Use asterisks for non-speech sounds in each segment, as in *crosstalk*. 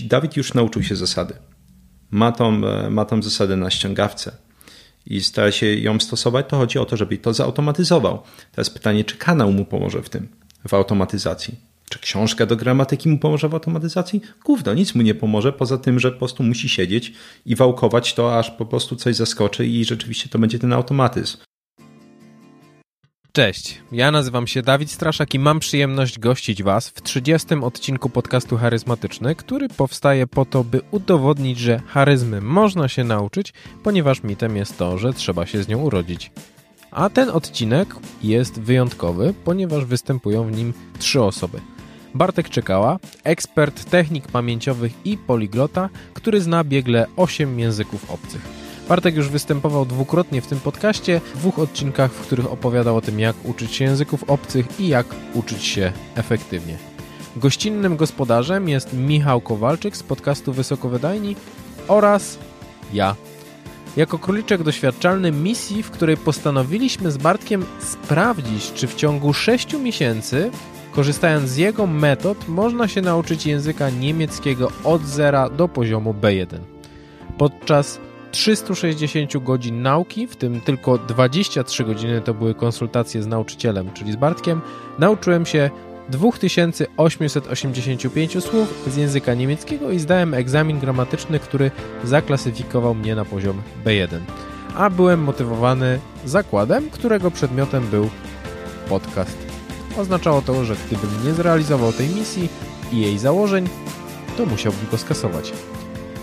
Dawid już nauczył się zasady, ma tą, e, ma tą zasadę na ściągawce i stara się ją stosować, to chodzi o to, żeby to zautomatyzował. Teraz pytanie, czy kanał mu pomoże w tym, w automatyzacji. Czy książka do gramatyki mu pomoże w automatyzacji? Gówno, nic mu nie pomoże, poza tym, że po prostu musi siedzieć i wałkować to, aż po prostu coś zaskoczy i rzeczywiście to będzie ten automatyzm. Cześć, ja nazywam się Dawid Straszak i mam przyjemność gościć Was w 30. odcinku podcastu Charyzmatyczny, który powstaje po to, by udowodnić, że charyzmy można się nauczyć, ponieważ mitem jest to, że trzeba się z nią urodzić. A ten odcinek jest wyjątkowy, ponieważ występują w nim trzy osoby. Bartek Czekała, ekspert technik pamięciowych i poliglota, który zna biegle 8 języków obcych. Bartek już występował dwukrotnie w tym podcaście, w dwóch odcinkach, w których opowiadał o tym, jak uczyć się języków obcych i jak uczyć się efektywnie. Gościnnym gospodarzem jest Michał Kowalczyk z podcastu Wysokowydajni oraz ja. Jako króliczek doświadczalny misji, w której postanowiliśmy z Bartkiem sprawdzić, czy w ciągu 6 miesięcy, korzystając z jego metod, można się nauczyć języka niemieckiego od zera do poziomu B1. Podczas 360 godzin nauki, w tym tylko 23 godziny to były konsultacje z nauczycielem, czyli z Bartkiem, nauczyłem się 2885 słów z języka niemieckiego i zdałem egzamin gramatyczny, który zaklasyfikował mnie na poziom B1. A byłem motywowany zakładem, którego przedmiotem był podcast. Oznaczało to, że gdybym nie zrealizował tej misji i jej założeń, to musiałbym go skasować.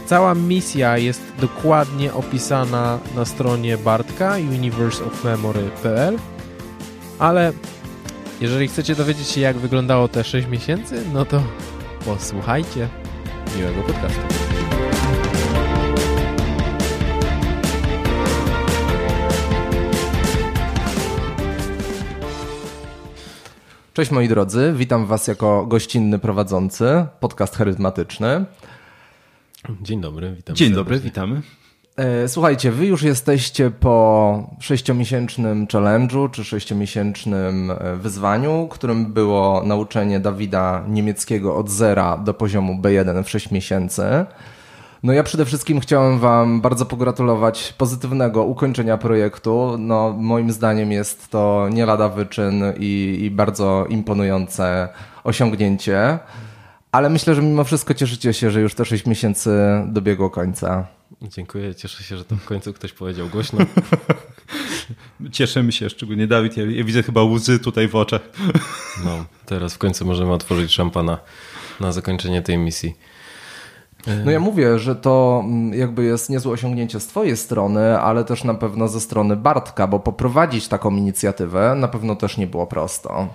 Cała misja jest dokładnie opisana na stronie Bartka universeofmemory.pl ale jeżeli chcecie dowiedzieć się jak wyglądało te 6 miesięcy, no to posłuchajcie miłego podcastu. Cześć moi drodzy, witam was jako gościnny prowadzący, podcast charyzmatyczny. Dzień dobry, witam. Dzień dobry, witamy. E, słuchajcie, wy już jesteście po sześciomiesięcznym challenge'u czy sześciomiesięcznym e, wyzwaniu, którym było nauczenie Dawida niemieckiego od zera do poziomu B1 w 6 miesięcy. No ja przede wszystkim chciałem wam bardzo pogratulować pozytywnego ukończenia projektu. No moim zdaniem jest to nie lada wyczyn i, i bardzo imponujące osiągnięcie. Ale myślę, że mimo wszystko cieszycie się, że już te 6 miesięcy dobiegło końca. Dziękuję, cieszę się, że to w końcu ktoś powiedział głośno. *laughs* Cieszymy się, szczególnie Dawid. Ja, ja, widzę chyba łzy tutaj w oczach. *laughs* No, teraz w końcu możemy otworzyć szampana na zakończenie tej misji. No ja mówię, że to mm, jakby jest niezłe osiągnięcie z twojej strony, ale też na pewno ze strony Bartka, bo poprowadzić taką inicjatywę na pewno też nie było prosto.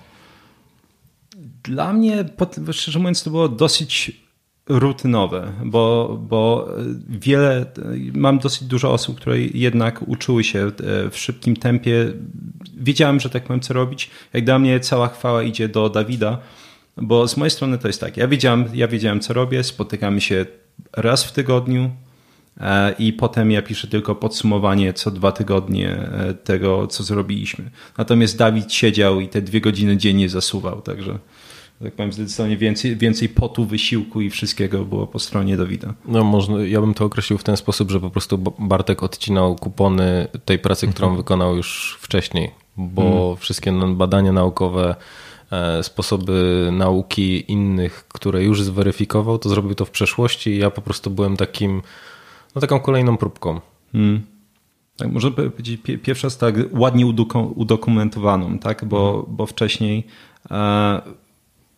Dla mnie, szczerze mówiąc, to było dosyć rutynowe, bo, bo wiele, mam dosyć dużo osób, które jednak uczyły się w szybkim tempie. Wiedziałem, że tak powiem, co robić. Jak dla mnie cała chwała idzie do Dawida, bo z mojej strony to jest tak, ja wiedziałem, ja wiedziałem co robię, spotykamy się raz w tygodniu, e, i potem ja piszę tylko podsumowanie co dwa tygodnie e, tego, co zrobiliśmy. Natomiast Dawid siedział i te dwie godziny dziennie zasuwał, także tak powiem, zdecydowanie więcej, więcej potu, wysiłku i wszystkiego było po stronie Dawida. No można, ja bym to określił w ten sposób, że po prostu Bartek odcinał kupony tej pracy, którą mhm. wykonał już wcześniej, bo mhm. wszystkie badania naukowe, e, sposoby nauki innych, które już zweryfikował, to zrobił to w przeszłości i ja po prostu byłem takim, no taką kolejną próbką. Mhm. Tak, można powiedzieć, pierwsza jest tak ładnie udokumentowaną, tak? bo, mhm. bo wcześniej e,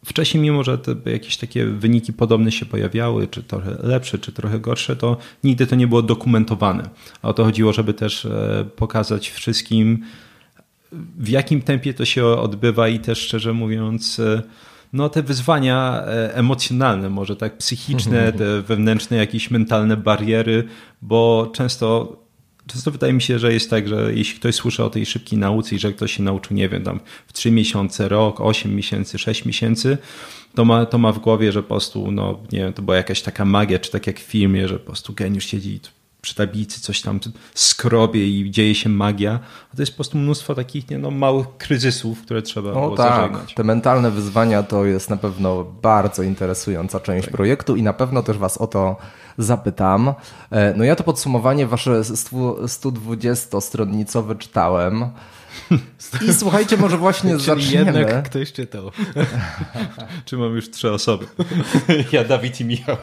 Wcześniej, mimo że jakieś takie wyniki podobne się pojawiały, czy trochę lepsze, czy trochę gorsze, to nigdy to nie było dokumentowane. A o to chodziło, żeby też e, pokazać wszystkim, w jakim tempie to się odbywa i też szczerze mówiąc, e, no te wyzwania e, emocjonalne, może tak psychiczne, te wewnętrzne jakieś mentalne bariery, bo często często wydaje mi się, że jest tak, że jeśli ktoś słyszy o tej szybkiej nauce i że ktoś się nauczył, nie wiem, tam w 3 miesiące, rok, 8 miesięcy, 6 miesięcy, to ma, to ma w głowie, że po prostu, no nie wiem, to była jakaś taka magia, czy tak jak w filmie, że po prostu geniusz siedzi przy tablicy coś tam skrobie i dzieje się magia. A to jest po prostu mnóstwo takich nie, no, małych kryzysów, które trzeba o, tak. zażegnać. Te mentalne wyzwania to jest na pewno bardzo interesująca część tak. projektu i na pewno też Was o to zapytam. E, no ja to podsumowanie Wasze 120-stronnicowe czytałem. *laughs* I słuchajcie, może właśnie Czyli zaczniemy. jednak ktoś czytał. *laughs* Czy mam już trzy osoby? *laughs* Ja, Dawid i Michał.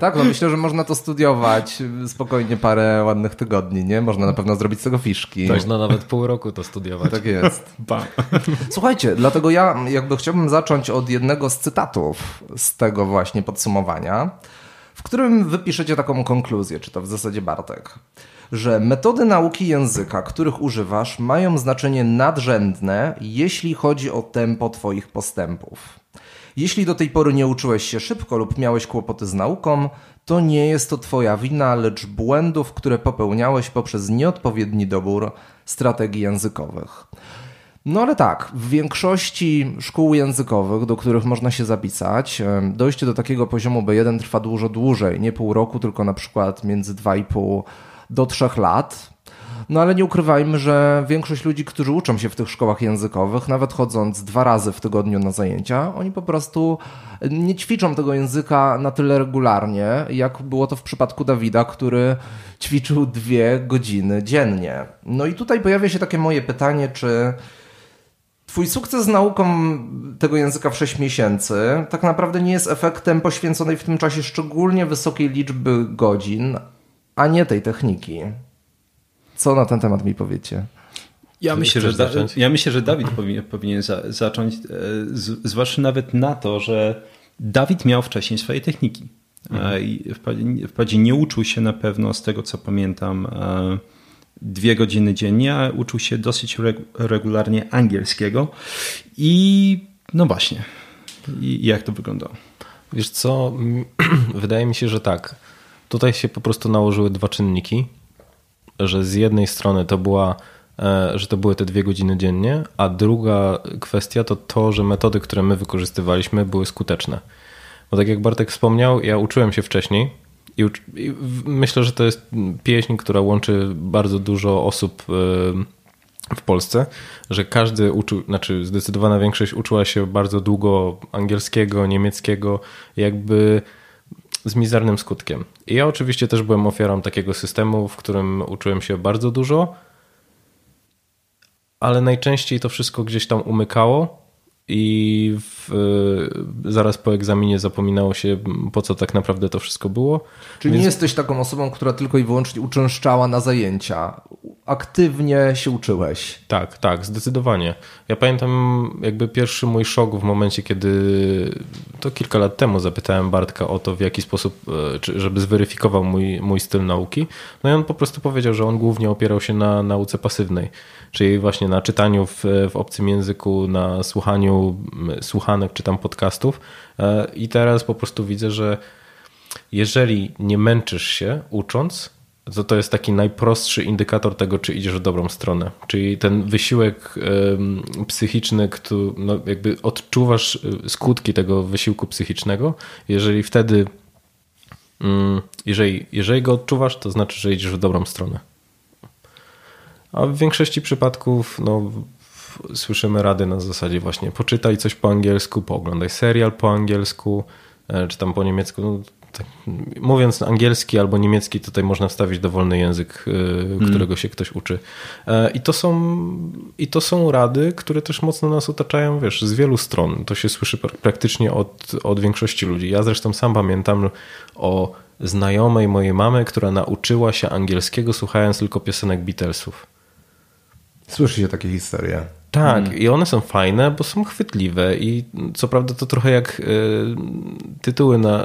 Tak, no myślę, że można to studiować spokojnie parę ładnych tygodni, nie? Można na pewno zrobić z tego fiszki. Można nawet pół roku to studiować. Tak jest. Słuchajcie, dlatego ja jakby chciałbym zacząć od jednego z cytatów z tego właśnie podsumowania, którym wypiszecie taką konkluzję, czy to w zasadzie Bartek że metody nauki języka, których używasz, mają znaczenie nadrzędne, jeśli chodzi o tempo Twoich postępów. Jeśli do tej pory nie uczyłeś się szybko lub miałeś kłopoty z nauką, to nie jest to Twoja wina, lecz błędów, które popełniałeś poprzez nieodpowiedni dobór strategii językowych. No ale tak, w większości szkół językowych, do których można się zapisać, dojście do takiego poziomu B1 trwa dużo dłużej, nie pół roku, tylko na przykład między 2,5 do 3 lat. No ale nie ukrywajmy, że większość ludzi, którzy uczą się w tych szkołach językowych, nawet chodząc dwa razy w tygodniu na zajęcia, oni po prostu nie ćwiczą tego języka na tyle regularnie, jak było to w przypadku Dawida, który ćwiczył dwie godziny dziennie. No i tutaj pojawia się takie moje pytanie, czy Twój sukces z nauką tego języka w 6 miesięcy tak naprawdę nie jest efektem poświęconej w tym czasie szczególnie wysokiej liczby godzin, a nie tej techniki. Co na ten temat mi powiecie? Ja myślę, że da, ja myślę, że Dawid powinien, powinien za, zacząć, e, z, zwłaszcza nawet na to, że Dawid miał wcześniej swoje techniki. E, mhm. I wprawdzie nie uczył się na pewno, z tego co pamiętam, e, dwie godziny dziennie, a uczył się dosyć regularnie angielskiego. I no właśnie, I jak to wyglądało? Wiesz co, *clears throat* wydaje mi się, że tak. Tutaj się po prostu nałożyły dwa czynniki że z jednej strony to była, e, że to były te dwie godziny dziennie, a druga kwestia to to, że metody, które my wykorzystywaliśmy, były skuteczne. Bo tak jak Bartek wspomniał, ja uczyłem się wcześniej i, i myślę, że to jest pieśń, która łączy bardzo dużo osób w Polsce, że każdy uczył, znaczy zdecydowana większość uczyła się bardzo długo angielskiego, niemieckiego, jakby z mizernym skutkiem. I ja oczywiście też byłem ofiarą takiego systemu, w którym uczyłem się bardzo dużo, ale najczęściej to wszystko gdzieś tam umykało i w, zaraz po egzaminie zapominało się, po co tak naprawdę to wszystko było. Czyli Więc... nie jesteś taką osobą, która tylko i wyłącznie uczęszczała na zajęcia. Aktywnie się uczyłeś. Tak, tak, zdecydowanie. Ja pamiętam jakby pierwszy mój szok w momencie, kiedy to kilka lat temu zapytałem Bartka o to, w jaki sposób, e, żeby zweryfikował mój, mój styl nauki. No i on po prostu powiedział, że on głównie opierał się na nauce pasywnej czyli właśnie na czytaniu w, w obcym języku, na słuchaniu słuchanek czy tam podcastów. E, I teraz po prostu widzę, że jeżeli nie męczysz się ucząc, to to jest taki najprostszy indykator tego, czy idziesz w dobrą stronę. Czyli ten wysiłek psychiczny, który, no jakby odczuwasz e, skutki tego wysiłku psychicznego, jeżeli wtedy, mm, jeżeli, jeżeli go odczuwasz, to znaczy, że idziesz w dobrą stronę. A w większości przypadków no, słyszymy rady na zasadzie właśnie poczytaj coś po angielsku, pooglądaj serial po angielsku, e, czy tam po niemiecku. No, tak, mówiąc angielski albo niemiecki, tutaj można wstawić dowolny język, e, hmm. którego się ktoś uczy. E, I to, są, I to są rady, które też mocno nas otaczają, wiesz, z wielu stron. To się słyszy praktycznie od, od większości ludzi. Ja zresztą sam pamiętam o znajomej mojej mamy, która nauczyła się angielskiego słuchając tylko piosenek Beatlesów. Słyszy się takie historie. Tak, hmm. i one są fajne, bo są chwytliwe i co prawda to trochę jak y, tytuły na,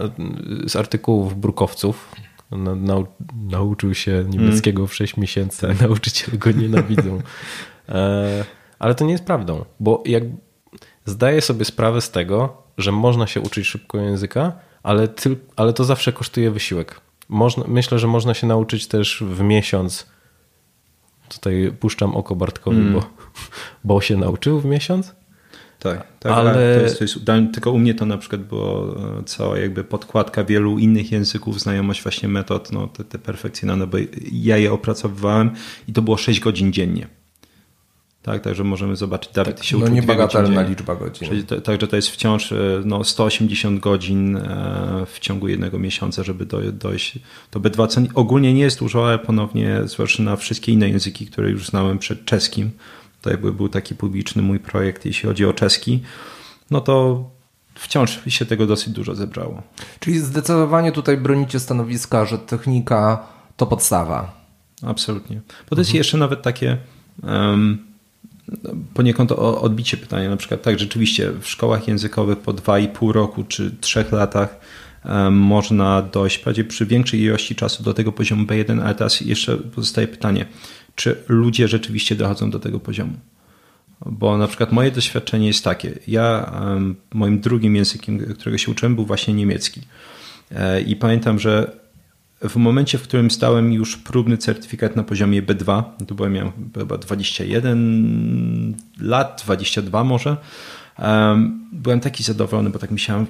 z artykułów brukowców. Na, nau, nauczył się niemieckiego hmm. w 6 miesięcy, a nauczyciel go nienawidzą. *laughs* E, ale to nie jest prawdą, bo jak zdaję sobie sprawę z tego, że można się uczyć szybko języka, ale, ty, ale to zawsze kosztuje wysiłek. Można, myślę, że można się nauczyć też w miesiąc Tutaj puszczam oko Bartkowi, mm. bo, bo się nauczył w miesiąc. Tak, tak ale... To jest, to jest, tylko u mnie to na przykład było e, cała jakby podkładka wielu innych języków, znajomość właśnie metod, no te, te perfekcyjne, bo ja je opracowywałem i to było 6 godzin dziennie. Tak, także możemy zobaczyć, Dawid tak, się no niebagatelna liczba godzin. Także to jest wciąż e, no, 180 godzin e, w ciągu jednego miesiąca, żeby dojść do B2, co ogólnie nie jest dużo, ale ponownie zwłaszcza na wszystkie inne języki, które już znałem przed czeskim, to jakby był taki publiczny mój projekt, jeśli chodzi o czeski, no to wciąż się tego dosyć dużo zebrało. Czyli zdecydowanie tutaj bronicie stanowiska, że technika to podstawa. Absolutnie. Bo to jest mhm. jeszcze nawet takie um, poniekąd odbicie pytania. Na przykład tak, rzeczywiście w szkołach językowych po 2,5 roku czy 3 latach można dojść prawie przy większej ilości czasu do tego poziomu B1, ale teraz jeszcze pozostaje pytanie, czy ludzie rzeczywiście dochodzą do tego poziomu. Bo na przykład moje doświadczenie jest takie. Ja, moim drugim językiem, którego się uczyłem, był właśnie niemiecki. E, I pamiętam, że w momencie, w którym stałem już próbny certyfikat na poziomie B2, to byłem miałem chyba 21 lat, 22 może, byłem taki zadowolony, bo tak myślałem,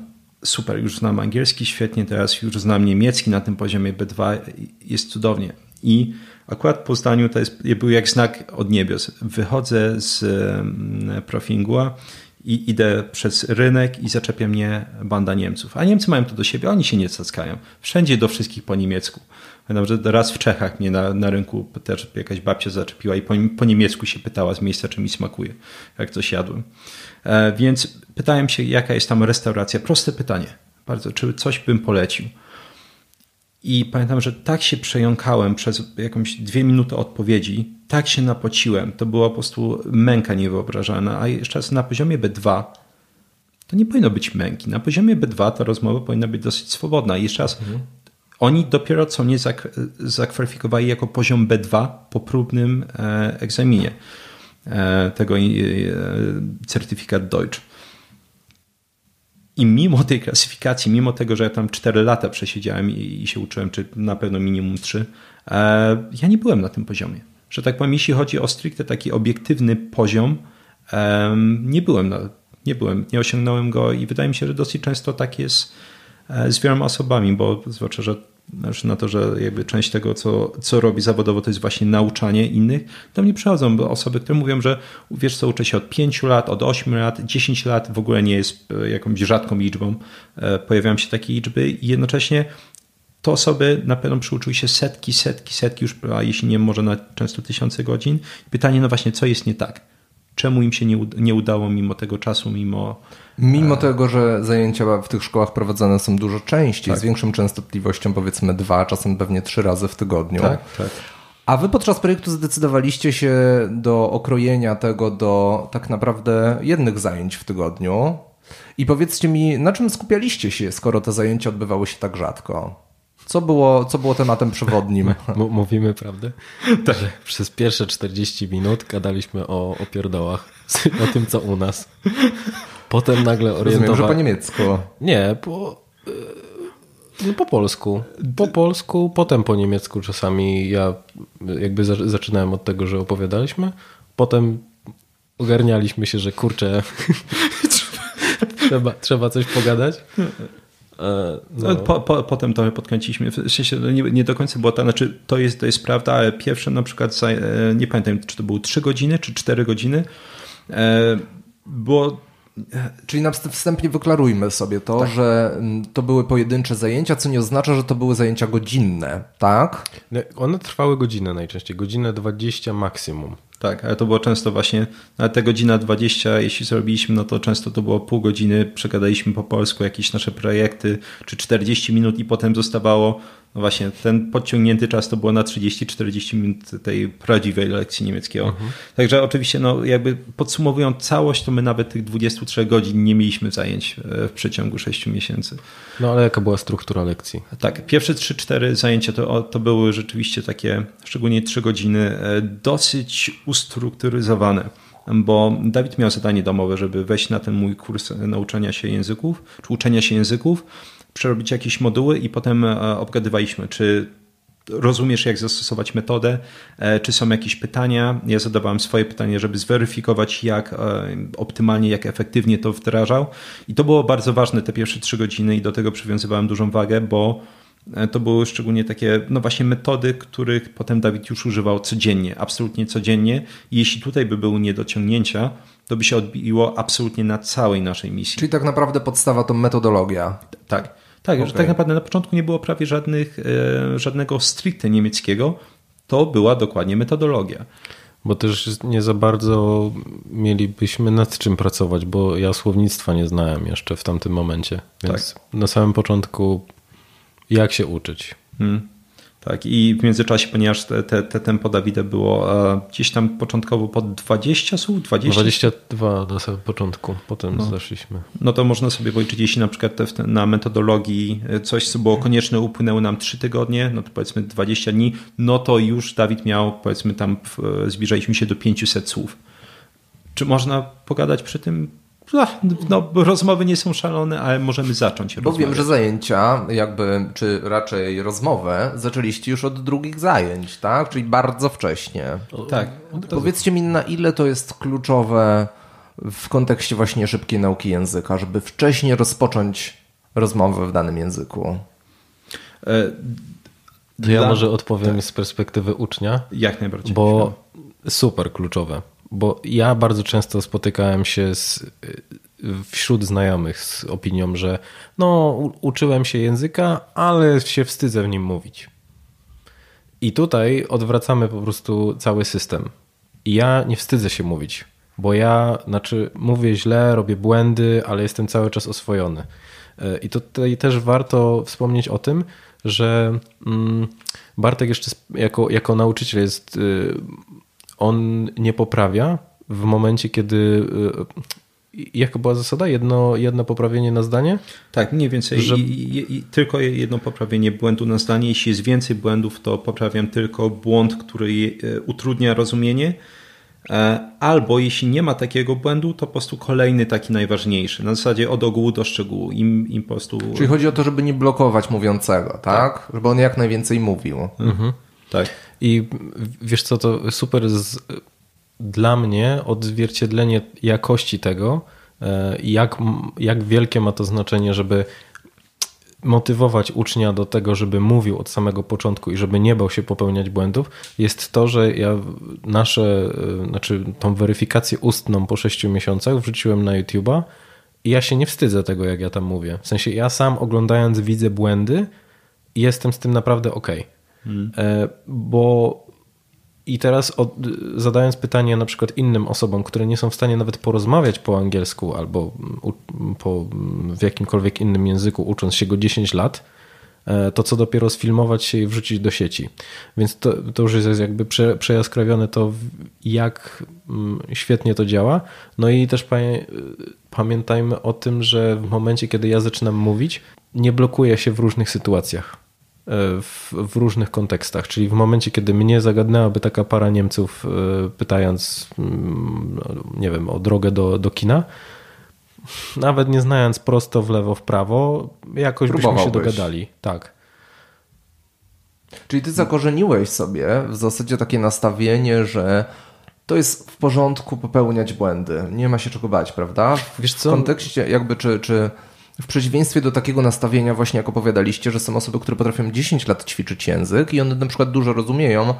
super, już znam angielski świetnie, teraz już znam niemiecki na tym poziomie B2, jest cudownie. I Akurat po zdaniu to jest, był jak znak od niebios. Wychodzę z Profingua i idę przez rynek i zaczepia mnie banda Niemców. A Niemcy mają to do siebie, oni się nie cackają. Wszędzie do wszystkich po niemiecku. Pamiętam, że raz w Czechach mnie na, na rynku też jakaś babcia zaczepiła i po, po niemiecku się pytała z miejsca, czy mi smakuje, jak coś jadłem. E, więc pytałem się, jaka jest tam restauracja. Proste pytanie. Bardzo, czy coś bym polecił. I pamiętam, że tak się przejąkałem przez jakąś dwie minuty odpowiedzi, tak się napociłem. To była po prostu męka niewyobrażalna. A jeszcze raz na poziomie B2 to nie powinno być męki. Na poziomie B2 ta rozmowa powinna być dosyć swobodna. I jeszcze raz, mhm. oni dopiero co mnie zakwalifikowali jako poziom B2 po próbnym e, egzaminie e, tego e, certyfikat Deutsch. I mimo tej klasyfikacji, mimo tego, że ja tam 4 lata przesiedziałem i, i się uczyłem, czy na pewno minimum 3, e, ja nie byłem na tym poziomie. Że tak powiem, jeśli chodzi o stricte taki obiektywny poziom, e, nie byłem, na, nie byłem, nie osiągnąłem go i wydaje mi się, że dosyć często tak jest e, z wieloma osobami, bo zwłaszcza, że znaczy na to, że jakby część tego, co, co robi zawodowo, to jest właśnie nauczanie innych. Do mnie przychodzą osoby, które mówią, że wiesz co, uczę się od 5 lat, od 8 lat, 10 lat w ogóle nie jest e, jakąś rzadką liczbą. E, pojawiają się takie liczby i jednocześnie to osoby na pewno przyuczyły się setki, setki, setki już, a jeśli nie może na często tysiące godzin. Pytanie, no właśnie, co jest nie tak? Czemu im się nie, nie udało mimo tego czasu, mimo Mimo tego, że zajęcia w tych szkołach prowadzone są dużo częściej, tak. z większą częstotliwością, powiedzmy dwa, czasem pewnie trzy razy w tygodniu. Tak, tak. A wy podczas projektu zdecydowaliście się do okrojenia tego do tak naprawdę jednych zajęć w tygodniu. I powiedzcie mi, na czym skupialiście się, skoro te zajęcia odbywały się tak rzadko? Co było, co było tematem przewodnim? *laughs* M mówimy prawdę? *laughs* Tak. Przez pierwsze 40 minut gadaliśmy o, o pierdołach, *laughs* o tym, co u nas. Potem nagle orientowałem... że po niemiecku. Nie, po... No po polsku. Po polsku, potem po niemiecku czasami ja jakby zaczynałem od tego, że opowiadaliśmy. Potem ogarnialiśmy się, że kurczę, trzeba, trzeba coś pogadać. E, no. Po, po, potem to podkręciliśmy. W sensie no nie, nie, do końca było to, znaczy to jest, to jest prawda, ale pierwsze na przykład, e, nie pamiętam, czy to były 3 godziny, czy 4 godziny, e, było Czyli na wstępnie wyklarujmy sobie to, tak. że mm, to były pojedyncze zajęcia, co nie oznacza, że to były zajęcia godzinne, tak? One trwały godzinę najczęściej, godzinę 20 maksimum. Tak, ale to było często właśnie, nawet te godzina 20, jeśli zrobiliśmy, no to często to było pół godziny, przegadaliśmy po polsku jakieś nasze projekty, czy 40 minut i potem zostawało no właśnie, ten podciągnięty czas to było na 30-40 minut tej prawdziwej lekcji niemieckiego. Mhm. Także oczywiście, no jakby podsumowując całość, to my nawet tych 23 godzin nie mieliśmy zajęć e, w przeciągu 6 miesięcy. No ale jaka była struktura lekcji? Tak, pierwsze 3-4 zajęcia to, to były rzeczywiście takie, szczególnie 3 godziny, e, dosyć ustrukturyzowane bo Dawid miał zadanie domowe, żeby wejść na ten mój kurs nauczania się języków, czy uczenia się języków, przerobić jakieś moduły i potem e, obgadywaliśmy, czy rozumiesz, jak zastosować metodę, e, czy są jakieś pytania. Ja zadawałem swoje pytanie, żeby zweryfikować, jak optymalnie, jak efektywnie to wdrażał. I to było bardzo ważne te pierwsze trzy godziny i do tego przywiązywałem dużą wagę, bo to były szczególnie takie, no właśnie metody, których potem Dawid już używał codziennie, absolutnie codziennie. I jeśli tutaj by były niedociągnięcia, to by się odbiło absolutnie na całej naszej misji. Czyli tak naprawdę podstawa to metodologia. Tak. Tak, okay. że tak naprawdę na początku nie było prawie żadnych, e, żadnego stricte niemieckiego, to była dokładnie metodologia. Bo też nie za bardzo mielibyśmy nad czym pracować, bo ja słownictwa nie znałem jeszcze w tamtym momencie. Więc tak. na samym początku jak się uczyć. Hmm. Tak, i w międzyczasie, ponieważ te, te, te tempo Dawida było e, gdzieś tam początkowo pod 20 słów, 20? 22 na samym początku, potem no. zeszliśmy. No to można sobie policzyć, jeśli na przykład te, na metodologii e, coś, co było konieczne, upłynęły nam 3 tygodnie, no to powiedzmy 20 dni, no to już Dawid miał, powiedzmy tam, zbliżaliśmy się do 500 słów. Czy można pogadać przy tym no, no, rozmowy nie są szalone, ale możemy zacząć. Bo rozmawiać. wiem, że zajęcia, jakby, czy raczej rozmowę, zaczęliście już od drugich zajęć, tak? Czyli bardzo wcześnie. Tak. To... Powiedzcie mi, na ile to jest kluczowe w kontekście właśnie szybkiej nauki języka, żeby wcześniej rozpocząć rozmowę w danym języku? E, to ja może odpowiem tak. z perspektywy ucznia. Jak najbardziej. Bo super kluczowe bo ja bardzo często spotykałem się z, wśród znajomych z opinią, że no, uczyłem się języka, ale się wstydzę w nim mówić. I tutaj odwracamy po prostu cały system. I ja nie wstydzę się mówić, bo ja, znaczy, mówię źle, robię błędy, ale jestem cały czas oswojony. I tutaj też warto wspomnieć o tym, że mm, Bartek jeszcze jako, jako nauczyciel jest y, on nie poprawia w momencie, kiedy. Y, jaka była zasada? Jedno, jedno poprawienie na zdanie? Tak, mniej więcej. Że... I, i, tylko jedno poprawienie błędu na zdanie. Jeśli jest więcej błędów, to poprawiam tylko błąd, który y, utrudnia rozumienie. E, albo jeśli nie ma takiego błędu, to po prostu kolejny taki najważniejszy. Na zasadzie od ogółu do szczegółu. Im, im po prostu... Czyli chodzi o to, żeby nie blokować mówiącego, tak? tak. Żeby on jak najwięcej mówił. Mhm. Tak. I wiesz co, to super z, dla mnie odzwierciedlenie jakości tego, e, jak, jak wielkie ma to znaczenie, żeby motywować ucznia do tego, żeby mówił od samego początku i żeby nie bał się popełniać błędów, jest to, że ja nasze, e, znaczy tą weryfikację ustną po sześciu miesiącach wrzuciłem na YouTube'a i ja się nie wstydzę tego, jak ja tam mówię. W sensie ja sam oglądając widzę błędy i jestem z tym naprawdę ok. Hmm. Bo i teraz od, zadając pytanie na przykład innym osobom, które nie są w stanie nawet porozmawiać po angielsku albo u, po, w jakimkolwiek innym języku, ucząc się go 10 lat, e, to co dopiero sfilmować się i wrzucić do sieci. Więc to, to już jest jakby prze, przejaskrawione to, jak mm, świetnie to działa. No i też pamiętajmy o tym, że w momencie, kiedy ja zaczynam mówić, nie blokuję się w różnych sytuacjach. E, w, w, różnych kontekstach. Czyli w momencie, kiedy mnie zagadnęłaby taka para Niemców, e, pytając, mm, nie wiem, o drogę do, do kina, nawet nie znając prosto w lewo, w prawo, jakoś byśmy się dogadali. Tak. Czyli ty zakorzeniłeś sobie w zasadzie takie nastawienie, że to jest w porządku popełniać błędy. Nie ma się czego bać, prawda? Wiesz co? W kontekście jakby czy, czy w przeciwieństwie do takiego nastawienia, właśnie jak opowiadaliście, że są osoby, które potrafią 10 lat ćwiczyć język i one na przykład dużo rozumieją,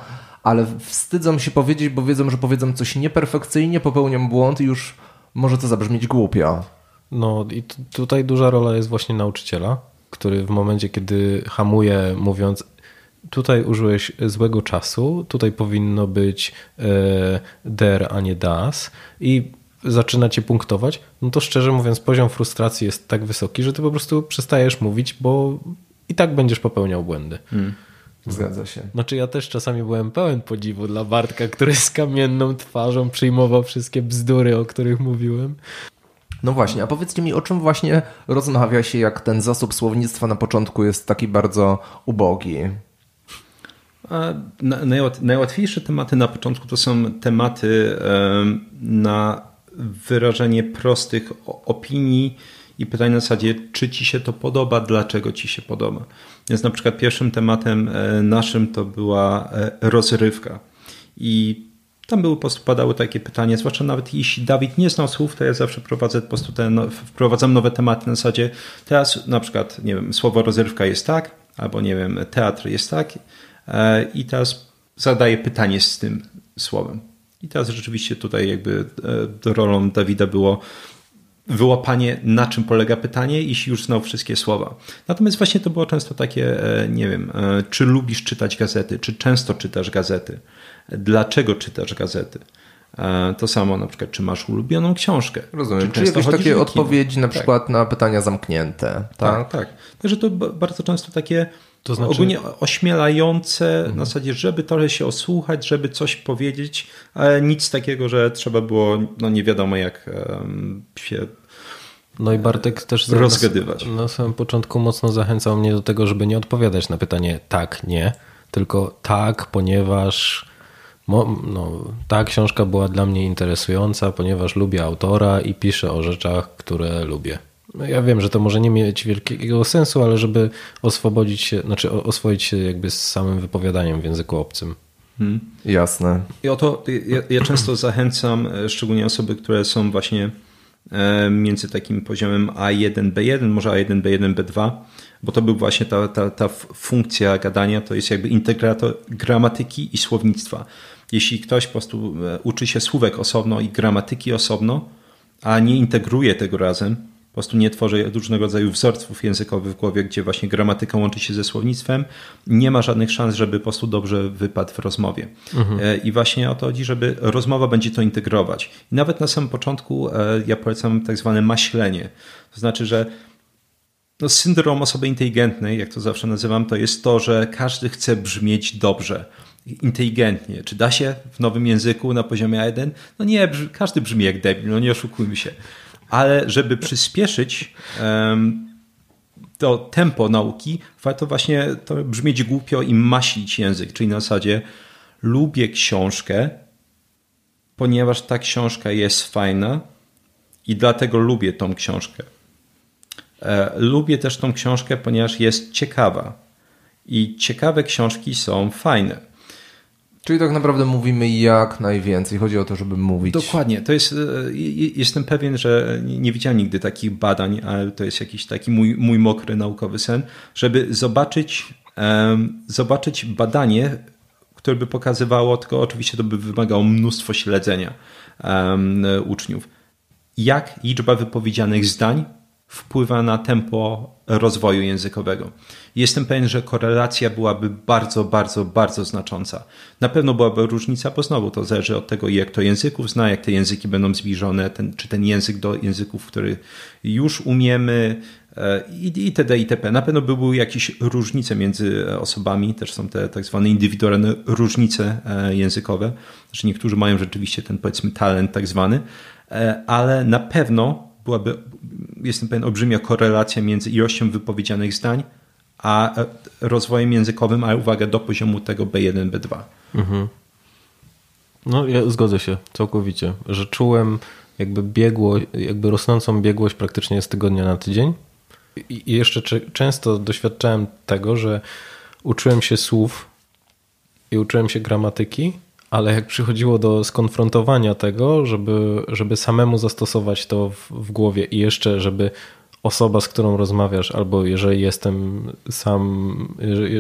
ale wstydzą się powiedzieć, bo wiedzą, że powiedzą coś nieperfekcyjnie, popełnią błąd i już może to zabrzmieć głupio. No i tutaj duża rola jest właśnie nauczyciela, który w momencie, kiedy hamuje, mówiąc, tutaj użyłeś złego czasu, tutaj powinno być e, der, a nie das i zaczyna cię punktować, no to szczerze mówiąc poziom frustracji jest tak wysoki, że ty po prostu przestajesz mówić, bo i tak będziesz popełniał błędy. Hmm. Zgadza się. Znaczy ja też czasami byłem pełen podziwu dla Bartka, który z kamienną twarzą przyjmował wszystkie bzdury, o których mówiłem. No właśnie, a powiedzcie mi, o czym właśnie rozmawia się, jak ten zasób słownictwa na początku jest taki bardzo ubogi? Najłatwiejsze tematy na początku to są tematy na wyrażenie prostych opinii i pytanie na zasadzie, czy ci się to podoba, dlaczego ci się podoba. Więc na przykład pierwszym tematem e, naszym to była e, rozrywka. I tam były, po prostu padały takie pytania, zwłaszcza nawet jeśli Dawid nie znał słów, to ja zawsze prowadzę po prostu no, wprowadzam nowe tematy na zasadzie teraz na przykład, nie wiem, słowo rozrywka jest tak, albo nie wiem, teatr jest tak e, i teraz zadaję pytanie z tym słowem. I teraz rzeczywiście tutaj jakby rolą Dawida było wyłapanie, na czym polega pytanie, jeśli już znał wszystkie słowa. Natomiast właśnie to było często takie, e, nie wiem, e, czy lubisz czytać gazety, czy często czytasz gazety, dlaczego czytasz gazety. E, to samo na przykład, czy masz ulubioną książkę. Rozumiem, czy, czy jakieś takie odpowiedzi na tak. przykład na pytania zamknięte. Tak, tak. tak. Także to bardzo często takie to znaczy... ogólnie ośmielające mhm. na zasadzie, żeby trochę się osłuchać, żeby coś powiedzieć, ale nic takiego, że trzeba było, no nie wiadomo jak um, się no i Bartek też rozgadywać. Na, na samym początku mocno zachęcał mnie do tego, żeby nie odpowiadać na pytanie tak, nie, tylko tak, ponieważ no, ta książka była dla mnie interesująca, ponieważ lubię autora i piszę o rzeczach, które lubię. No ja wiem, że to może nie mieć wielkiego sensu, ale żeby oswobodzić się, znaczy oswoić się jakby z samym wypowiadaniem w języku obcym. Hmm. Jasne. I oto ja, ja często zachęcam, e, szczególnie osoby, które są właśnie e, między takim poziomem A1, B1, może A1, B1, B2, bo to był właśnie ta, ta, ta funkcja gadania, to jest jakby integrator gramatyki i słownictwa. Jeśli ktoś po prostu e, uczy się słówek osobno i gramatyki osobno, a nie integruje tego razem, po prostu nie tworzy różnego rodzaju wzorców językowych w głowie, gdzie właśnie gramatyka łączy się ze słownictwem, nie ma żadnych szans, żeby po prostu dobrze wypadł w rozmowie. Mhm. E, I właśnie o to chodzi, żeby rozmowa będzie to integrować. I nawet na samym początku e, ja polecam tak zwane maślenie. To znaczy, że no, syndrom osoby inteligentnej, jak to zawsze nazywam, to jest to, że każdy chce brzmieć dobrze inteligentnie. Czy da się w nowym języku na poziomie A1? No nie, każdy brzmi jak debil, no nie oszukujmy się ale żeby przyspieszyć to tempo nauki, warto właśnie to brzmieć głupio i maślić język, czyli na zasadzie lubię książkę, ponieważ ta książka jest fajna i dlatego lubię tą książkę. E, lubię też tą książkę, ponieważ jest ciekawa. I ciekawe książki są fajne. Czyli tak naprawdę mówimy jak najwięcej. Chodzi o to, żeby mówić. Dokładnie. To jest, e, jestem pewien, że nie widziałem nigdy takich badań, ale to jest jakiś taki mój, mój mokry naukowy sen, żeby zobaczyć, um, zobaczyć badanie, które by pokazywało, tylko oczywiście to by wymagało mnóstwo śledzenia um, uczniów, jak liczba wypowiedzianych zdań wpływa na tempo rozwoju językowego. Jestem pewien, że korelacja byłaby bardzo, bardzo, bardzo znacząca. Na pewno byłaby różnica, bo znowu to zależy od tego, jak to języków zna, jak te języki będą zbliżone, ten, czy ten język do języków, który już umiemy e, i itd. itp. Na pewno by były jakieś różnice między osobami, też są te tak zwane indywidualne różnice e, językowe, że niektórzy mają rzeczywiście ten powiedzmy talent tak zwany, e, ale na pewno byłaby, jestem pewien, olbrzymia korelacja między ilością wypowiedzianych zdań a e, rozwojem językowym, ale uwaga, do poziomu tego B1, B2. Mhm. No, ja zgodzę się całkowicie, że czułem jakby biegło, jakby rosnącą biegłość praktycznie z tygodnia na tydzień. I jeszcze często doświadczałem tego, że uczyłem się słów i uczyłem się gramatyki, ale jak przychodziło do skonfrontowania tego, żeby, żeby samemu zastosować to w, w głowie i jeszcze, żeby osoba, z którą rozmawiasz, albo jeżeli jestem sam,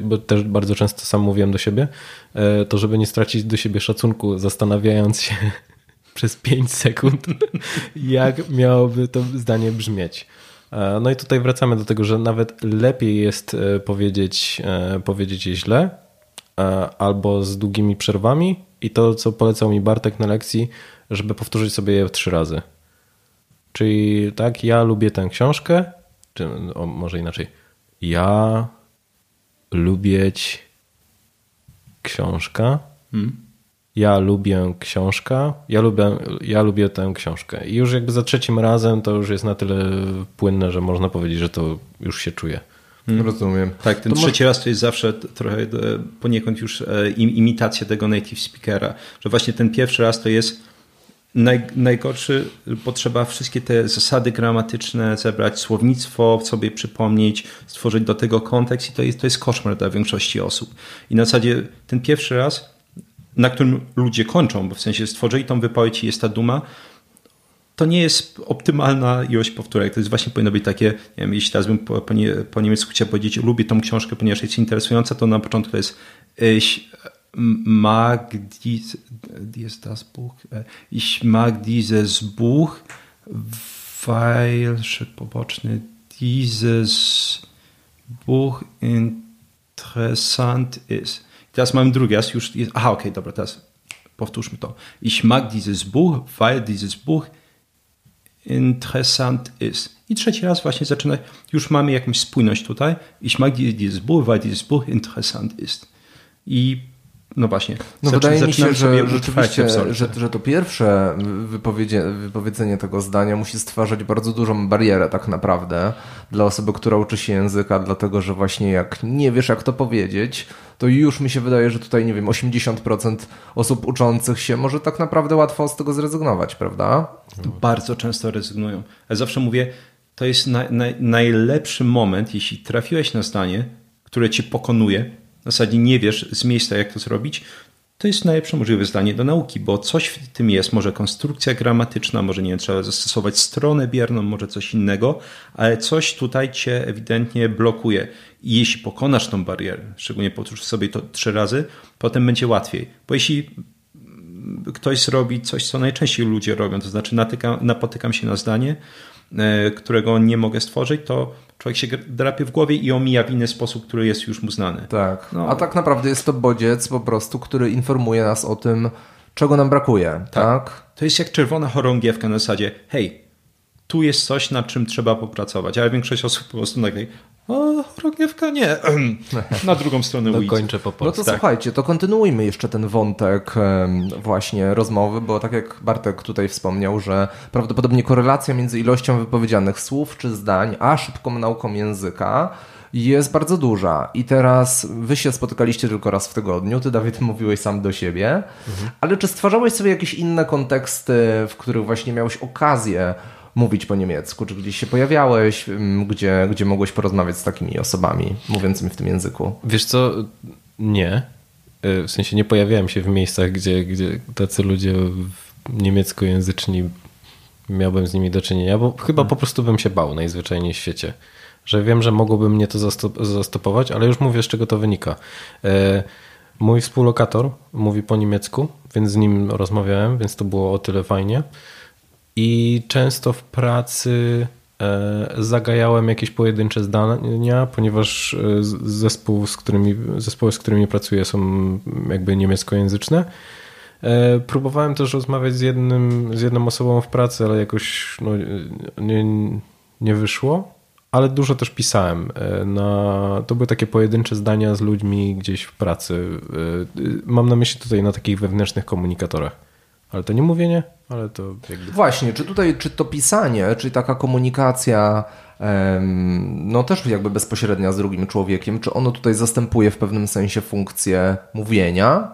bo też bardzo często sam mówiłem do siebie, e, to żeby nie stracić do siebie szacunku, zastanawiając się *laughs* przez 5 sekund, *laughs* jak miałoby to zdanie brzmieć. E, no i tutaj wracamy do tego, że nawet lepiej jest e, powiedzieć, powiedzieć je źle, albo z długimi przerwami, i to, co polecał mi Bartek na lekcji, żeby powtórzyć sobie je trzy razy. Czyli tak, ja lubię tę książkę, czy o, może inaczej. Ja lubić książka. Hmm. Ja lubię książka. Ja lubię, ja lubię tę książkę. I już jakby za trzecim razem to już jest na tyle płynne, że można powiedzieć, że to już się czuje. Hmm. Rozumiem. Tak, ten to trzeci raz to jest zawsze trochę e, poniekąd już e, imitacja tego native speakera, że właśnie ten pierwszy raz to jest naj, najgorszy, bo trzeba wszystkie te zasady gramatyczne zebrać, słownictwo sobie przypomnieć, stworzyć do tego kontekst i to jest, to jest koszmar dla większości osób. I na zasadzie ten pierwszy raz, na którym ludzie kończą, bo w sensie stworzyli tą wypowiedź i jest ta duma, to nie jest optymalna ilość powtórek. To jest właśnie powinno być takie, nie wiem, jeśli teraz bym po, po, nie, po niemiecku chciał powiedzieć, lubię tą książkę, ponieważ jest interesująca, to na początku to jest ich mag dies, jest das Buch, ich mag dieses Buch, weil, szedł poboczny, dieses Buch interessant ist. Teraz mamy drugi raz, już jest, aha, okej, okay, dobra, teraz powtórzmy to. Ich mag dieses Buch, weil dieses Buch interessant ist. I trzeci raz właśnie zaczyna, już mamy jakąś spójność tutaj. Ich mag dieses Buch, weil dieses Buch interessant ist. I no właśnie. No wydaje mi się, że rzeczywiście, że, że to pierwsze wypowiedzenie tego zdania musi stwarzać bardzo dużą barierę tak naprawdę dla osoby, która uczy się języka, dlatego że właśnie jak nie wiesz jak to powiedzieć, to już mi się wydaje, że tutaj nie wiem, 80% osób uczących się może tak naprawdę łatwo z tego zrezygnować, prawda? Bardzo często rezygnują. Ja zawsze mówię, to jest na, na, najlepszy moment, jeśli trafiłeś na zdanie, które cię pokonuje, w zasadzie nie wiesz z miejsca, jak to zrobić, to jest najlepsze możliwe zdanie do nauki, bo coś w tym jest, może konstrukcja gramatyczna, może nie wiem, trzeba zastosować stronę bierną, może coś innego, ale coś tutaj cię ewidentnie blokuje. I jeśli pokonasz tą barierę, szczególnie powtórz sobie to trzy razy, potem będzie łatwiej. Bo jeśli ktoś zrobi coś, co najczęściej ludzie robią, to znaczy natyka, napotykam się na zdanie, e, którego nie mogę stworzyć, to człowiek się drapie w głowie i omija w inny sposób, który jest już mu znany. Tak. No. A tak naprawdę jest to bodziec po prostu, który informuje nas o tym, czego nam brakuje. Tak. tak? To jest jak czerwona chorągiewka na zasadzie, hej, tu jest coś, nad czym trzeba popracować, ale większość osób po prostu nagle, o, chorągiewka nie, *clears throat* na drugą stronę ulicy. Kończę po polsku. No to tak. słuchajcie, to kontynuujmy jeszcze ten wątek właśnie rozmowy, bo tak jak Bartek tutaj wspomniał, że prawdopodobnie korelacja między ilością wypowiedzianych słów czy zdań, a szybką nauką języka jest bardzo duża. I teraz wy się spotykaliście tylko raz w tygodniu, ty Dawid *laughs* mówiłeś sam do siebie, mhm. ale czy stwarzałeś sobie jakieś inne konteksty, w których właśnie miałeś okazję mówić po niemiecku? Czy gdzieś się pojawiałeś, mm, gdzie, gdzie mogłeś porozmawiać z takimi osobami mówiącymi w tym języku? Wiesz co, nie. E, w sensie nie pojawiałem się w miejscach, gdzie, gdzie tacy ludzie niemieckojęzyczni miałbym z nimi do czynienia, bo chyba po prostu bym się bał najzwyczajniej w świecie. Że wiem, że mogłoby mnie to zastopować, ale już mówię, z czego to wynika. E, mój współlokator mówi po niemiecku, więc z nim rozmawiałem, więc to było o tyle fajnie. I często w pracy e, zagajałem jakieś pojedyncze zdania, ponieważ e, zespół, z którymi, zespoły, z którymi pracuję, są jakby niemieckojęzyczne. E, próbowałem też rozmawiać z, jednym, z jedną osobą w pracy, ale jakoś no, nie, nie wyszło. Ale dużo też pisałem. Na, to były takie pojedyncze zdania z ludźmi gdzieś w pracy. Mam na myśli tutaj na takich wewnętrznych komunikatorach. Ale to nie mówienie, ale to jakby... Właśnie, czy tutaj, czy to pisanie, czy taka komunikacja no też jakby bezpośrednia z drugim człowiekiem, czy ono tutaj zastępuje w pewnym sensie funkcję mówienia?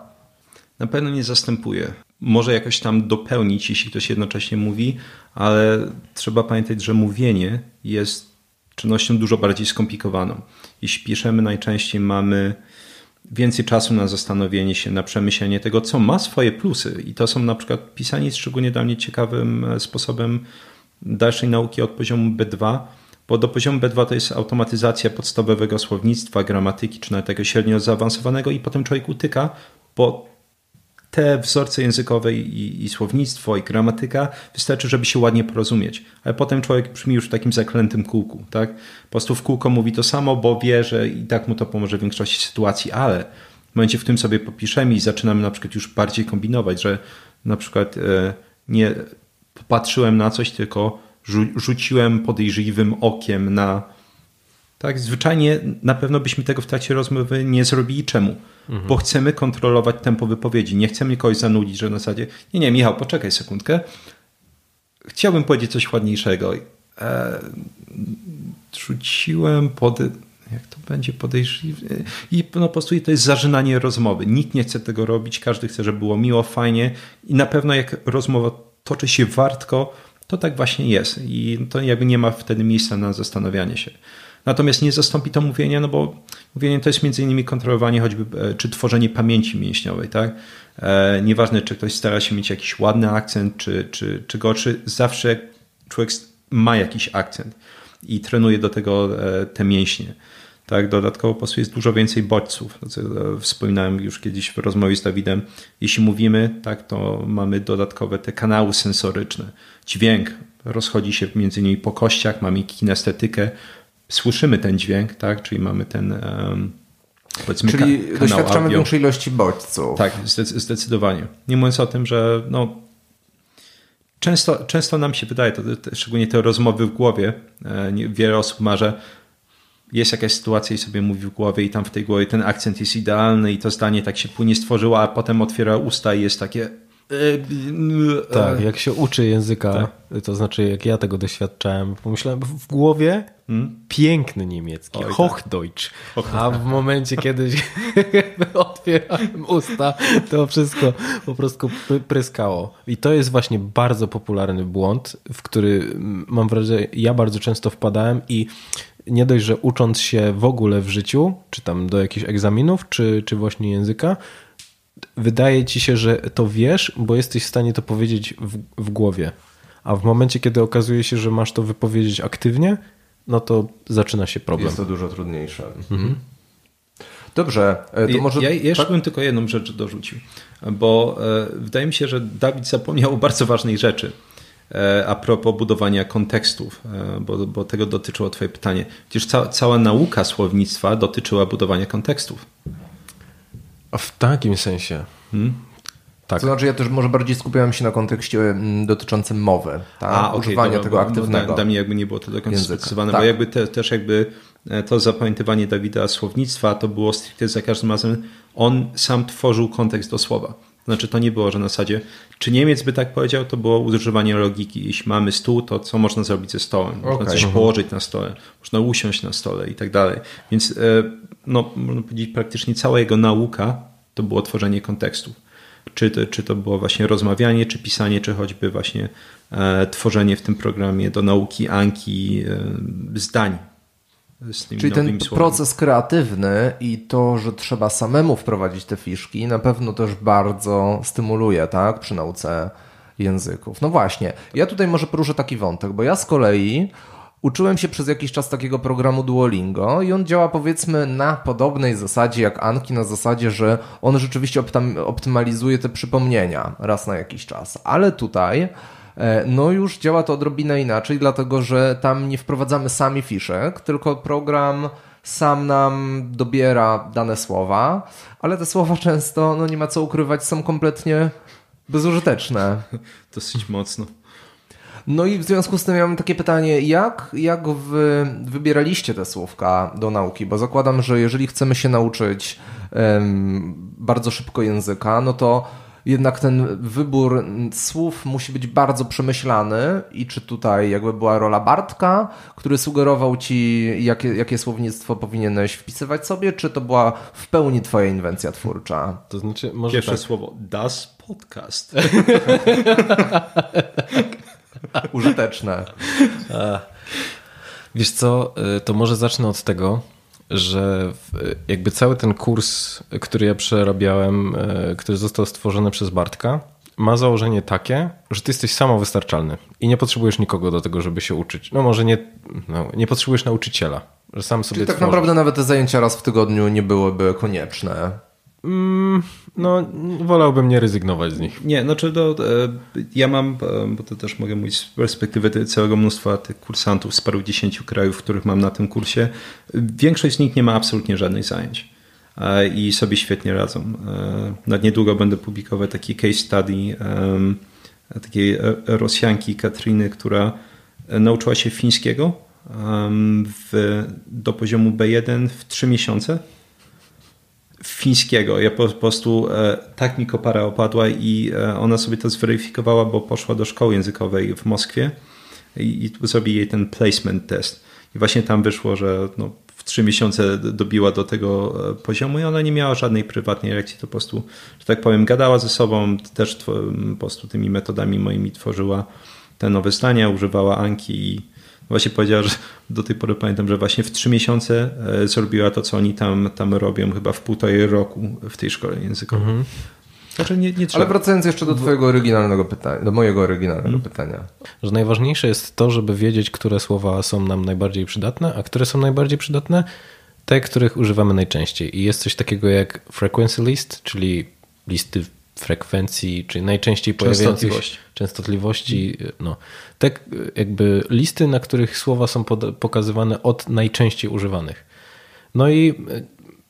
Na pewno nie zastępuje. Może jakoś tam dopełnić, jeśli ktoś jednocześnie mówi, ale trzeba pamiętać, że mówienie jest czynnością dużo bardziej skomplikowaną. Jeśli piszemy, najczęściej mamy więcej czasu na zastanowienie się, na przemyślenie tego, co ma swoje plusy. I to są na przykład pisanie szczególnie dla mnie ciekawym e, sposobem dalszej nauki od poziomu B2, bo do poziomu B2 to jest automatyzacja podstawowego słownictwa, gramatyki, czy nawet tego średnio zaawansowanego i potem człowiek utyka, bo te wzorce językowe i, i, słownictwo, i gramatyka wystarczy, żeby się ładnie porozumieć. Ale potem człowiek brzmi już w takim zaklętym kółku. Tak? Po prostu w kółko mówi to samo, bo wie, że i tak mu to pomoże w większości sytuacji, ale w momencie, w którym sobie popiszemy i zaczynamy na przykład już bardziej kombinować, że na przykład e, nie popatrzyłem na coś, tylko rzuciłem podejrzliwym okiem na tak, zwyczajnie na pewno byśmy tego w trakcie rozmowy nie zrobili. Czemu? Mhm. Bo chcemy kontrolować tempo wypowiedzi. Nie chcemy kogoś zanudzić, że na zasadzie nie, nie, Michał, poczekaj sekundkę. Chciałbym powiedzieć coś ładniejszego. E, rzuciłem pod... Jak to będzie podejrzliwe? I no, po prostu to jest zażynanie rozmowy. Nikt nie chce tego robić, każdy chce, żeby było miło, fajnie i na pewno jak rozmowa toczy się wartko, to tak właśnie jest i to jakby nie ma wtedy miejsca na zastanawianie się. Natomiast nie zastąpi to mówienie, no bo mówienie to jest między innymi kontrolowanie choćby, e, czy tworzenie pamięci mięśniowej, tak? E, nieważne, czy ktoś stara się mieć jakiś ładny akcent, czy, czy, czy gorszy, zawsze człowiek ma jakiś akcent i trenuje do tego e, te mięśnie. Tak, dodatkowo po prostu jest dużo więcej bodźców. Co wspominałem już kiedyś w rozmowie z Dawidem. Jeśli mówimy, tak, to mamy dodatkowe te kanały sensoryczne. Dźwięk rozchodzi się między innymi po kościach, mamy kinestetykę, słyszymy ten dźwięk, tak, czyli mamy ten um, powiedzmy Czyli ka doświadczamy audio. większej ilości bodźców. Tak, zdecydowanie. Nie mówiąc o tym, że no, często, często nam się wydaje, to, to, szczególnie te rozmowy w głowie, e, wiele osób ma, że jest jakaś sytuacja i sobie mówi w głowie i tam w tej głowie ten akcent jest idealny i to zdanie tak się płynnie stworzyło, a potem otwiera usta i jest takie tak, jak się uczy języka, tak. to znaczy jak ja tego doświadczałem, pomyślałem w głowie hmm? piękny niemiecki, Oj, tak. Hochdeutsch, tak. a w momencie kiedy *laughs* otwierałem usta, to wszystko po prostu pryskało. I to jest właśnie bardzo popularny błąd, w który mam wrażenie, ja bardzo często wpadałem i nie dość, że ucząc się w ogóle w życiu, czy tam do jakichś egzaminów, czy, czy właśnie języka, wydaje ci się, że to wiesz, bo jesteś w stanie to powiedzieć w, w głowie. A w momencie, kiedy okazuje się, że masz to wypowiedzieć aktywnie, no to zaczyna się problem. Jest to dużo trudniejsze. Mhm. Dobrze, e, to może... Ja, ja jeszcze tak? bym tylko jedną rzecz dorzucił, bo e, wydaje mi się, że Dawid zapomniał o bardzo ważnej rzeczy e, a propos budowania kontekstów, e, bo, bo tego dotyczyło twoje pytanie. Przecież ca, cała nauka słownictwa dotyczyła budowania kontekstów. A w takim sensie. Hmm? Tak. To znaczy, ja też może bardziej skupiałem się na kontekście dotyczącym mowy, tak? A, okay, używania tego aktywnego. Dla, dla mnie jakby nie było to do końca sprecyzowane, tak. bo jakby te, też jakby e, to zapamiętywanie Dawida słownictwa to było stricte za każdym razem, on sam tworzył kontekst do słowa. Znaczy to nie było, że na zasadzie, czy Niemiec by tak powiedział, to było używanie logiki. Jeśli mamy stół, to co można zrobić ze stołem? Można okay. coś mhm. położyć na stole, można usiąść na stole i tak dalej. Więc e, no, można powiedzieć, praktycznie cała jego nauka to było tworzenie kontekstów. Czy to, czy to było właśnie rozmawianie, czy pisanie, czy choćby właśnie e, tworzenie w tym programie do nauki Anki e, zdań Czyli ten proces kreatywny i to, że trzeba samemu wprowadzić te fiszki, na pewno też bardzo stymuluje, tak, przy nauce języków. No właśnie, ja tutaj może poruszę taki wątek, bo ja z kolei uczyłem się przez jakiś czas takiego programu Duolingo i on działa powiedzmy na podobnej zasadzie jak Anki, na zasadzie, że on rzeczywiście optymalizuje te przypomnienia raz na jakiś czas. Ale tutaj no już działa to odrobinę inaczej, dlatego że tam nie wprowadzamy sami fiszek, tylko program sam nam dobiera dane słowa, ale te słowa *laughs* często, no nie ma co ukrywać, są kompletnie bezużyteczne. *laughs* Dosyć mocno. No i w związku z tym ja mam takie pytanie, jak, jak wy wybieraliście te słówka do nauki? Bo zakładam, że jeżeli chcemy się nauczyć um, bardzo szybko języka, no to jednak ten wybór słów musi być bardzo przemyślany i czy tutaj jakby była rola Bartka, który sugerował ci, jakie, jakie słownictwo powinieneś wpisywać sobie, czy to była w pełni twoja inwencja twórcza? To znaczy, może Pierwsze tak. słowo, das podcast. *laughs* Użyteczne. Wiesz co, y, to może zacznę od tego, że jakby cały ten kurs, który ja przerabiałem, e, który został stworzony przez Bartka, ma założenie takie, że ty jesteś samowystarczalny i nie potrzebujesz nikogo do tego, żeby się uczyć. No może nie, no, nie potrzebujesz nauczyciela, że sam sobie Czyli tak naprawdę nawet te zajęcia raz w tygodniu nie byłyby konieczne. Mm, no, wolałbym nie rezygnować z nich. Nie, znaczy do, e, ja mam, e, bo to też mogę mówić z perspektywy całego mnóstwa tych kursantów z paru dziesięciu krajów, których mam na tym kursie. Większość z nich nie ma absolutnie żadnych zajęć e, i sobie świetnie radzą. Na niedługo będę publikować taki case study takiej Rosjanki Katriny, która nauczyła się fińskiego w, do poziomu B1 w trzy miesiące fińskiego. Ja po, prostu e, tak mi kopara opadła i e, ona sobie to zweryfikowała, bo poszła do szkoły językowej w Moskwie i, i zrobi jej ten placement test. I właśnie tam wyszło, że no, w trzy miesiące dobiła do tego e, poziomu i ona nie miała żadnej prywatnej reakcji, to po prostu, że tak powiem, gadała ze sobą, też po prostu tymi metodami moimi tworzyła te nowe zdania, używała Anki i właśnie powiedziała, że do tej pory pamiętam, że właśnie w trzy miesiące e, zrobiła to, co oni tam, tam robią chyba w półtorej roku w tej szkole językowej. Mhm. Znaczy nie, nie Ale wracając jeszcze do twojego oryginalnego pytania, do mojego oryginalnego hmm. pytania. Że najważniejsze jest to, żeby wiedzieć, które słowa są nam najbardziej przydatne, a które są najbardziej przydatne? Te, których używamy najczęściej. I jest coś takiego jak frequency list, czyli listy frekwencji, czyli najczęściej pojawiających częstotliwości. No, te jakby listy, na których słowa są pokazywane od najczęściej używanych. No i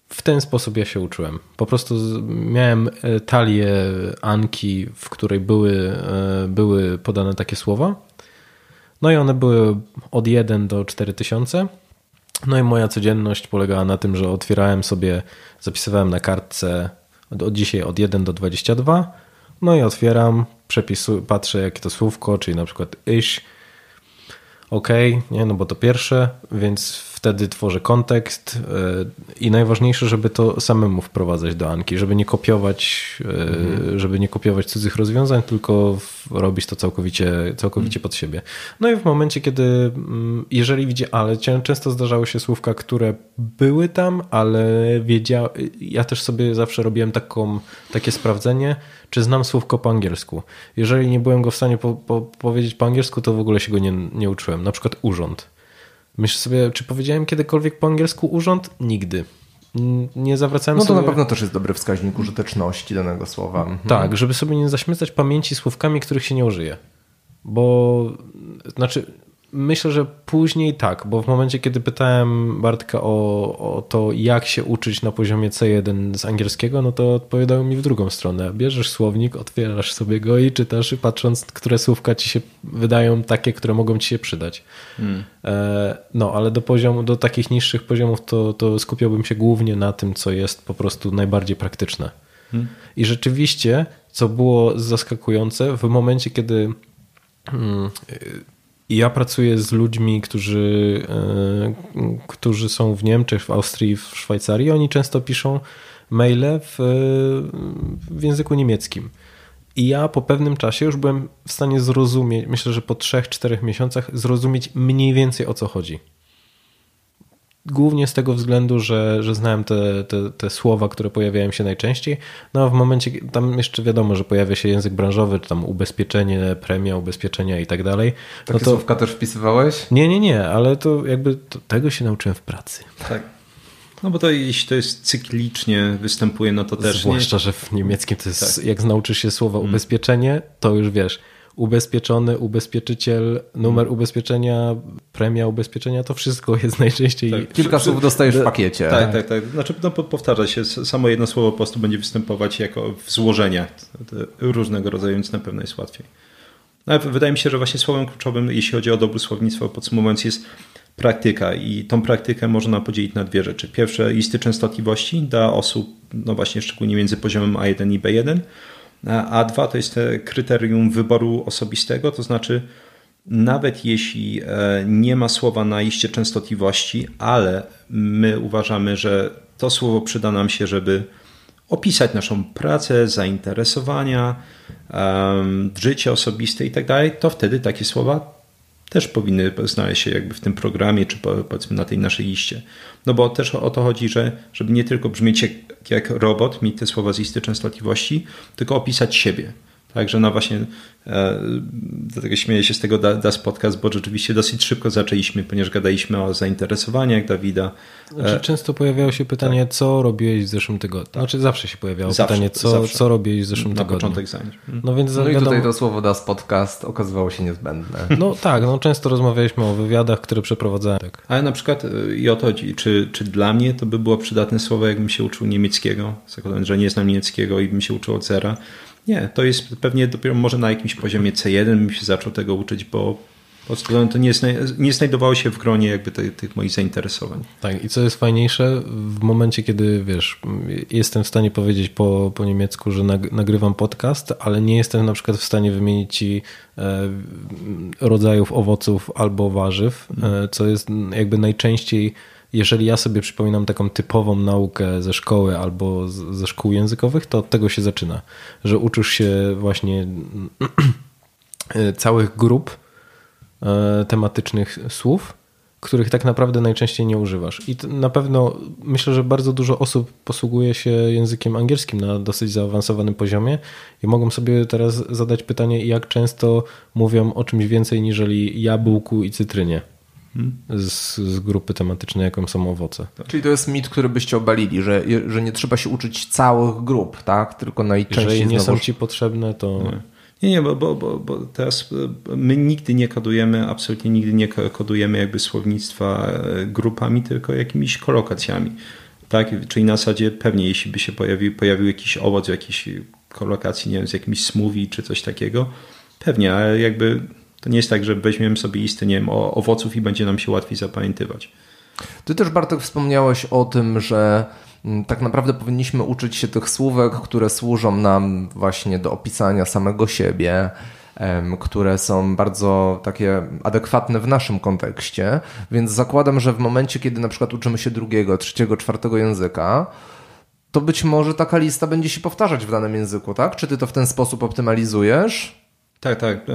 w ten sposób ja się uczyłem. Po prostu miałem e, talię Anki, w której były, e, były podane takie słowa. No i one były od 1 do 4000. No i moja codzienność polegała na tym, że otwierałem sobie, zapisywałem na kartce od dzisiaj od 1 do 22. No i otwieram, przepisu, patrzę jakie to słówko, czyli na przykład iś, ok, nie, no bo to pierwsze, więc wtedy tworzę kontekst e, i najważniejsze, żeby to samemu wprowadzać do Anki, żeby nie kopiować, mhm. żeby nie kopiować cudzych rozwiązań, tylko robić to całkowicie, całkowicie mhm. pod siebie. No i w momencie, kiedy mm, jeżeli widzi, ale często zdarzały się słówka, które były tam, ale wiedział, ja też sobie zawsze robiłem taką, takie sprawdzenie, czy znam słówko po angielsku. Jeżeli nie byłem go w stanie po, po, powiedzieć po angielsku, to w ogóle się go nie, nie uczyłem. Na przykład urząd. Myślę sobie, czy powiedziałem kiedykolwiek po angielsku urząd? Nigdy. Nie zwracałem No to sobie... na pewno też jest dobry wskaźnik użyteczności danego słowa. Mhm. Tak, żeby sobie nie zaśmiecać pamięci słówkami, których się nie użyje. Bo znaczy Myślę, że później tak, bo w momencie, kiedy pytałem Bartka o, o to, jak się uczyć na poziomie C1 z angielskiego, no to odpowiadał mi w drugą stronę. Bierzesz słownik, otwierasz sobie go i czytasz, patrząc, które słówka ci się wydają takie, które mogą ci się przydać. Hmm. E, no, ale do poziomu, do takich niższych poziomów to, to skupiałbym się głównie na tym, co jest po prostu najbardziej praktyczne. Hmm. I rzeczywiście, co było zaskakujące, w momencie, kiedy. Ja pracuję z ludźmi, którzy, e, którzy są w Niemczech, w Austrii, w Szwajcarii. Oni często piszą maile w, w języku niemieckim. I ja po pewnym czasie już byłem w stanie zrozumieć, myślę, że po 3-4 miesiącach, zrozumieć mniej więcej o co chodzi. Głównie z tego względu, że, że znałem te, te, te słowa, które pojawiają się najczęściej. No a w momencie, tam jeszcze wiadomo, że pojawia się język branżowy, czy tam ubezpieczenie, premia ubezpieczenia i tak dalej. Takie no to... słówka też wpisywałeś? Nie, nie, nie, ale to jakby to, tego się nauczyłem w pracy. Tak. No bo to jeśli to jest cyklicznie występuje, no to też Zwłaszcza, nie... że w niemieckim to jest, tak. jak nauczysz się słowa mm. ubezpieczenie, to już wiesz, ubezpieczony, ubezpieczyciel, numer mhm. ubezpieczenia, premia ubezpieczenia, to wszystko jest *laughs* najczęściej. Tak, Kilka słów dostajesz w pakiecie. Tak, tak, tak. Znaczy, no, powtarza się, samo jedno słowo po prostu będzie występować jako w złożeniach różnego rodzaju, więc na pewno jest łatwiej. Ale wydaje mi się, że właśnie słowem kluczowym, jeśli chodzi o dobre słownictwo, podsumowując, jest praktyka i tą praktykę można podzielić na dwie rzeczy. Pierwsze, listy częstotliwości dla osób, no właśnie szczególnie między poziomem A1 i B1, a dwa to jest kryterium wyboru osobistego, to znaczy nawet jeśli e, nie ma słowa na liście częstotliwości, ale my uważamy, że to słowo przyda nam się, żeby opisać naszą pracę, zainteresowania, życie osobiste i tak to wtedy takie słowa też powinny znaleźć się jakby w tym programie, czy powiedzmy na tej naszej liście. No bo też o to chodzi, że żeby nie tylko brzmieć jak, jak robot, mieć te słowa z listy częstotliwości, tylko opisać siebie. Także no właśnie, e, dlatego śmieję się z tego Das Podcast, bo rzeczywiście dosyć szybko zaczęliśmy, ponieważ gadaliśmy o zainteresowaniach Dawida. Znaczy, e, często pojawiało się pytanie, tak. co robiłeś w zeszłym tygodniu? Znaczy zawsze się pojawiało zawsze, pytanie, co, zawsze. co robiłeś w zeszłym Na tygodniu? początek zajęć. Mhm. No, więc no wiadomo... i tutaj to słowo Das Podcast okazywało się niezbędne. *laughs* No tak, no często rozmawialiśmy o wywiadach, które przeprowadzałem. Tak. Ale na przykład e, i o to czy, czy dla mnie to by było przydatne słowo, jakbym się uczył niemieckiego, zakładając, że nie znam niemieckiego i bym się uczył od zera, nie, to jest pewnie dopiero może na jakimś poziomie C1 bym się zaczął tego uczyć, bo po prostu to nie, nie znajdowało się w gronie jakby tych, tych moich zainteresowań. Tak, i co jest fajniejsze, w momencie, kiedy wiesz, jestem w stanie powiedzieć po, po niemiecku, że nagrywam podcast, ale nie jestem na przykład w stanie wymienić ci e, rodzajów owoców albo warzyw, e, co jest jakby najczęściej jeżeli ja sobie przypominam taką typową naukę ze szkoły albo z, ze szkół językowych, to od tego się zaczyna, że uczysz się właśnie *clears throat* całych grup e, tematycznych słów, których tak naprawdę najczęściej nie używasz. I na pewno myślę, że bardzo dużo osób posługuje się językiem angielskim na dosyć zaawansowanym poziomie i mogą sobie teraz zadać pytanie, jak często mówią o czymś więcej niżeli jabłku i cytrynie z, z, grupy tematycznej, jaką są owoce. Czyli to jest mit, który byście obalili, że, że nie trzeba się uczyć całych grup, tak? Tylko najczęściej Jeżeli nie są ci potrzebne, to... Nie. Nie, nie, bo, bo, bo, bo teraz e, my nigdy nie kodujemy, absolutnie nigdy nie kodujemy jakby słownictwa e, grupami, tylko jakimiś kolokacjami. Tak? Czyli na zasadzie pewnie jeśli by się pojawił, pojawił jakiś owoc w jakiejś kolokacji, nie wiem, z jakimś smoothie czy coś takiego, pewnie, ale jakby to nie jest tak, że weźmiemy sobie listę, nie wiem, owoców i będzie nam się łatwiej zapamiętywać. Ty też Bartek wspomniałeś o tym, że mm, tak naprawdę powinniśmy uczyć się tych słówek, które służą nam właśnie do opisania samego siebie, które są bardzo takie adekwatne w naszym kontekście. Więc zakładam, że w momencie, kiedy na przykład uczymy się drugiego, trzeciego, czwartego języka, to być może taka lista będzie się powtarzać w danym języku, tak? Czy ty to w ten sposób optymalizujesz? Tak, tak,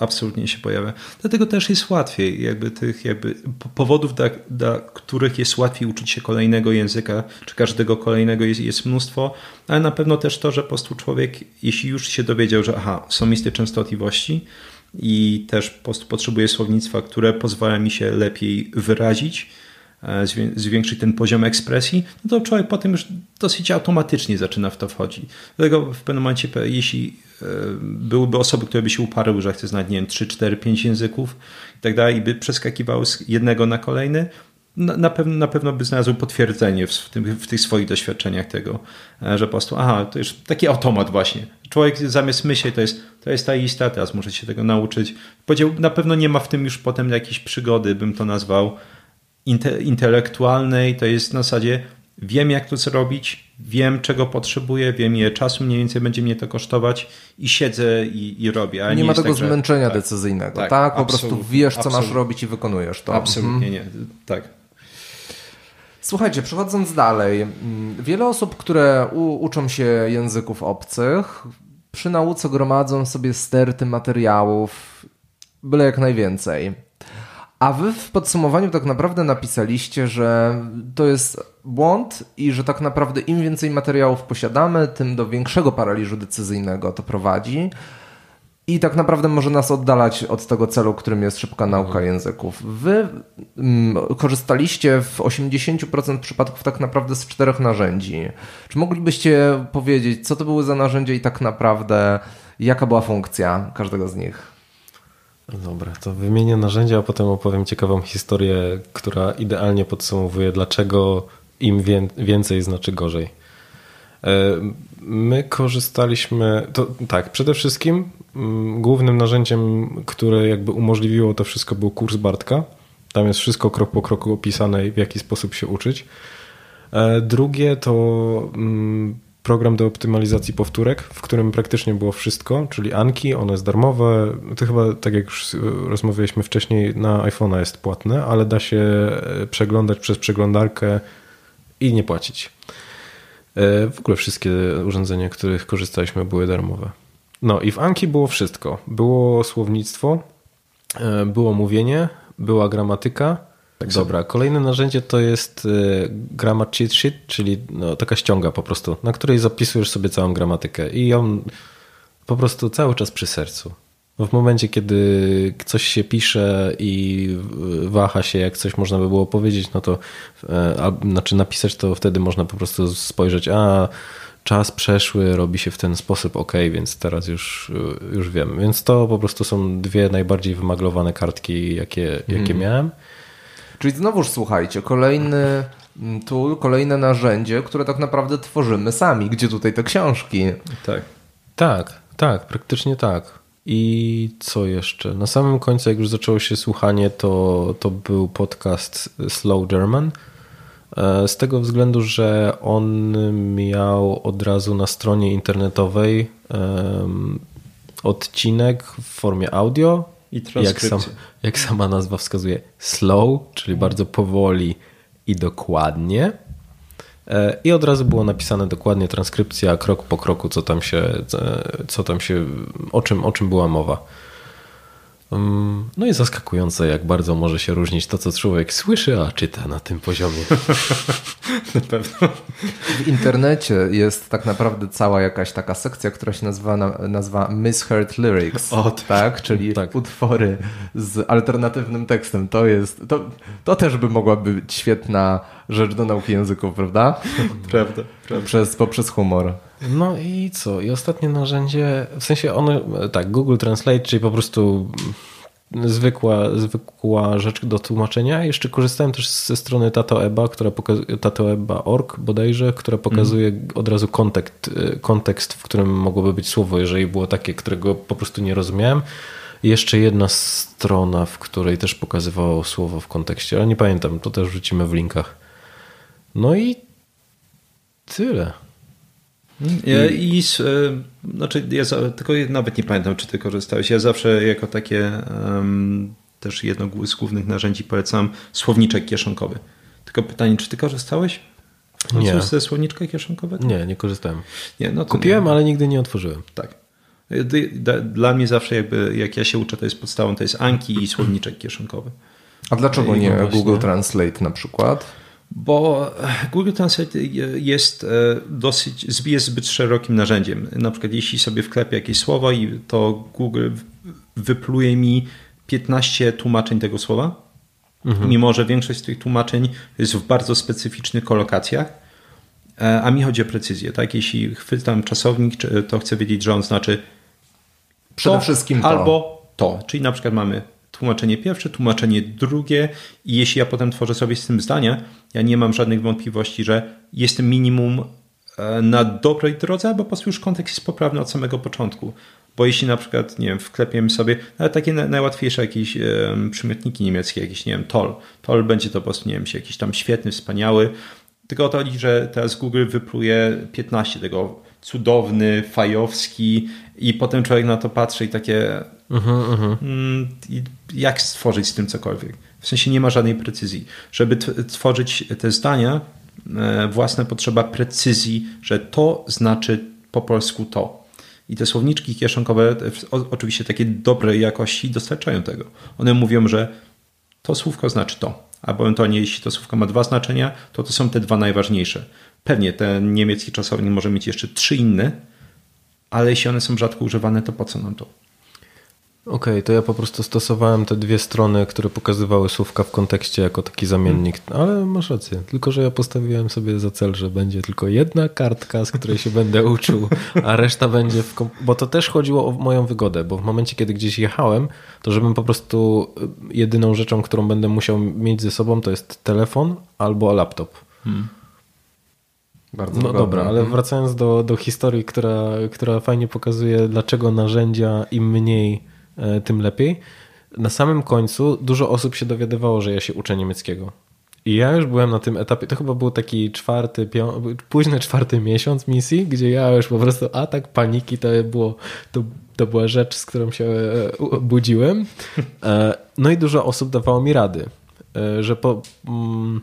absolutnie się pojawia. Dlatego też jest łatwiej, jakby tych jakby powodów, dla, dla których jest łatwiej uczyć się kolejnego języka, czy każdego kolejnego jest, jest mnóstwo, ale na pewno też to, że po prostu człowiek, jeśli już się dowiedział, że aha, są listy częstotliwości i też po prostu potrzebuje słownictwa, które pozwala mi się lepiej wyrazić, zwiększyć ten poziom ekspresji, no to człowiek potem już dosyć automatycznie zaczyna w to wchodzić. Dlatego w pewnym momencie, jeśli E, byłyby osoby, które by się uparły, że chce znać, nie wiem, 3, 4, 5 języków i tak dalej, i by przeskakiwały z jednego na kolejny, na, na, pewno, na pewno by znalazł potwierdzenie w, tym, w tych swoich doświadczeniach tego, e, że po prostu, aha, to już taki automat właśnie. Człowiek zamiast myśleć, to jest, to jest ta lista, teraz muszę się tego nauczyć. Powiedział, na pewno nie ma w tym już potem jakiejś przygody, bym to nazwał, inte, intelektualnej, to jest na zasadzie wiem jak to zrobić, wiem czego potrzebuję, wiem ile czasu mniej więcej będzie mnie to kosztować i siedzę i, i robię. nie, nie, ma tego tak, zmęczenia że, decyzyjnego, tak? tak po prostu wiesz co masz robić i wykonujesz to. Absolutnie mhm. nie, tak. Słuchajcie, przechodząc dalej, mm, wiele osób, które u, uczą się języków obcych, przy nauce gromadzą sobie sterty materiałów, byle jak najwięcej. A wy w podsumowaniu tak naprawdę napisaliście, że to jest błąd i że tak naprawdę im więcej materiałów posiadamy, tym do większego paraliżu decyzyjnego to prowadzi. I tak naprawdę może nas oddalać od tego celu, którym jest szybka nauka mhm. języków. Wy mm, korzystaliście w 80% przypadków tak naprawdę z czterech narzędzi. Czy moglibyście powiedzieć, co to były za narzędzia i tak naprawdę jaka była funkcja każdego z nich? Dobra, to wymienię narzędzia, a potem opowiem ciekawą historię, która idealnie podsumowuje, dlaczego im więcej znaczy gorzej. E, my korzystaliśmy, to tak, przede wszystkim mm, głównym narzędziem, które jakby umożliwiło to wszystko był kurs Bartka. Tam jest wszystko krok po kroku opisane, w jaki sposób się uczyć. E, drugie to mm, program do optymalizacji powtórek, w którym praktycznie było wszystko, czyli Anki, one jest darmowe. To chyba, tak jak już rozmawialiśmy wcześniej, na iPhone'a jest płatne, ale da się e, przeglądać przez przeglądarkę i nie płacić. E, w ogóle wszystkie urządzenia, których korzystaliśmy, były darmowe. No i w Anki było wszystko. Było słownictwo, e, było mówienie, była gramatyka, tak Dobra, kolejne narzędzie to jest y, grammar cheat sheet, czyli no, taka ściąga po prostu, na której zapisujesz sobie całą gramatykę i ją po prostu cały czas przy sercu. W momencie, kiedy coś się pisze i waha się, jak coś można by było powiedzieć, no to e, a, znaczy napisać, to wtedy można po prostu spojrzeć, a czas przeszły, robi się w ten sposób, ok, więc teraz już, już wiem. Więc to po prostu są dwie najbardziej wymaglowane kartki, jakie, jakie hmm. miałem. Czyli znowuż słuchajcie, kolejny tool, kolejne narzędzie, które tak naprawdę tworzymy sami. Gdzie tutaj te książki? Tak. Tak, tak, praktycznie tak. I co jeszcze? Na samym końcu, jak już zaczęło się słuchanie, to, to był podcast Slow German. E, z tego względu, że on miał od razu na stronie internetowej um, odcinek w formie audio i. Jak, sam, jak sama nazwa wskazuje, slow, czyli bardzo powoli i dokładnie. E, I od razu było napisane dokładnie transkrypcja krok po kroku, co tam się, co tam się o, czym, o czym była mowa. Mm, no i zaskakujące, jak bardzo może się różnić to, co człowiek słyszy, a czyta na tym poziomie. *laughs* na pewno. W internecie jest tak naprawdę cała jakaś taka sekcja, która się nazywa, nazywa Misheard Lyrics. O, tak, czyli tak. utwory z alternatywnym tekstem. To jest, to, to też by mogła być świetna rzecz do nauki języków, prawda? *laughs* prawda, prawda. Przez, poprzez humor. No i co? I ostatnie narzędzie, w sensie one, tak, Google Translate, czyli po prostu zwykła, zwykła rzecz do tłumaczenia. Jeszcze korzystałem też ze strony TatoEba, która pokazuje, tatoeba.org bodajże, która pokazuje mm. od razu kontekst, kontekst, w którym mogłoby być słowo, jeżeli było takie, którego po prostu nie rozumiałem. I jeszcze jedna strona, w której też pokazywało słowo w kontekście, ale nie pamiętam, to też wrzucimy w linkach. No i tyle. Ja, I, znaczy ja za, tylko nawet nie pamiętam, czy ty korzystałeś. Ja zawsze jako takie um, też jedno z głównych narzędzi polecam słowniczek kieszonkowy. Tylko pytanie, czy ty korzystałeś? Nie. ze słowniczka kieszonkowego? Nie, nie korzystałem. Nie, no Kupiłem, nie. ale nigdy nie otworzyłem. Tak. Dla mnie zawsze jakby, jak ja się uczę, to jest podstawą, to jest Anki i słowniczek kieszonkowy. A dlaczego nie Google Translate na przykład? Bo Google Translate jest e, dosyć, jest zbyt szerokim narzędziem. Na przykład jeśli sobie wklepię jakieś słowo i to Google wypluje mi 15 tłumaczeń tego słowa, mhm. mimo że większość z tych tłumaczeń jest w bardzo specyficznych kolokacjach, e, a mi chodzi o precyzję. Tak? Jeśli chwytam czasownik, to chcę wiedzieć, że on znaczy przede to, wszystkim to. albo to. Czyli na przykład mamy tłumaczenie pierwsze, tłumaczenie drugie i jeśli ja potem tworzę sobie z tym zdania, ja nie mam żadnych wątpliwości, że jestem minimum e, na dobrej drodze, albo po prostu już kontekst jest poprawny od samego początku. Bo jeśli na przykład, nie wiem, wklepiemy sobie nawet takie najłatwiejsze jakieś przymiotniki niemieckie, jakieś, nie wiem, toll. Toll będzie to po prostu, nie wiem, jakiś tam świetny, wspaniały. Tylko o to chodzi, że teraz Google wypluje 15 tego cudowny, fajowski i potem człowiek na to patrzy i takie uh-huh, uh-huh. Mm, jak stworzyć z tym cokolwiek. W sensie nie ma żadnej precyzji. Żeby tworzyć te zdania, e, własne potrzeba precyzji, że to znaczy po polsku to. I te słowniczki kieszonkowe, oczywiście takie dobrej jakości, dostarczają tego. One mówią, że to słówko znaczy to. Albo to nie, jeśli to słówko ma dwa znaczenia, to to są te dwa najważniejsze. Pewnie ten niemiecki czasownik może mieć jeszcze trzy inne, ale jeśli one są rzadko używane, to po co nam to? Okej, okay, to ja po prostu stosowałem te dwie strony, które pokazywały słówka w kontekście jako taki zamiennik, ale masz rację. Tylko, że ja postawiłem sobie za cel, że będzie tylko jedna kartka, z której się będę uczył, a reszta będzie w. Bo to też chodziło o moją wygodę, bo w momencie, kiedy gdzieś jechałem, to żebym po prostu y, jedyną rzeczą, którą będę musiał mieć ze sobą, to jest telefon albo laptop. Hmm. Bardzo no dobra, ale mhm. wracając do, do historii, która, która fajnie pokazuje, dlaczego narzędzia im mniej, tym lepiej. Na samym końcu dużo osób się dowiadywało, że ja się uczę niemieckiego. I ja już byłem na tym etapie, to chyba był taki czwarty, późny czwarty miesiąc misji, gdzie ja już po prostu atak paniki to było, to, to była rzecz, z którą się e, budziłem. E, no i dużo osób dawało mi rady, że po... Mm,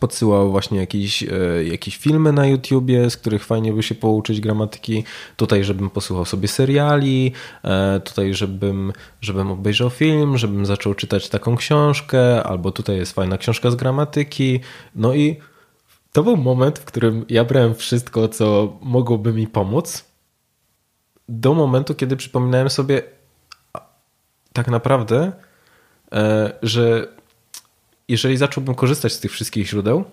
podsyłał właśnie jakieś, e, jakieś filmy na YouTubie, z których fajnie by się pouczyć gramatyki. Tutaj, żebym posłuchał sobie seriali, e, tutaj, żebym, żebym obejrzał film, żebym zaczął czytać taką książkę, albo tutaj jest fajna książka z gramatyki. No i to był moment, w którym ja brałem wszystko, co mogłoby mi pomóc, do momentu, kiedy przypominałem sobie tak naprawdę, e, że jeżeli zacząłbym korzystać z tych wszystkich źródeł,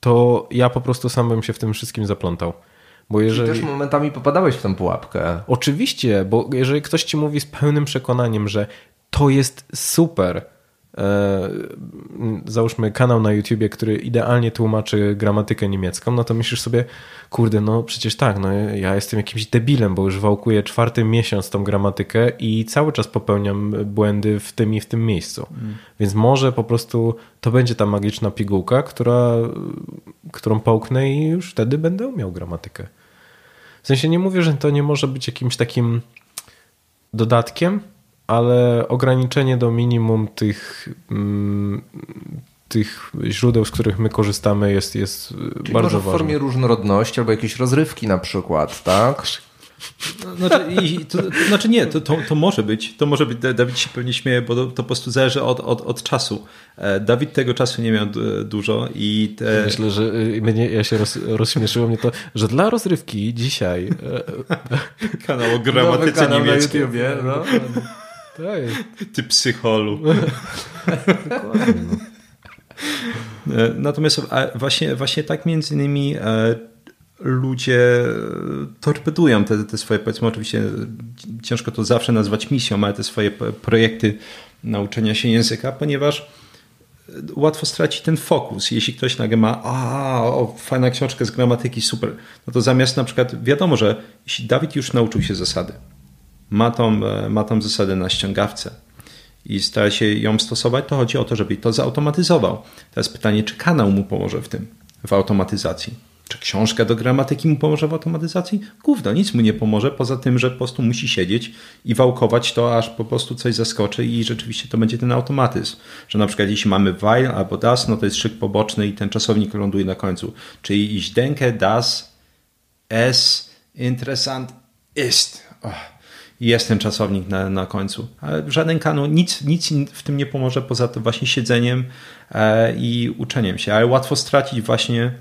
to ja po prostu sam bym się w tym wszystkim zaplątał. Bo jeżeli... Czyli też momentami popadałeś w tę pułapkę. Oczywiście, bo jeżeli ktoś ci mówi z pełnym przekonaniem, że to jest super, załóżmy kanał na YouTubie, który idealnie tłumaczy gramatykę niemiecką, no to myślisz sobie, kurde, no przecież tak, no ja jestem jakimś debilem, bo już wałkuję czwarty miesiąc tą gramatykę i cały czas popełniam błędy w tym i w tym miejscu. Mm. Więc może po prostu to będzie ta magiczna pigułka, która, którą połknę i już wtedy będę umiał gramatykę. W sensie nie mówię, że to nie może być jakimś takim dodatkiem, ale ograniczenie do minimum tych, mm, tych źródeł, z których my korzystamy jest, jest Czyli bardzo może w ważne. formie różnorodności albo jakieś rozrywki na przykład, tak? Znaczy, i, to, to, znaczy nie, to, to, to może być, to może być, Dawid się pewnie śmieje, bo to, to po prostu zależy od, od, od czasu. E, Dawid tego czasu nie miał dużo i te... Myślę, że y, mnie, ja się roz, rozśmieszyło mnie to, że dla rozrywki dzisiaj e, *laughs* kanał o gramatyce kanał na niemieckiej. YouTubie, no. To jest Ty psycholu. dokładnie, no. E, Natomiast właśnie, właśnie tak między innymi e, ludzie torpedują te, te swoje, powiedzmy oczywiście ciężko to zawsze nazwać misją, ale te swoje projekty nauczenia się języka, ponieważ łatwo straci ten fokus. Jeśli ktoś nagle ma, a, o, fajna książka z gramatyki, super, no to zamiast na przykład, wiadomo, że jeśli Dawid już nauczył się zasady, ma tą, e, ma tą zasadę na ściągawce i stara się ją stosować, to chodzi o to, żeby to zautomatyzował. Teraz pytanie, czy kanał mu pomoże w tym, w automatyzacji? Czy książka do gramatyki mu pomoże w automatyzacji? Gówno, nic mu nie pomoże, poza tym, że po prostu musi siedzieć i wałkować to, aż po prostu coś zaskoczy i rzeczywiście to będzie ten automatyzm. Że na przykład jeśli mamy while albo das, no to jest szyk poboczny i ten czasownik ląduje na końcu. Czyli ich denke, das es interessant ist. Oh. Jest ten czasownik na, na końcu. Ale żaden kanał, nic, nic w tym nie pomoże poza to właśnie siedzeniem e, i uczeniem się. Ale łatwo stracić właśnie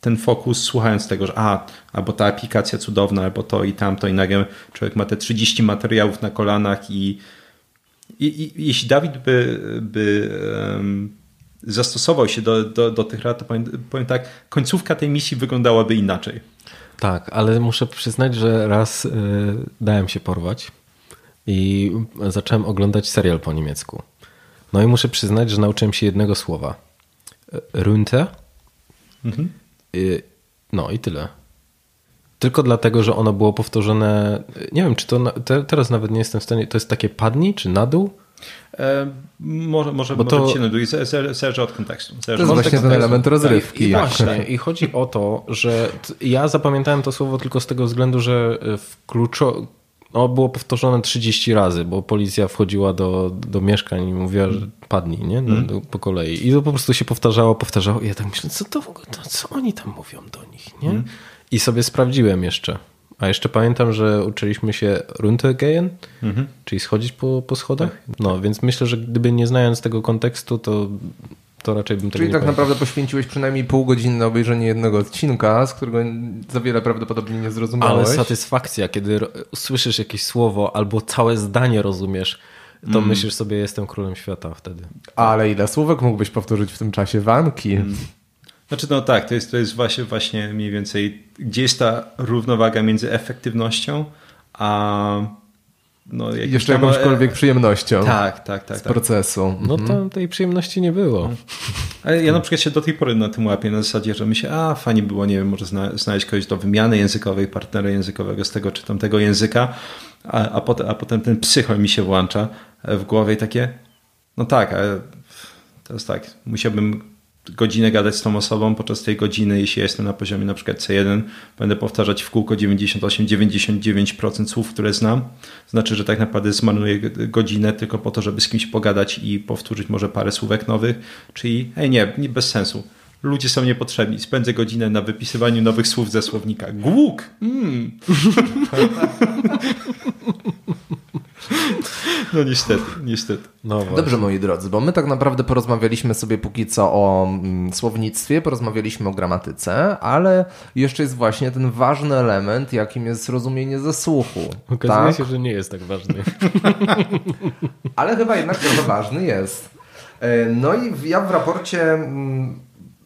ten fokus słuchając tego, że a, albo ta aplikacja cudowna, albo to i tamto i nagle człowiek ma te 30 materiałów na kolanach i, i, i jeśli Dawid by, by um, zastosował się do, do, do tych rad, to powiem, powiem tak, końcówka tej misji wyglądałaby inaczej. Tak, ale muszę przyznać, że raz y, dałem się porwać i zacząłem oglądać serial po niemiecku. No i muszę przyznać, że nauczyłem się jednego słowa. Runte. Mhm. Y, no i tyle. Tylko dlatego, że ono było powtórzone. Nie wiem, czy to. na- Te, teraz nawet nie jestem w stanie. To jest takie padnij, czy na dół? E, może może, Bo może to- inny, drugi, zależy od kontekstu. Zależy To jest właśnie kontekstu. ten element rozrywki. I właśnie, i chodzi o to, że t- ja zapamiętałem to słowo tylko z tego względu, że w kluczo... No, było powtórzone 30 razy, bo policja wchodziła do, do mieszkań i mówiła, że padnij, nie? No, do, po kolei. I to po prostu się powtarzało, powtarzało. I ja tak myślę, co to w ogóle, to, co oni tam mówią do nich, nie? I sobie sprawdziłem jeszcze. A jeszcze pamiętam, że uczyliśmy się runtergehen, czyli schodzić po, po schodach. No, więc myślę, że gdyby nie znając tego kontekstu, to, to raczej bym tego Czyli tak pamiętał. naprawdę poświęciłeś przynajmniej pół godziny na obejrzenie jednego odcinka, z którego za wiele prawdopodobnie nie Ale zrozumiałeś. satysfakcja, kiedy ro- słyszysz jakieś słowo albo całe zdanie rozumiesz, to myślisz sobie, jestem królem świata wtedy. Ale ile słówek mógłbyś powtórzyć w tym czasie wanki? Znaczy no tak, to jest, to jest właśnie, właśnie mniej więcej, gdzie jest ta równowaga między efektywnością a no, jeszcze tam- jakąśkolwiek przyjemnością Tak, tak, tak. z tak. procesu. No to tej przyjemności nie było. Ale ja na przykład się do tej pory na tym łapię, na zasadzie, że myślę, a fajnie było, nie wiem, może zna, znaleźć kogoś do wymiany językowej, partnera językowego z tego czy tamtego języka, a, a, potem, a potem ten psychol mi się włącza w głowie i takie, no tak, ale teraz tak, musiałbym godzinę gadać z tą osobą, podczas tej godziny, jeśli ja jestem na poziomie na przykład C1, będę powtarzać w kółko 98-99% słów, które znam. Znaczy, że tak naprawdę zmarnuję godzinę tylko po to, żeby z kimś pogadać i powtórzyć może parę słówek nowych, czyli hej, nie, nie bez sensu. Ludzie są niepotrzebni. Spędzę godzinę na wypisywaniu nowych słów ze słownika. Głuk! Mm. *laughs* *laughs* No niestety, niestety. No właśnie. Dobrze, moi drodzy, bo my tak naprawdę porozmawialiśmy sobie póki co o mm, słownictwie, porozmawialiśmy o gramatyce, ale jeszcze jest właśnie ten ważny element, jakim jest rozumienie ze słuchu. Okazuje tak? się, że nie jest tak ważny. *laughs* Ale chyba jednak trochę ważny jest. E, No i ja w raporcie mm,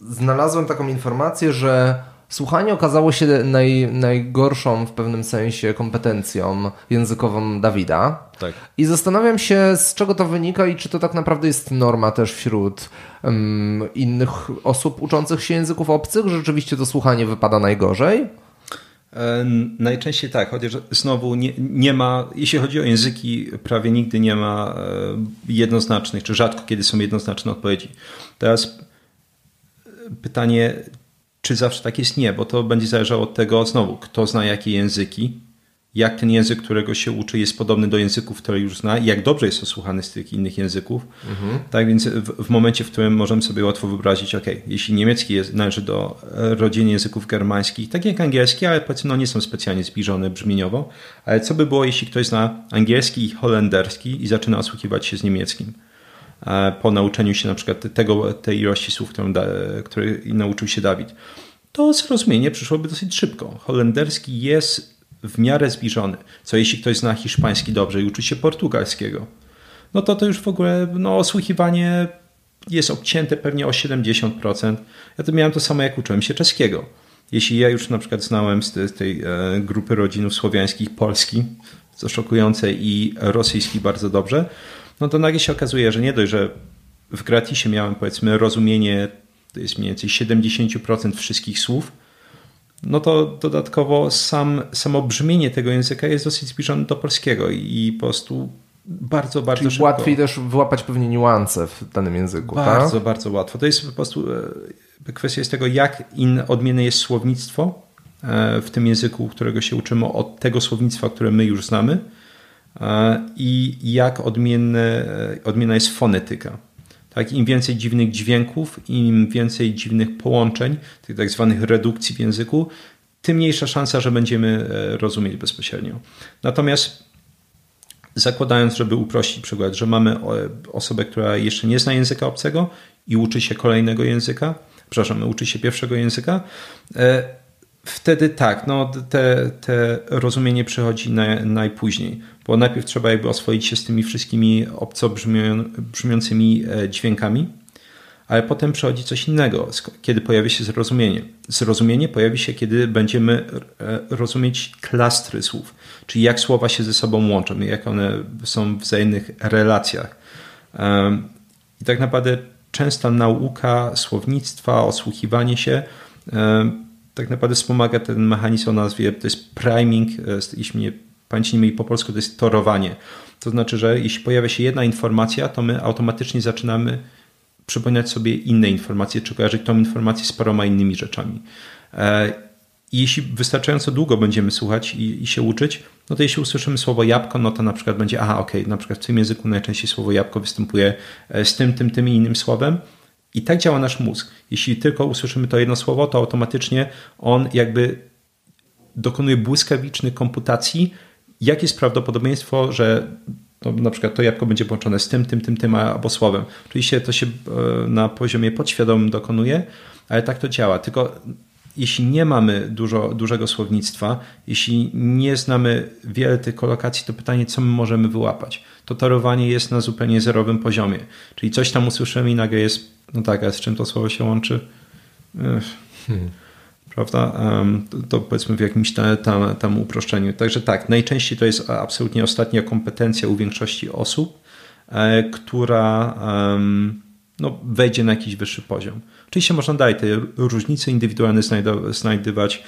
znalazłem taką informację, że słuchanie okazało się naj, najgorszą w pewnym sensie kompetencją językową Dawida. Tak. I zastanawiam się, z czego to wynika i czy to tak naprawdę jest norma też wśród em, innych osób uczących się języków obcych, że rzeczywiście to słuchanie wypada najgorzej. E, Najczęściej tak, chociaż znowu nie, nie ma, jeśli chodzi o języki, prawie nigdy nie ma e, jednoznacznych, czy rzadko kiedy są jednoznaczne odpowiedzi. Teraz e, pytanie, czy zawsze tak jest? Nie, bo to będzie zależało od tego, znowu, kto zna jakie języki, jak ten język, którego się uczy, jest podobny do języków, które już zna i jak dobrze jest osłuchany z tych innych języków. Mhm. Tak więc w, w, momencie, w którym możemy sobie łatwo wyobrazić, ok, jeśli niemiecki jest, należy do rodziny języków germańskich, tak jak angielski, ale powiedzmy, no nie są specjalnie zbliżone brzmieniowo, ale co by było, jeśli ktoś zna angielski i holenderski i zaczyna osłuchiwać się z niemieckim? E, po nauczeniu się na przykład tego, tej ilości słów, którą który nauczył się Dawid, to zrozumienie przyszłoby dosyć szybko. Holenderski jest w miarę zbliżony. Co jeśli ktoś zna hiszpański dobrze i uczy się portugalskiego? No to to już w ogóle no, osłuchiwanie jest obcięte pewnie o 70%. Ja to miałem to samo jak uczyłem się czeskiego. Jeśli ja już na przykład znałem z tej e, grupy rodzinów słowiańskich polski, co szokujące, i rosyjski bardzo dobrze, no to nagle się okazuje, że nie dość, że w gratisie miałem powiedzmy rozumienie, to jest mniej więcej 70% wszystkich słów, no to dodatkowo sam, samo brzmienie tego języka jest dosyć zbliżone do polskiego i po prostu bardzo, bardzo Czyli szybko. łatwiej też wyłapać pewnie niuanse w danym języku. Bardzo, tak? bardzo łatwo. To jest po prostu e, kwestia jest tego, jak in, odmienne jest słownictwo e, w tym języku, którego się uczymy, od tego słownictwa, które my już znamy i jak odmienne, odmienna jest fonetyka. Tak, Im więcej dziwnych dźwięków, im więcej dziwnych połączeń, tych tak zwanych redukcji w języku, tym mniejsza szansa, że będziemy e, rozumieć bezpośrednio. Natomiast zakładając, żeby uprościć przykład, że mamy osobę, która jeszcze nie zna języka obcego i uczy się kolejnego języka, przepraszam, uczy się pierwszego języka, e, wtedy tak, no te, te rozumienie przychodzi na, najpóźniej, bo najpierw trzeba jakby oswoić się z tymi wszystkimi obco brzmiącymi e, dźwiękami, ale potem przychodzi coś innego, kiedy pojawi się zrozumienie. Zrozumienie pojawi się, kiedy będziemy e, rozumieć klastry słów, czyli jak słowa się ze sobą łączą, jak one są w wzajemnych relacjach. I tak naprawdę częsta nauka słownictwa, osłuchiwanie się tak naprawdę wspomaga ten mechanizm o nazwie, to jest priming, e, jeśli mnie pamięć nie myli po polsku, to jest torowanie. To znaczy, że jeśli pojawia się jedna informacja, to my automatycznie zaczynamy przypominać sobie inne informacje, czy kojarzyć tą informację z paroma innymi rzeczami. E, jeśli wystarczająco długo będziemy słuchać i, i, się uczyć, no to jeśli usłyszymy słowo jabłko, no to na przykład będzie, aha, okej, okay, na przykład w tym języku najczęściej słowo jabłko występuje e, z tym, tym, tym i innym słowem, i tak działa nasz mózg. Jeśli tylko usłyszymy to jedno słowo, to automatycznie on jakby dokonuje błyskawicznej komputacji, jakie jest prawdopodobieństwo, że to na przykład to jabłko będzie połączone z tym, tym, tym, tym albo słowem. Oczywiście to się e, na poziomie podświadomym dokonuje, ale tak to działa. Tylko jeśli nie mamy dużo, dużego słownictwa, jeśli nie znamy wiele tych kolokacji, to pytanie, co my możemy wyłapać. To torowanie jest na zupełnie zerowym poziomie. Czyli coś tam usłyszymy i nagle jest no tak, a z czym to słowo się łączy? Hmm. Prawda? To, powiedzmy w jakimś tam, tam, uproszczeniu. Także tak, najczęściej to jest absolutnie ostatnia kompetencja u większości osób, e, która no, wejdzie na jakiś wyższy poziom. Oczywiście można dalej te różnice indywidualne znajdywać,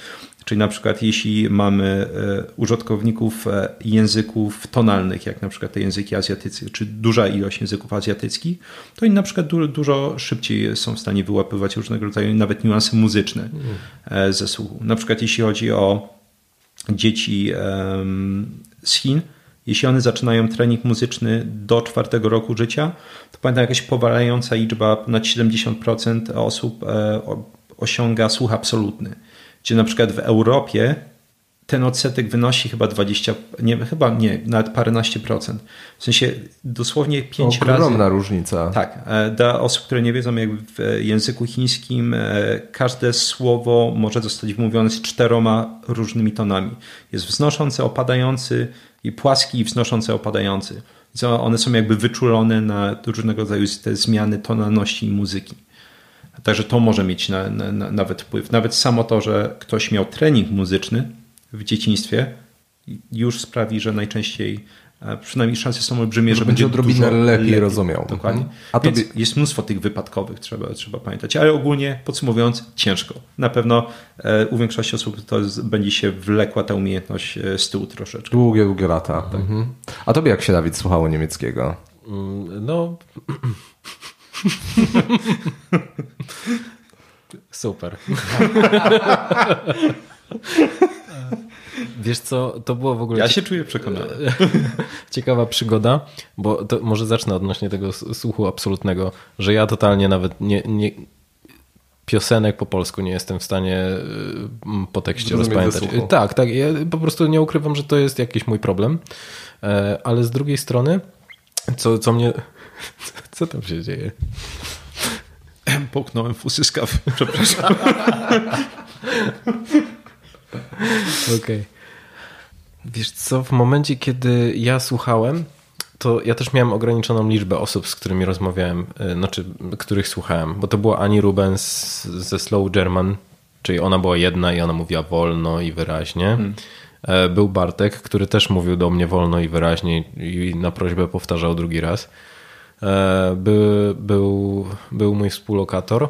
czyli na przykład jeśli mamy e, użytkowników e, języków tonalnych, jak na przykład te języki azjatyckie, czy duża ilość języków azjatyckich, to oni na przykład dużo, dużo szybciej są w stanie wyłapywać różnego rodzaju nawet niuanse muzyczne mm. ze słuchu. Na przykład jeśli chodzi o dzieci z Chin, jeśli one zaczynają trening muzyczny do czwartego roku życia, to pamiętam jakaś powalająca liczba, ponad 70% osób e, osiąga słuch absolutny. Gdzie na przykład w Europie ten odsetek wynosi chyba 20, nie, chyba nie, nawet paręnaście procent. W sensie dosłownie pięć Ogromna razy. Ogromna różnica. Tak. E, dla osób, które nie wiedzą, jakby w języku chińskim e, każde słowo może zostać wymówione z czteroma różnymi tonami. Jest wznoszący, opadający, i płaski i wznoszący, opadający. One są jakby wyczulone na różnego rodzaju te zmiany tonalności i muzyki. Także to może mieć na, na, nawet wpływ. Nawet samo to, że ktoś miał trening muzyczny w dzieciństwie, już sprawi, że najczęściej przynajmniej szanse są olbrzymie, że, że będzie odrobinę lepiej, lepiej rozumiał. Dokładnie. Mhm. A Więc tobie... jest mnóstwo tych wypadkowych, trzeba, trzeba pamiętać. Ale ogólnie podsumowując, ciężko. Na pewno e, u większości osób to będzie się wlekła ta umiejętność e, z tyłu troszeczkę. Długie, długie lata. Tak. Mhm. A tobie jak się Dawid słuchało niemieckiego? Mm, no... *laughs* Super. *laughs* *laughs* Wiesz co, to było w ogóle... Ja się czuję przekonany. *laughs* Ciekawa przygoda, bo może zacznę odnośnie tego słuchu absolutnego, że ja totalnie nawet nie, nie piosenek po polsku nie jestem w stanie y, po tekście rozpamiętać. Tak, tak. Ja po prostu nie ukrywam, że to jest jakiś mój problem. E, Ale z drugiej strony, co, co mnie. *laughs* Co tam się dzieje? Połknąłem fusy z kawy. Przepraszam. *laughs* Okej. Wiesz co, w momencie, kiedy ja słuchałem, to ja też miałem ograniczoną liczbę osób, z którymi rozmawiałem, e, znaczy, których słuchałem, bo to była Ani Rubens ze Slow German, czyli ona była jedna i ona mówiła wolno i wyraźnie. E, Był Bartek, który też mówił do mnie wolno i wyraźnie i na prośbę powtarzał drugi raz. E, By, był, był mój współlokator.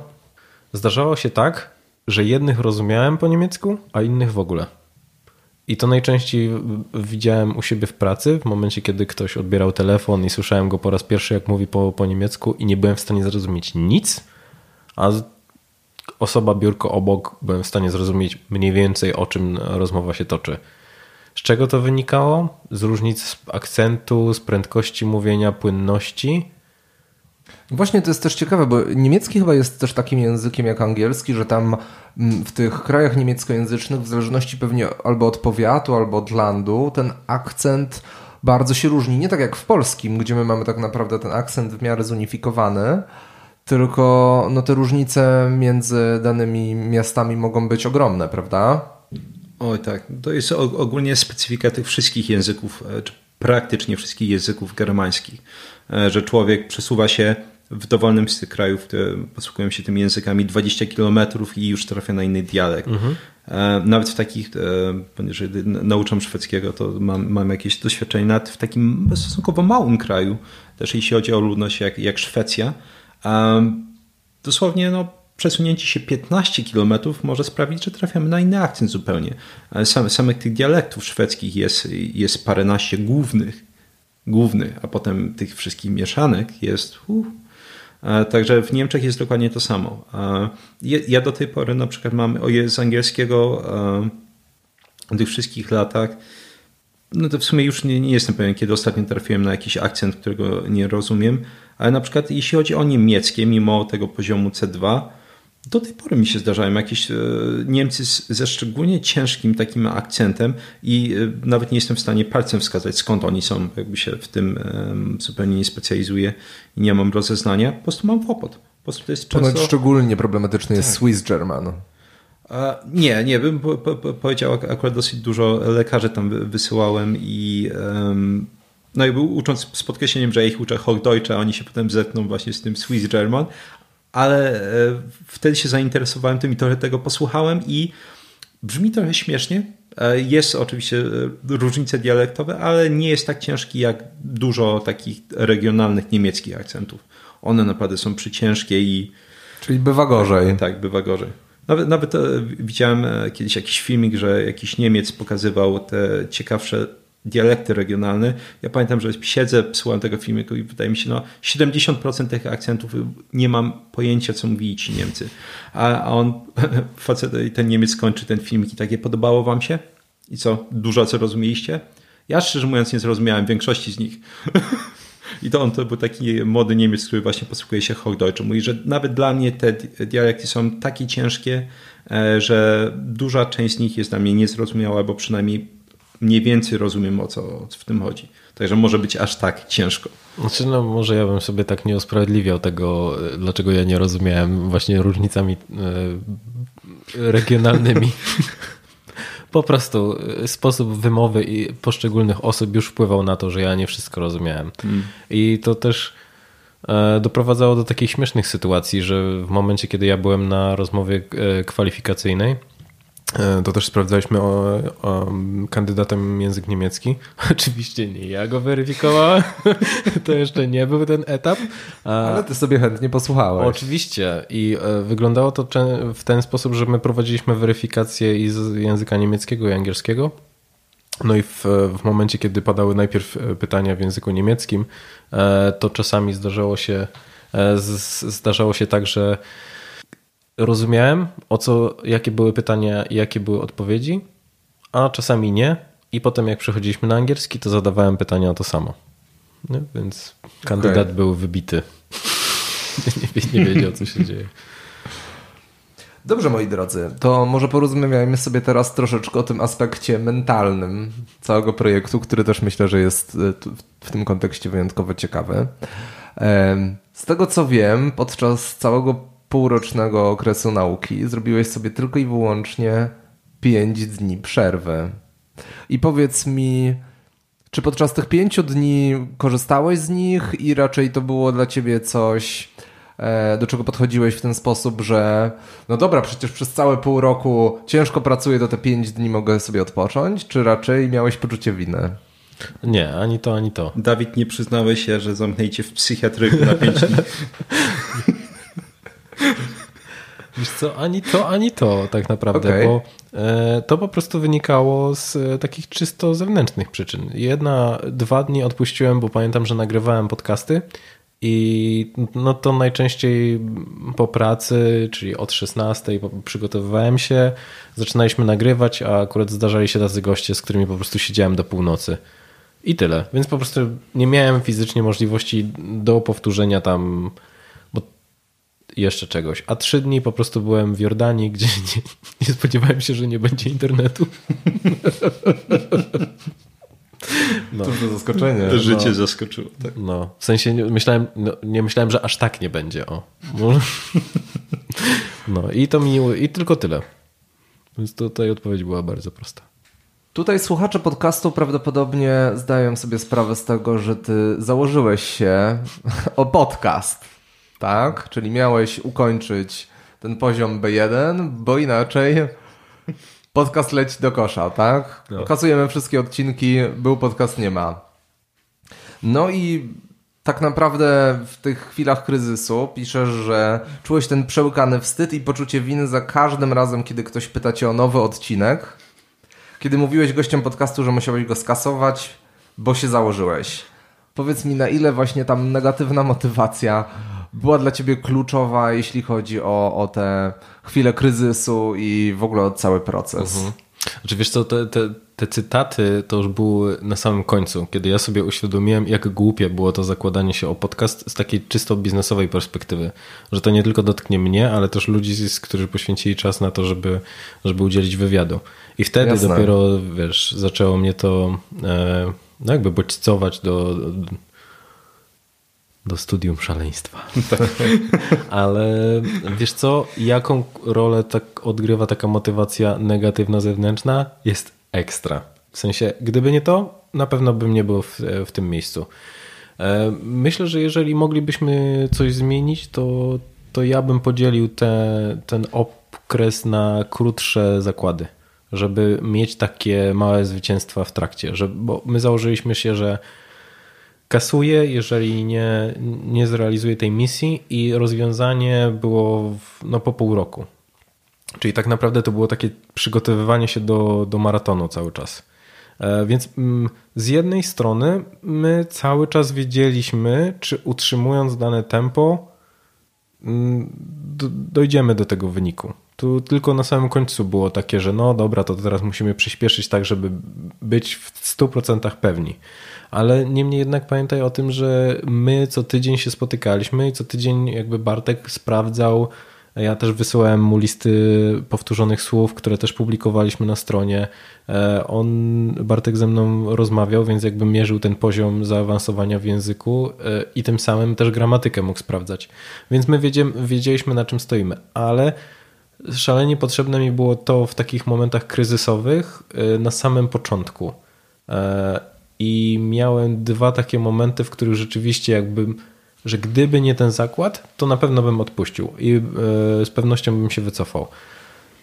Zdarzało się tak, że jednych rozumiałem po niemiecku, a innych w ogóle. I to najczęściej widziałem u siebie w pracy, w momencie, kiedy ktoś odbierał telefon i słyszałem go po raz pierwszy, jak mówi po, po niemiecku, i nie byłem w stanie zrozumieć nic, a osoba biurko obok byłem w stanie zrozumieć mniej więcej, o czym rozmowa się toczy. Z czego to wynikało? Z różnic akcentu, z prędkości mówienia, płynności. Właśnie to jest też ciekawe, bo niemiecki chyba jest też takim językiem jak angielski, że tam mm, w tych krajach niemieckojęzycznych, w zależności pewnie albo od powiatu, albo od landu, ten akcent bardzo się różni. Nie tak jak w polskim, gdzie my mamy tak naprawdę ten akcent w miarę zunifikowany, tylko no, te różnice między danymi miastami mogą być ogromne, prawda? Oj tak, to jest ogólnie specyfika tych wszystkich języków, e, czy praktycznie wszystkich języków germańskich, e, że człowiek przesuwa się w dowolnym z tych krajów, które posługują się tymi językami 20 kilometrów i już trafia na inny dialekt. E, Nawet w takich, e, ponieważ nauczam szwedzkiego, to mam, mam jakieś doświadczenie, nawet w takim stosunkowo małym kraju, też jeśli chodzi o ludność jak, jak Szwecja, em, dosłownie no, przesunięcie się 15 km może sprawić, że trafiamy na inny akcent zupełnie. Ale Sam, samych tych dialektów szwedzkich jest, jest paręnaście głównych, głównych, a potem tych wszystkich mieszanek jest. Uh. E, Także w Niemczech jest dokładnie to samo. E, ja- do tej pory na przykład mam z angielskiego e, w tych wszystkich latach no to w sumie już nie, nie jestem pewien, kiedy ostatnio trafiłem na jakiś akcent, którego nie rozumiem, ale na przykład jeśli chodzi o niemieckie, mimo tego poziomu C2, do tej pory mi się zdarzają jakieś e, Niemcy ze szczególnie ciężkim takim akcentem i e, nawet nie jestem w stanie palcem wskazać skąd oni są, jakby się w tym em, zupełnie nie specjalizuję i nie mam rozeznania, po prostu mam kłopot. Po prostu to jest często... szczególnie problematyczny jest Swiss German. Nie, nie, bym po, po, po- powiedział, ak- akurat dosyć dużo lekarzy tam wy- wysyłałem i no i był ucząc z podkreśleniem, że ja ich uczę Hochdeutsche, a oni się potem zetkną właśnie z tym Swiss German, ale e, wtedy się zainteresowałem tym i trochę tego posłuchałem i brzmi trochę śmiesznie. E, Jest oczywiście e, różnice dialektowe, ale nie jest tak ciężki jak dużo takich regionalnych niemieckich akcentów. One naprawdę są przyciężkie i Czyli bywa gorzej. tak, bywa gorzej. Nawet, nawet widziałem kiedyś jakiś filmik, że jakiś Niemiec pokazywał te ciekawsze dialekty regionalne. Ja pamiętam, że siedzę, słucham tego filmiku i wydaje mi się, no 70% tych akcentów nie mam pojęcia, co mówili ci Niemcy. A, on, *laughs* facet, ten Niemiec kończy ten filmik i takie, podobało wam się? I co, dużo co rozumieliście? Ja szczerze mówiąc nie zrozumiałem większości z nich. *laughs* I to on to był taki młody Niemiec, który właśnie posługuje się Hochdeutsche. Mówi, że nawet dla mnie te di- dialekty są takie ciężkie, e, że duża część z nich jest dla mnie niezrozumiała, bo przynajmniej mniej więcej rozumiem o co w tym chodzi. Także może być aż tak ciężko. Znaczy, no może ja bym sobie tak nie usprawiedliwiał tego, e, dlaczego ja nie rozumiałem właśnie różnicami e, regionalnymi. *laughs* Po prostu e, sposób wymowy i poszczególnych osób już wpływał na to, że ja nie wszystko rozumiałem. I to też doprowadzało do takich śmiesznych sytuacji, że w momencie, kiedy ja byłem na rozmowie kwalifikacyjnej, To też sprawdzaliśmy o, o kandydatem język niemiecki. *laughs* Oczywiście nie ja go weryfikowałem. *laughs* To jeszcze nie był ten etap. Ale ty sobie chętnie posłuchałeś. Oczywiście. I e, wyglądało to w ten sposób, że my prowadziliśmy weryfikację i z języka niemieckiego i angielskiego. No i w, w momencie, kiedy padały najpierw e, pytania w języku niemieckim, e, to czasami zdarzało się, e, zdarzało się tak, że rozumiałem, o co, jakie były pytania i jakie były odpowiedzi, a czasami nie. I potem jak przechodziliśmy na angielski, to zadawałem pytania o to samo. No, więc kandydat okay. był wybity. *laughs* nie, nie wiedział, co się dzieje. Dobrze, moi drodzy, to może porozmawiajmy sobie teraz troszeczkę o tym aspekcie mentalnym całego projektu, który też myślę, że jest e, w tym kontekście wyjątkowo ciekawy. Z tego co wiem, podczas całego półrocznego okresu nauki zrobiłeś sobie tylko i wyłącznie 5 dni przerwy. I powiedz mi, czy podczas tych pięciu dni korzystałeś z nich i raczej to było dla ciebie coś, e, do czego podchodziłeś w ten sposób, że no dobra, przecież przez całe pół roku ciężko pracuję, to te pięć dni mogę sobie odpocząć, czy raczej miałeś poczucie winy? Nie, ani to, ani to. Dawid, nie przyznałeś się, że zamknęli w psychiatryku na pięć dni. *laughs* *laughs* Wiesz co, ani to, ani to tak naprawdę, okay. bo e, to po prostu wynikało z e, takich czysto zewnętrznych przyczyn. Jedna, dwa dni odpuściłem, bo pamiętam, że nagrywałem podcasty i no to najczęściej po pracy, czyli od 16 przygotowywałem się, zaczynaliśmy nagrywać, a akurat zdarzali się tacy goście, z którymi po prostu siedziałem do północy. I tyle. Więc po prostu nie miałem fizycznie możliwości do powtórzenia tam jeszcze czegoś. A trzy dni po prostu byłem w Jordanii, gdzie *laughs* nie, nie spodziewałem się, że nie będzie internetu. *laughs* No. To zaskoczenie. To życie no. zaskoczyło. Tak. No, w sensie nie myślałem, no, nie myślałem, że aż tak nie będzie. O. *laughs* No i to mi i tylko tyle. Więc tutaj odpowiedź była bardzo prosta. Tutaj słuchacze podcastu prawdopodobnie zdają sobie sprawę z tego, że ty założyłeś się o podcast tak? Czyli miałeś ukończyć ten poziom B1, bo inaczej podcast leci do kosza, tak? No. Kasujemy wszystkie odcinki, był podcast, nie ma. No i tak naprawdę w tych chwilach kryzysu piszesz, że czułeś ten przełykany wstyd i poczucie winy za każdym razem, kiedy ktoś pyta cię o nowy odcinek. Kiedy mówiłeś gościom podcastu, że musiałeś go skasować, bo się założyłeś. Powiedz mi, na ile właśnie tam negatywna motywacja była dla ciebie kluczowa, jeśli chodzi o, o te chwile kryzysu i w ogóle o cały proces? Mhm. Znaczy, wiesz co, te, te, te cytaty to już były na samym końcu, kiedy ja sobie uświadomiłem, jak głupie było to zakładanie się o podcast z takiej czysto biznesowej perspektywy, że to nie tylko dotknie mnie, ale też ludzi, którzy poświęcili czas na to, żeby, żeby udzielić wywiadu. I wtedy Jasne. dopiero, wiesz, zaczęło mnie to e, no jakby bodźcować do, do studium szaleństwa. *laughs* Tak. Ale wiesz co, jaką rolę tak odgrywa taka motywacja negatywna zewnętrzna? Jest ekstra. W sensie, gdyby nie to, na pewno bym nie był w, w tym miejscu. E, myślę, że jeżeli moglibyśmy coś zmienić, to, to ja bym podzielił te, ten okres na krótsze zakłady, żeby mieć takie małe zwycięstwa w trakcie. Że, bo my założyliśmy się, że kasuje, jeżeli nie, nie zrealizuje tej misji i rozwiązanie było w, no, po pół roku. Czyli tak naprawdę to było takie przygotowywanie się do, do maratonu cały czas. E, więc mm, z jednej strony my cały czas wiedzieliśmy, czy utrzymując dane tempo, mm, dojdziemy do tego wyniku. Tu tylko na samym końcu było takie, że no dobra, to teraz musimy przyspieszyć tak, żeby być w 100% pewni ale niemniej jednak pamiętaj o tym, że my co tydzień się spotykaliśmy i co tydzień jakby Bartek sprawdzał. Ja też wysyłałem mu listy powtórzonych słów, które też publikowaliśmy na stronie. E, on, Bartek ze mną rozmawiał, więc jakby mierzył ten poziom zaawansowania w języku e, i tym samym też gramatykę mógł sprawdzać. Więc my wiedzieliśmy na czym stoimy, ale szalenie potrzebne mi było to w takich momentach kryzysowych e, na samym początku i miałem dwa takie momenty, w których rzeczywiście jakbym, że gdyby nie ten zakład, to na pewno bym odpuścił i e, z pewnością bym się wycofał.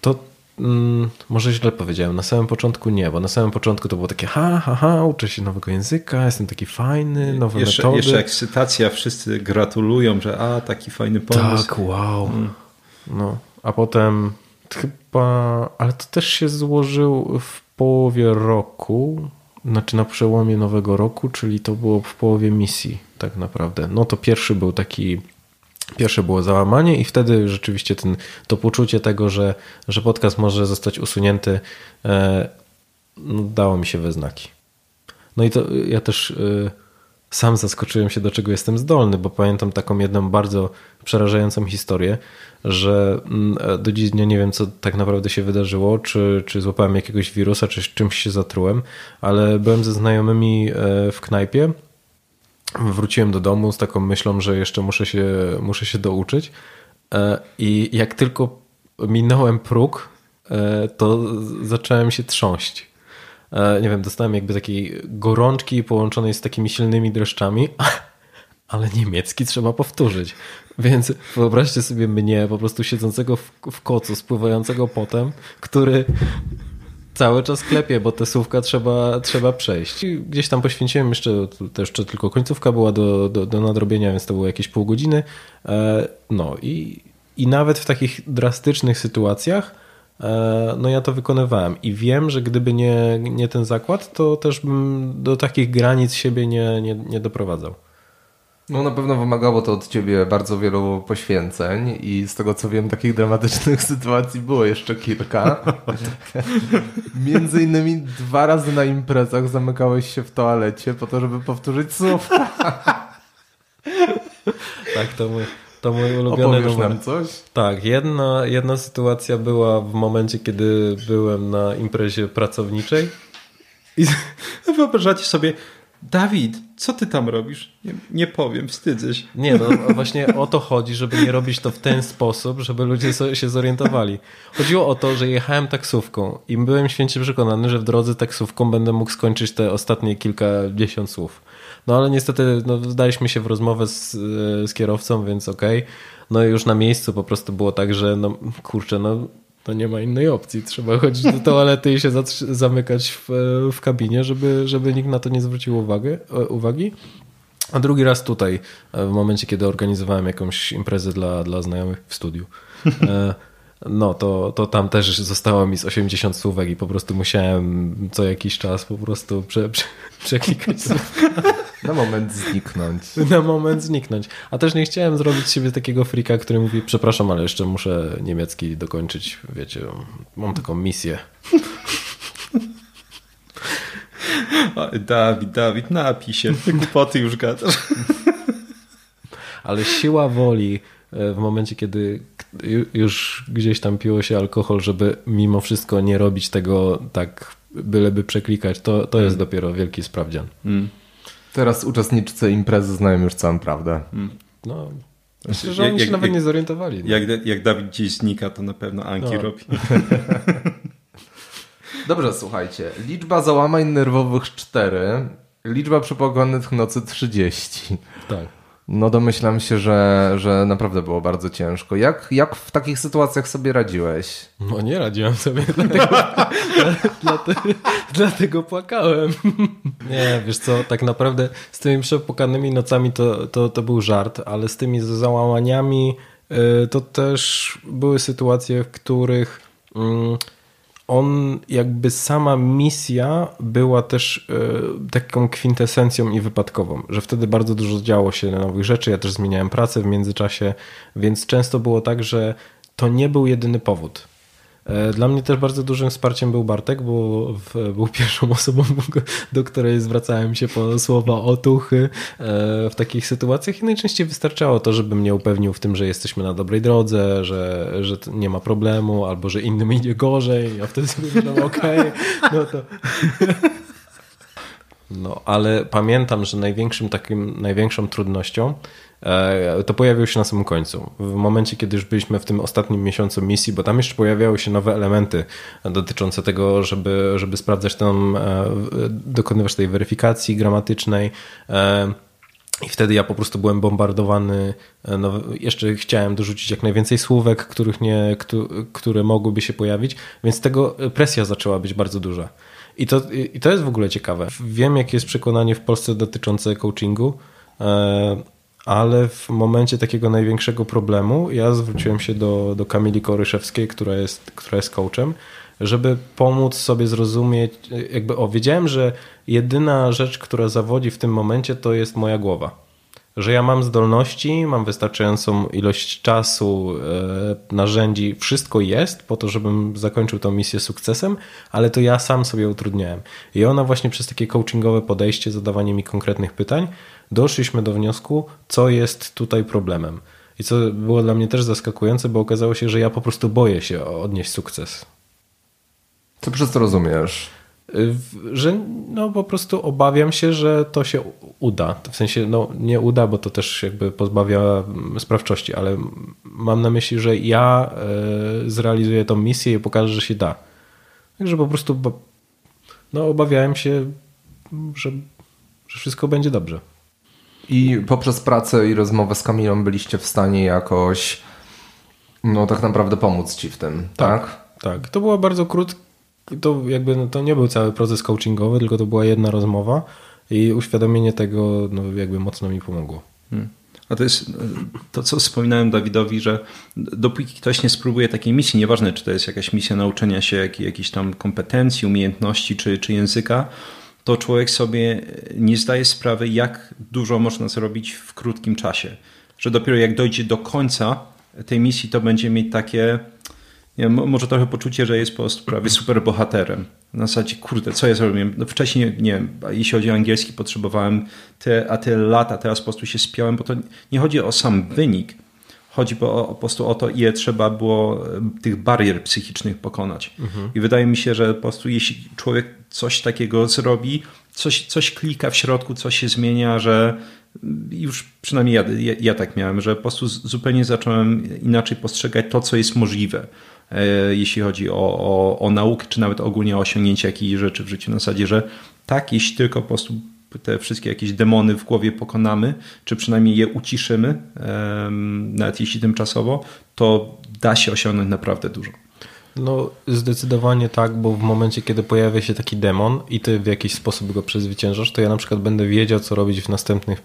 To mm, może źle powiedziałem, na samym początku nie, bo na samym początku to było takie ha, ha, ha, uczę się nowego języka, jestem taki fajny, nowe jeszcze, metody. Jeszcze ekscytacja, wszyscy gratulują, że a, taki fajny pomysł. Tak, wow. Mm. No, a potem chyba, ale to też się złożył w połowie roku, znaczy na przełomie nowego roku, czyli to było w połowie misji tak naprawdę. No to pierwszy był taki Pierwsze było załamanie i wtedy rzeczywiście ten, to poczucie tego, że, że podcast może zostać usunięty, e, no, dało mi się we znaki. No i to ja też e, sam zaskoczyłem się, do czego jestem zdolny, bo pamiętam taką jedną bardzo przerażającą historię, że mm, do dziś dnia nie wiem, co tak naprawdę się wydarzyło, czy, czy złapałem jakiegoś wirusa, czy czymś się zatrułem, ale byłem ze znajomymi e, w knajpie. Wróciłem do domu z taką myślą, że jeszcze muszę się, muszę się douczyć. E, I jak tylko minąłem próg, e, to zacząłem się trząść. Nie wiem, dostałem jakby takiej gorączki połączonej z takimi silnymi dreszczami, *laughs* ale niemiecki trzeba powtórzyć. Więc wyobraźcie sobie mnie, po prostu siedzącego w, w kocu, spływającego potem, który cały czas klepie, bo te słówka trzeba, trzeba przejść. I gdzieś tam poświęciłem jeszcze, to jeszcze tylko końcówka była do, do, do nadrobienia, więc to było jakieś pół godziny. E, no i, i nawet w takich drastycznych sytuacjach e, no ja to wykonywałem i wiem, że gdyby nie, nie ten zakład, to też bym do takich granic siebie nie, nie, nie doprowadzał. No na pewno wymagało to od ciebie bardzo wielu poświęceń i z tego co wiem takich dramatycznych *laughs* sytuacji było jeszcze kilka. *laughs* Między innymi dwa razy na imprezach zamykałeś się w toalecie po to, żeby powtórzyć słówka. *laughs* tak, to mój, to mój ulubiony Opowiesz numer. nam coś? Tak, jedna, jedna sytuacja była w momencie, kiedy byłem na imprezie pracowniczej i wyobrażacie sobie Dawid, co ty tam robisz? Nie, nie, powiem, wstydzę się. Nie, no właśnie o to chodzi, żeby nie robić to w ten sposób, żeby ludzie się zorientowali. Chodziło o to, że jechałem taksówką i byłem święcie przekonany, że w drodze taksówką będę mógł skończyć te ostatnie kilkadziesiąt słów. No ale niestety no, zdaliśmy się w rozmowę z, z kierowcą, więc okej. Okay. No już na miejscu po prostu było tak, że no kurczę, no to nie ma innej opcji. Trzeba chodzić do toalety i się zamykać w, w kabinie, żeby, żeby nikt na to nie zwrócił uwagi, uwagi. A drugi raz tutaj, w momencie, kiedy organizowałem jakąś imprezę dla, dla znajomych w studiu. No to, to tam też zostało mi z 80 słówek i po prostu musiałem co jakiś czas po prostu prze, prze, *laughs* przeklikać Na moment zniknąć. Na moment zniknąć. A też nie chciałem zrobić siebie takiego frika, który mówi, przepraszam, ale jeszcze muszę niemiecki dokończyć, wiecie, mam taką misję. *laughs* Dawid, Dawid, napij się, głupoty już gadasz. Ale siła woli w momencie, kiedy już gdzieś tam piło się alkohol, żeby mimo wszystko nie robić tego tak byleby przeklikać, to, to jest mm. dopiero wielki sprawdzian. Mm. Teraz uczestnicy imprezy znają już całą prawdę. Mm. No, Myślę, że oni jak, się nawet jak, nie zorientowali. No. Jak, jak Dawid gdzieś znika, to na pewno Anki no. robi. *laughs* Dobrze, słuchajcie. Liczba załamań nerwowych 4, liczba przepłaconych nocy 30. Tak. No domyślam się, że, że naprawdę było bardzo ciężko. Jak, jak w takich sytuacjach sobie radziłeś? No nie radziłem sobie, *laughs* dlatego, dlatego, dlatego płakałem. *laughs* Nie, wiesz co, tak naprawdę z tymi przepłakanymi nocami to, to, to był żart, ale z tymi załamaniami y, to też były sytuacje, w których... Mm, on jakby sama misja była też y, taką kwintesencją i wypadkową, że wtedy bardzo dużo działo się nowych rzeczy, ja też zmieniałem pracę w międzyczasie, więc często było tak, że to nie był jedyny powód. E, dla mnie też bardzo dużym wsparciem był Bartek, bo był pierwszą osobą, *laughs* do której zwracałem się po słowa otuchy e, w takich sytuacjach. I najczęściej wystarczało to, żeby mnie upewnił w tym, że jesteśmy na dobrej drodze, że, że nie ma problemu, albo że innym idzie gorzej, a wtedy sobie myślałem, okej, okay, no to... *laughs* No, ale pamiętam, że największym takim, największą trudnością to pojawiło się na samym końcu. W momencie, kiedy już byliśmy w tym ostatnim miesiącu misji, bo tam jeszcze pojawiały się nowe elementy dotyczące tego, żeby, żeby sprawdzać tam, e, dokonywać tej weryfikacji gramatycznej. E, I wtedy ja po prostu byłem bombardowany. No, jeszcze chciałem dorzucić jak najwięcej słówek, których nie, które mogłyby się pojawić, więc tego presja zaczęła być bardzo duża. I to, I to jest w ogóle ciekawe. Wiem, jakie jest przekonanie w Polsce dotyczące coachingu ale w momencie takiego największego problemu ja zwróciłem się do, do Kamili Koryszewskiej, która jest, która jest coachem, żeby pomóc sobie zrozumieć, jakby o, wiedziałem, że jedyna rzecz, która zawodzi w tym momencie to jest moja głowa. że ja mam zdolności, mam wystarczającą ilość czasu, e, narzędzi, wszystko jest po to, żebym zakończył tą misję sukcesem, ale to ja sam sobie utrudniałem. I ona właśnie przez takie coachingowe podejście, zadawanie mi konkretnych pytań, doszliśmy do wniosku, co jest tutaj problemem. I co było dla mnie też zaskakujące, bo okazało się, że ja po prostu boję się odnieść sukces. Co przez to rozumiesz? że no po prostu obawiam się, że to się uda. W sensie no nie uda, bo to też jakby pozbawia mm, sprawczości, ale mam na myśli, że ja e, zrealizuję tą misję i pokażę, że się da. Także po prostu no obawiałem się, że, że wszystko będzie dobrze. I poprzez pracę i rozmowę z Kamilą byliście w stanie jakoś no tak naprawdę pomóc ci w tym, tak? Tak, tak. To było bardzo krótkie to jakby no, to nie był cały proces coachingowy, tylko to była jedna rozmowa i uświadomienie tego no, jakby mocno mi pomogło. Hmm. A to jest to, co wspominałem Dawidowi, że dopóki ktoś nie spróbuje takiej misji, nieważne czy to jest jakaś misja nauczenia się jak, jakichś tam kompetencji, umiejętności czy, czy języka, to człowiek sobie nie zdaje sprawy, jak dużo można zrobić w krótkim czasie. Że dopiero jak dojdzie do końca tej misji, to będzie mieć takie nie, może trochę poczucie, że jest po prostu prawie super bohaterem. Na zasadzie, kurde, co ja zrobiłem? No wcześniej, nie wiem, jeśli chodzi o angielski, potrzebowałem te, a tyle lat, a teraz po prostu się spiałem, bo to nie chodzi o sam wynik, chodzi po, po prostu o to, ile trzeba było tych barier psychicznych pokonać. Mhm. I wydaje mi się, że po prostu jeśli człowiek coś takiego zrobi, coś, coś klika w środku, coś się zmienia, że już przynajmniej ja, ja, ja tak miałem, że po prostu zupełnie zacząłem inaczej postrzegać to, co jest możliwe E, jeśli chodzi o, o, o naukę, czy nawet ogólnie o osiągnięcie jakichś rzeczy w życiu. Na zasadzie, że tak, jeśli tylko po prostu te wszystkie jakieś demony w głowie pokonamy, czy przynajmniej je uciszymy, nawet jeśli tymczasowo, to da się osiągnąć naprawdę dużo. No, zdecydowanie tak, bo w momencie, kiedy pojawia się taki demon i ty w jakiś sposób go przezwyciężasz, to ja na przykład będę wiedział, co robić w następnych,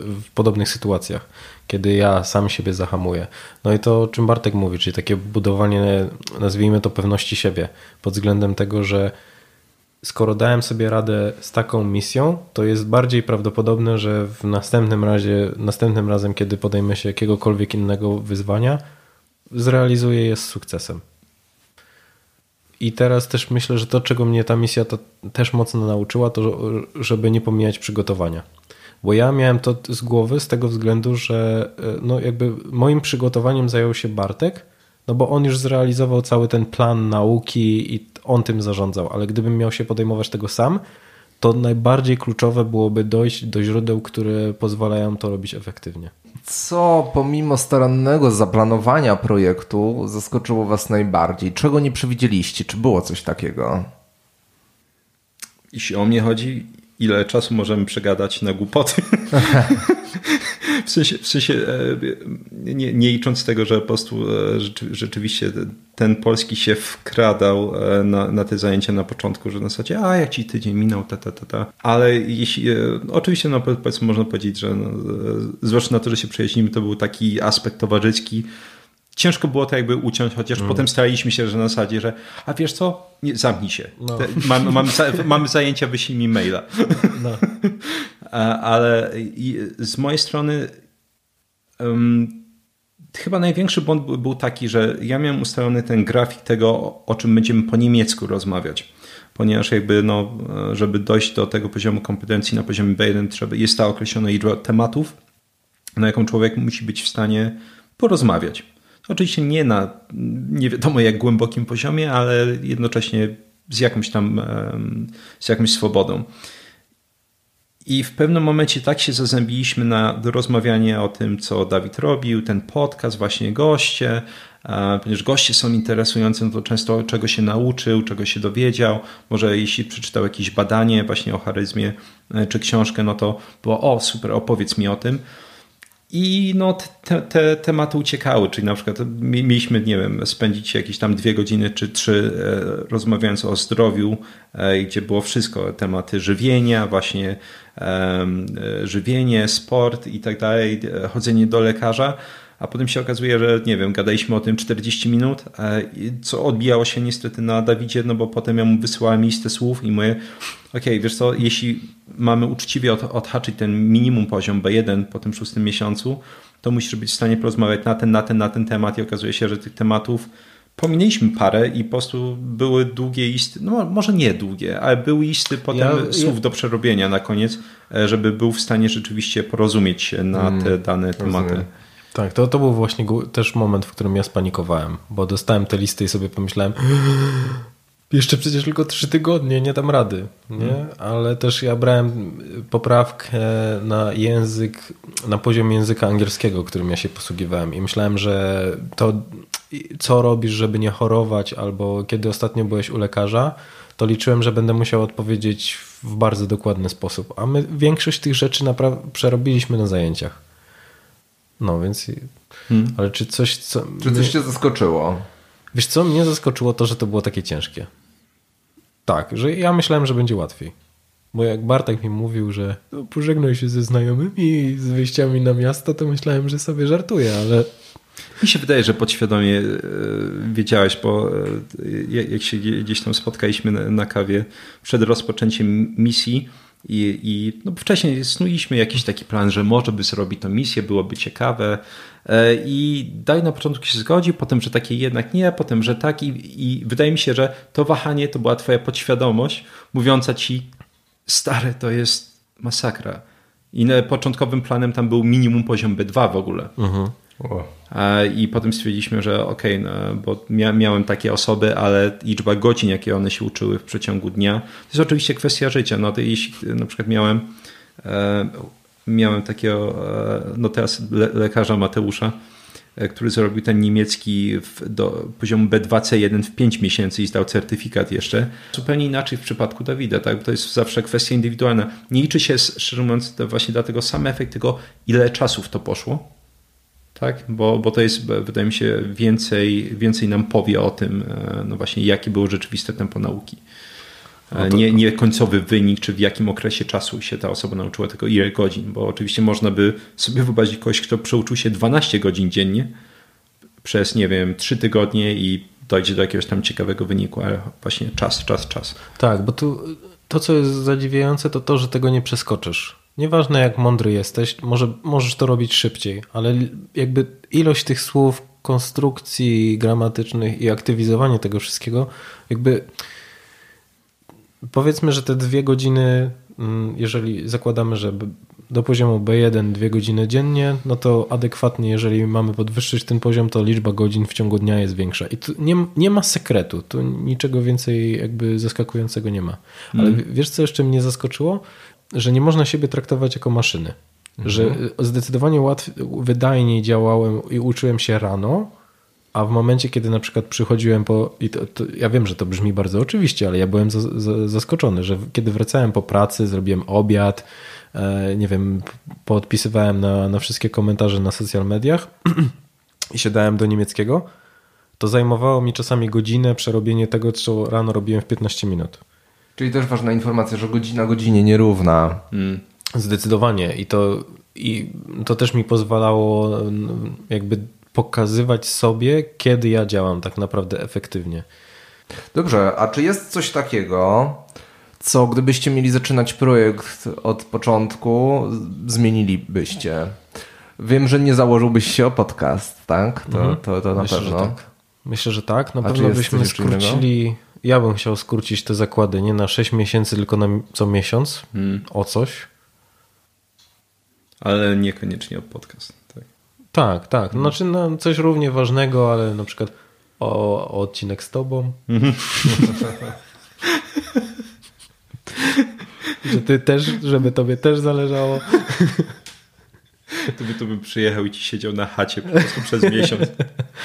w podobnych sytuacjach, kiedy ja sam siebie zahamuję. No i to, o czym Bartek mówi, czyli takie budowanie, nazwijmy to pewności siebie, pod względem tego, że skoro dałem sobie radę z taką misją, to jest bardziej prawdopodobne, że w następnym razie, następnym razem, kiedy podejmę się jakiegokolwiek innego wyzwania, zrealizuję je z sukcesem. I teraz też myślę, że to, czego mnie ta misja to też mocno nauczyła, to żeby nie pomijać przygotowania. Bo ja miałem to z głowy z tego względu, że e, no jakby moim przygotowaniem zajął się Bartek, no bo on już zrealizował cały ten plan nauki i on tym zarządzał, ale gdybym miał się podejmować tego sam, to najbardziej kluczowe byłoby dojść do źródeł, które pozwalają to robić efektywnie. Co pomimo starannego zaplanowania projektu zaskoczyło Was najbardziej? Czego nie przewidzieliście? Czy było coś takiego? Jeśli o mnie chodzi, ile czasu możemy przegadać na głupoty. *laughs* w sensie, w sensie e, nie, nie licząc tego, że po prostu e, rzeczywiście ten polski się wkradał e, na, na te zajęcia na początku, że na zasadzie, a jak ci tydzień minął, ta, ta, ta, ta. Ale jeśli, oczywiście no, powiedzmy, można powiedzieć, że no, zwłaszcza na to, że się przyjaźnimy, to był taki aspekt towarzyski, ciężko było to jakby uciąć, chociaż mm. potem staraliśmy się, że na zasadzie, że a wiesz co, nie, zamknij się. No. Te, mamy, mamy, mamy, zajęcia, wyślij mi maila. No. *laughs* Ale z mojej strony um, chyba największy błąd był, taki, że ja miałem ustalony ten grafik tego, o czym będziemy po niemiecku rozmawiać ponieważ jakby no, żeby dojść do tego poziomu kompetencji na poziomie B1 trzeba, jest ta określona liczba tematów, na jaką człowiek musi być w stanie porozmawiać. Oczywiście nie na nie wiadomo jak głębokim poziomie, ale jednocześnie z jakąś tam z jakąś swobodą. I w pewnym momencie tak się zazębiliśmy na rozmawianie o tym, co Dawid robił, ten podcast, właśnie goście, ponieważ goście są interesujące, no to często czego się nauczył, czego się dowiedział. Może jeśli przeczytał jakieś badanie właśnie o charyzmie e, czy książkę, no to było o super, opowiedz mi o tym. I no, te, te, tematy uciekały, czyli na przykład mieliśmy, nie wiem, spędzić jakieś tam dwie godziny czy trzy e, rozmawiając o zdrowiu, e, gdzie było wszystko, tematy żywienia, właśnie e, żywienie, sport i tak dalej, chodzenie do lekarza. A potem się okazuje, że nie wiem, gadaliśmy o tym 40 minut, e, co odbijało się niestety na Dawidzie, no bo potem ja mu wysyłałem listę słów i mówię, okej, okay, wiesz co, jeśli mamy uczciwie od, odhaczyć ten minimum poziom B1 po tym szóstym miesiącu, to musisz być w stanie porozmawiać na ten, na ten, na ten temat i okazuje się, że tych tematów pominęliśmy parę i po prostu były długie listy, no może nie długie, ale były listy potem ja, słów ja... do przerobienia na koniec, e, żeby był w stanie rzeczywiście porozumieć się na mm, te dane tematy. Rozumiem. Tak, to, to był właśnie też moment, w którym ja spanikowałem, bo dostałem te listy i sobie pomyślałem, jeszcze przecież tylko trzy tygodnie, nie dam rady, nie? Hmm. Ale też ja brałem poprawkę na język, na poziom języka angielskiego, którym ja się posługiwałem i myślałem, że to co robisz, żeby nie chorować, albo kiedy ostatnio byłeś u lekarza, to liczyłem, że będę musiał odpowiedzieć w bardzo dokładny sposób. A my większość tych rzeczy przerobiliśmy na zajęciach. No więc. Hmm. Ale czy coś. Co, czy coś cię zaskoczyło? Wiesz co, mnie zaskoczyło to, że to było takie ciężkie. Tak, że ja myślałem, że będzie łatwiej. Bo jak Bartek mi mówił, że no, pożegnaj się ze znajomymi z wyjściami na miasto, to myślałem, że sobie żartuje, ale mi się wydaje, że podświadomie e, wiedziałeś, bo e, jak się gdzieś tam spotkaliśmy na kawie przed rozpoczęciem misji i, i no wcześniej snuliśmy jakiś taki plan, że może by zrobić tą misję, byłoby ciekawe e, i daj na początku się zgodzi, potem, że takie jednak nie, potem, że tak i, i wydaje mi się, że to wahanie to była twoja podświadomość mówiąca ci stary, to jest masakra. I początkowym planem tam był minimum poziom B2 w ogóle. I potem stwierdziliśmy, że okej, okay, no, bo miałem takie osoby, ale liczba godzin, jakie one się uczyły w przeciągu dnia, to jest oczywiście kwestia życia. No to jeśli na przykład miałem, e, miałem takiego, e, no teraz lekarza Mateusza, e, który zrobił ten niemiecki do poziomu B2C1 w 5 miesięcy i zdał certyfikat jeszcze. Zupełnie inaczej w przypadku Dawida, tak? to jest zawsze kwestia indywidualna. Nie liczy się, szczerze mówiąc, właśnie dlatego sam efekt, tylko ile czasu w to poszło tak? Bo, bo to jest, wydaje mi się, więcej, więcej nam powie o tym, e, no właśnie, jakie było rzeczywiste tempo nauki. E, no to... nie, nie końcowy wynik, czy w jakim okresie czasu się ta osoba nauczyła, tylko ile godzin, bo oczywiście można by sobie wyobrazić kogoś, kto przeuczył się 12 godzin dziennie przez, nie wiem, 3 tygodnie i dojdzie do jakiegoś tam ciekawego wyniku, ale właśnie czas, czas, czas. Tak, bo tu to, co jest zadziwiające, to to, że tego nie przeskoczysz. Nieważne jak mądry jesteś, może, możesz to robić szybciej, ale jakby ilość tych słów, konstrukcji gramatycznych i aktywizowanie tego wszystkiego, jakby powiedzmy, że te dwie godziny, mm, jeżeli zakładamy, że do poziomu B1 dwie godziny dziennie, no to adekwatnie, jeżeli mamy podwyższyć ten poziom, to liczba godzin w ciągu dnia jest większa. I tu nie, nie ma sekretu, tu niczego więcej jakby zaskakującego nie ma. Ale mm. wiesz, co jeszcze mnie zaskoczyło? Że nie można siebie traktować jako maszyny. Mhm. Że zdecydowanie łatwiej, wydajniej działałem i uczyłem się rano, a w momencie, kiedy na przykład przychodziłem po. I to, to, ja wiem, że to brzmi bardzo oczywiście, ale ja byłem za, za, zaskoczony, że kiedy wracałem po pracy, zrobiłem obiad, e, nie wiem, poodpisywałem na, na wszystkie komentarze na social mediach *clears throat* i siadałem do niemieckiego, to zajmowało mi czasami godzinę przerobienie tego, co rano robiłem w 15 minut. Czyli też ważna informacja, że godzina godzinie nierówna. Mm. Zdecydowanie. I to, I to też mi pozwalało jakby pokazywać sobie, kiedy ja działam tak naprawdę efektywnie. Dobrze, a czy jest coś takiego, co gdybyście mieli zaczynać projekt od początku, zmienilibyście? Wiem, że nie założyłbyś się o podcast, tak? To, mhm. to, to na Myślę, pewno. Że tak. Myślę, że tak. Na a pewno byśmy skrócili ja bym chciał skrócić te zakłady nie na 6 miesięcy, tylko na co miesiąc hmm. o coś. Ale niekoniecznie o podcast. Tak, tak. tak. Hmm. Znaczy no, coś równie ważnego, ale na przykład o, o odcinek z tobą. *laughs* Że ty też, żeby tobie też zależało. *laughs* To by, to by przyjechał i ci siedział na chacie po prostu przez miesiąc.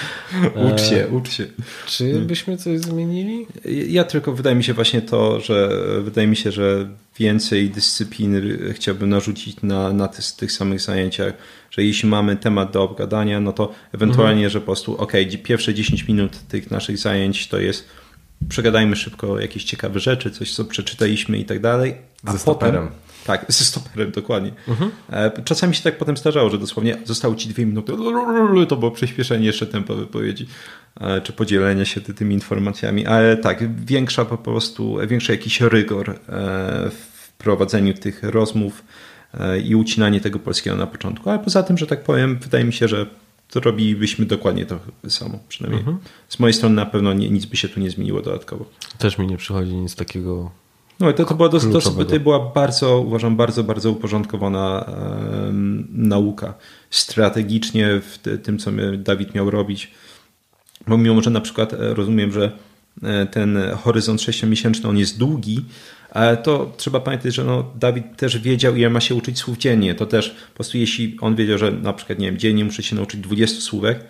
*laughs* Ucz się, ucz się. Czy byśmy coś zmienili? Ja tylko wydaje mi się właśnie to, że wydaje mi się, że więcej dyscyplin chciałbym narzucić na, na tych, tych samych zajęciach, że jeśli mamy temat do obgadania, no to ewentualnie, mhm. że po prostu ok, pierwsze 10 minut tych naszych zajęć to jest przegadajmy szybko jakieś ciekawe rzeczy, coś co przeczytaliśmy i tak dalej, a Ze potem, Tak, z stoperem, dokładnie. Mhm. Czasami się tak potem zdarzało, że dosłownie zostały ci dwie minuty, to było przyspieszenie jeszcze tempa wypowiedzi, czy podzielenie się tymi informacjami, ale tak, większa po prostu, większy jakiś rygor w prowadzeniu tych rozmów i ucinanie tego polskiego na początku, ale poza tym, że tak powiem, wydaje mi się, że to robilibyśmy dokładnie to samo. Przynajmniej mhm. z mojej strony na pewno nie, nic by się tu nie zmieniło dodatkowo. Też mi nie przychodzi nic takiego. No i to, to była dosyć, to była bardzo, uważam, bardzo, bardzo uporządkowana um, nauka. Strategicznie w tym, co Dawid miał robić. Bo mimo, że na przykład e, rozumiem, że e, ten horyzont sześciomiesięczny on jest długi, ale to trzeba pamiętać, że no, Dawid też wiedział, ile ma się uczyć słów dziennie. To też po prostu jeśli on wiedział, że na przykład nie wiem, dziennie muszę się nauczyć 20 słówek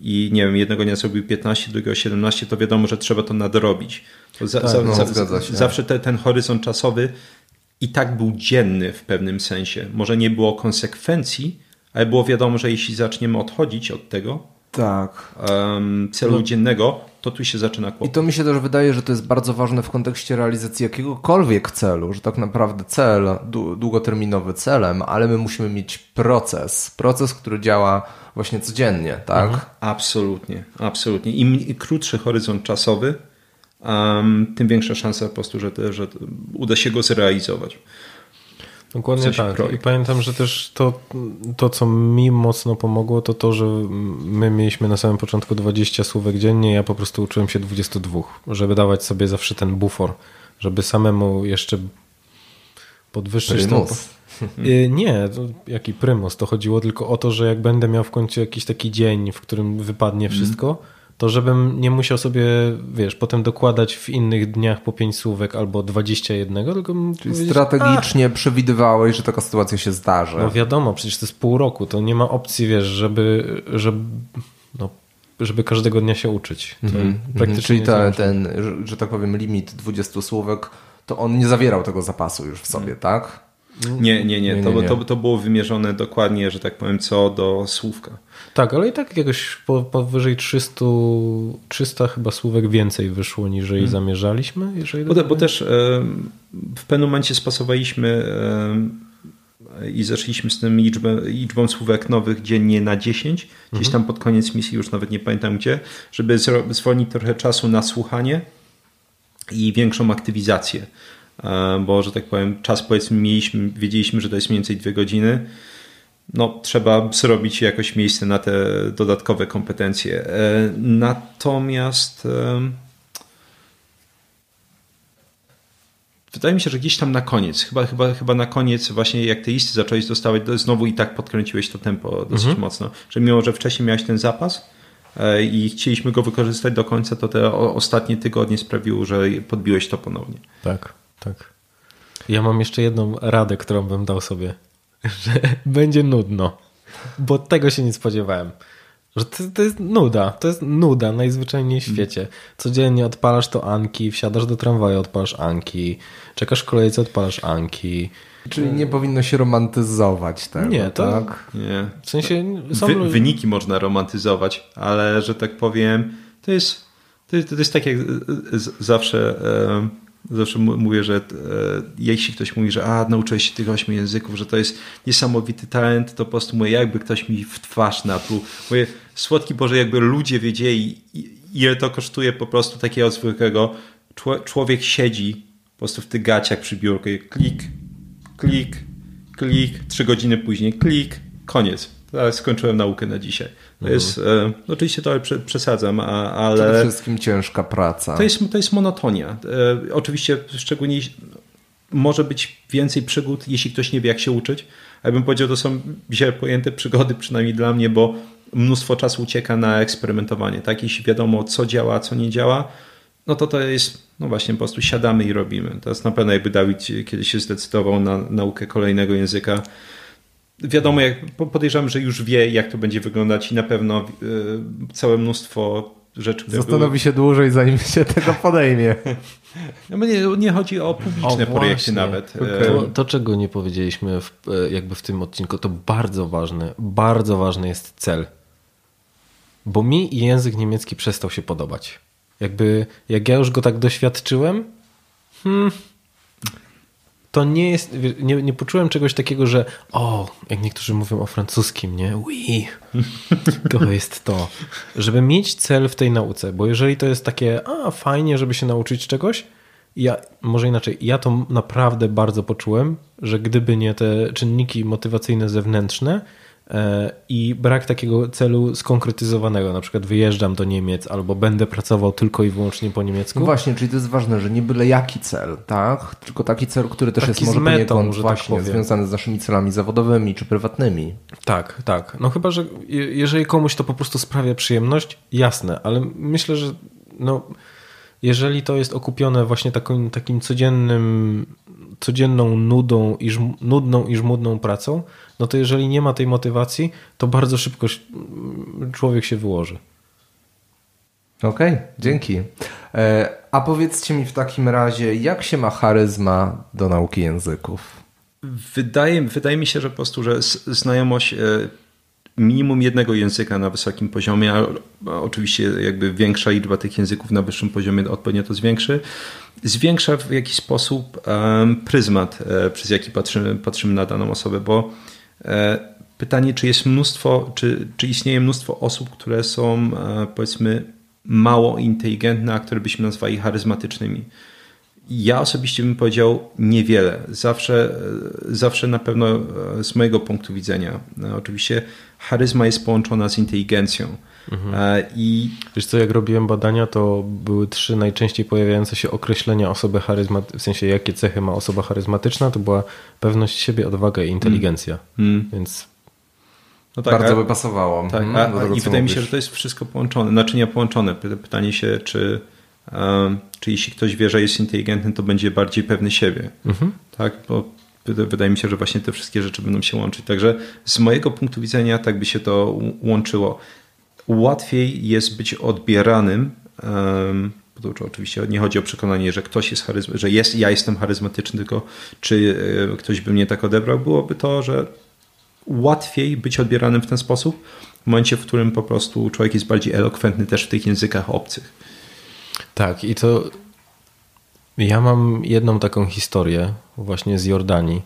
i nie wiem, jednego dnia zrobił 15, drugiego 17, to wiadomo, że trzeba to nadrobić. To za, tak, za, no, za, zawsze te, ten horyzont czasowy i tak był dzienny w pewnym sensie. Może nie było konsekwencji, ale było wiadomo, że jeśli zaczniemy odchodzić od tego, tak. Um, celu no. dziennego, to tu się zaczyna kłopot. I to mi się też wydaje, że to jest bardzo ważne w kontekście realizacji jakiegokolwiek celu, że tak naprawdę cel, długoterminowy celem, ale my musimy mieć proces, proces, który działa właśnie codziennie, tak? Mhm. Absolutnie, absolutnie. Im krótszy horyzont czasowy, um, tym większa szansa po prostu, że, te, że uda się go zrealizować. Dokładnie tak. Projekt. I pamiętam, że też to, to, co mi mocno pomogło, to to, że my mieliśmy na samym początku 20 słówek dziennie, ja po prostu uczyłem się 22, żeby dawać sobie zawsze ten bufor, żeby samemu jeszcze podwyższyć Prymus. Y, *laughs* nie, jaki prymus. To chodziło tylko o to, że jak będę miał w końcu jakiś taki dzień, w którym wypadnie wszystko, mm to żebym nie musiał sobie, wiesz, potem dokładać w innych dniach po 5 słówek albo 21, tylko Czyli strategicznie a, przewidywałeś, że taka sytuacja się zdarzy. No wiadomo, przecież to jest pół roku, to nie ma opcji, wiesz, żeby, żeby, no, żeby każdego dnia się uczyć. Mm -hmm. Czyli ta, ten, że tak powiem, limit 20 słówek, to on nie zawierał tego zapasu już w sobie, mm. tak? Nie, nie, nie. To, to, to było wymierzone dokładnie, że tak powiem, co do słówka. Tak, ale i tak jakoś powyżej 300, 300 chyba słówek więcej wyszło niż hmm. zamierzaliśmy. Jeżeli bo, bo też w pewnym momencie spasowaliśmy i zeszliśmy z tym liczbę, liczbą słówek nowych dziennie na 10, gdzieś mhm. tam pod koniec misji, już nawet nie pamiętam gdzie, żeby zwolnić trochę czasu na słuchanie i większą aktywizację. Bo, że tak powiem, czas powiedzmy mieliśmy, wiedzieliśmy, że to jest mniej więcej dwie godziny, no, trzeba zrobić jakoś miejsce na te dodatkowe kompetencje. E, natomiast wydaje mi się, że gdzieś tam na koniec, chyba, chyba, chyba na koniec właśnie jak te listy zacząłeś dostawać, znowu i tak podkręciłeś to tempo dosyć mhm. mocno, że mimo, że wcześniej miałeś ten zapas e, i chcieliśmy go wykorzystać do końca, to te ostatnie tygodnie sprawiły, że podbiłeś to ponownie. Tak, tak. Ja mam jeszcze jedną radę, którą bym dał sobie *laughs* że będzie nudno, bo tego się nie spodziewałem. Że to, to, jest nuda, to jest nuda najzwyczajniej w świecie. Codziennie odpalasz to Anki, wsiadasz do tramwaju, odpalasz Anki, czekasz w kolejce, odpalasz Anki. Czyli nie powinno się romantyzować tego, Nie, to, tak? Nie. W sensie Wy, wyniki można romantyzować, ale że tak powiem, to jest, to jest, to jest tak jak zawsze Zawsze mówię, że e, jeśli ktoś mówi, że a, nauczyłeś się tych ośmiu języków, że to jest niesamowity talent, to po prostu mówię, jakby ktoś mi w twarz natruł. Mówię, słodki Boże, jakby ludzie wiedzieli, ile to kosztuje po prostu takiego zwykłego. Człowiek siedzi po prostu w tych gaciach przy biurku klik, klik, klik, trzy godziny później klik, koniec. Skończyłem naukę na dzisiaj. To mhm. jest, e, oczywiście to przesadzam, a, ale... Przede wszystkim ciężka praca. To jest, to jest monotonia. E, oczywiście szczególnie może być więcej przygód, jeśli ktoś nie wie, jak się uczyć. Ja bym powiedział, to są źle pojęte przygody, przynajmniej dla mnie, bo mnóstwo czasu ucieka na eksperymentowanie. Tak? Jeśli wiadomo, co działa, co nie działa, no to to jest, no właśnie, po prostu siadamy i robimy. To jest na pewno, jakby Dawid kiedyś się zdecydował na naukę kolejnego języka, wiadomo, jak podejrzewam, że już wie, jak to będzie wyglądać i na pewno y, całe mnóstwo rzeczy. Zastanowi były... się dłużej, zanim *laughs* się tego podejmie. No, nie, nie chodzi o publiczne o, projekty nawet. Okay. To, to, czego nie powiedzieliśmy w, e, jakby w tym odcinku, to bardzo ważne, bardzo ważny jest cel. Bo mi język niemiecki przestał się podobać. Jakby, jak ja już go tak doświadczyłem, hmm, to nie jest, nie, nie poczułem czegoś takiego, że o, jak niektórzy mówią o francuskim, nie? Oui, to jest to. Żeby mieć cel w tej nauce, bo jeżeli to jest takie, a fajnie, żeby się nauczyć czegoś, ja, może inaczej, ja to naprawdę bardzo poczułem, że gdyby nie te czynniki motywacyjne zewnętrzne, i brak takiego celu skonkretyzowanego, na przykład wyjeżdżam do Niemiec albo będę pracował tylko i wyłącznie po niemiecku. No właśnie, czyli to jest ważne, że nie byle jaki cel, tak? Tylko taki cel, który też taki jest może metą, poniekąd tak właśnie tak związany z naszymi celami zawodowymi czy prywatnymi. Tak, tak. No chyba, że jeżeli komuś to po prostu sprawia przyjemność, jasne, ale myślę, że no, jeżeli to jest okupione właśnie takim, takim codziennym, codzienną nudą i żm, nudną i żmudną pracą, no to jeżeli nie ma tej motywacji, to bardzo szybko człowiek się wyłoży. Okej, okay, dzięki. E, a powiedzcie mi w takim razie, jak się ma charyzma do nauki języków? Wydaje, wydaje mi się, że po prostu, że znajomość e, minimum jednego języka na wysokim poziomie, a oczywiście jakby większa liczba tych języków na wyższym poziomie odpowiednio to zwiększy, zwiększa w jakiś sposób pryzmat, e, przez jaki patrzymy, patrzymy na daną osobę, bo E, pytanie, czy jest mnóstwo, czy, czy istnieje mnóstwo osób, które są e, powiedzmy mało inteligentne, a które byśmy nazwali charyzmatycznymi. Ja osobiście bym powiedział niewiele. Zawsze, zawsze na pewno z mojego punktu widzenia. Oczywiście charyzma jest połączona z inteligencją. Mhm. I Wiesz co, jak robiłem badania, to były trzy najczęściej pojawiające się określenia osoby charyzmatycznej, w sensie jakie cechy ma osoba charyzmatyczna, to była pewność siebie, odwaga i inteligencja. Mhm. Więc no tak, Bardzo a, by pasowało. Tak, a, a, I wydaje mi się, że to jest wszystko połączone, naczynia połączone. Pytanie się, czy, um, czy jeśli ktoś wie, że jest inteligentny, to będzie bardziej pewny siebie. Mhm. Tak, bo wydaje mi się, że właśnie te wszystkie rzeczy będą się łączyć. Także z mojego punktu widzenia tak by się to łączyło łatwiej jest być odbieranym. to oczywiście nie chodzi o przekonanie, że ktoś jest że jest, ja jestem charyzmatyczny, tylko czy ktoś by mnie tak odebrał, byłoby to, że łatwiej być odbieranym w ten sposób w momencie, w którym po prostu człowiek jest bardziej elokwentny też w tych językach obcych. Tak, i to ja mam jedną taką historię właśnie z Jordanii,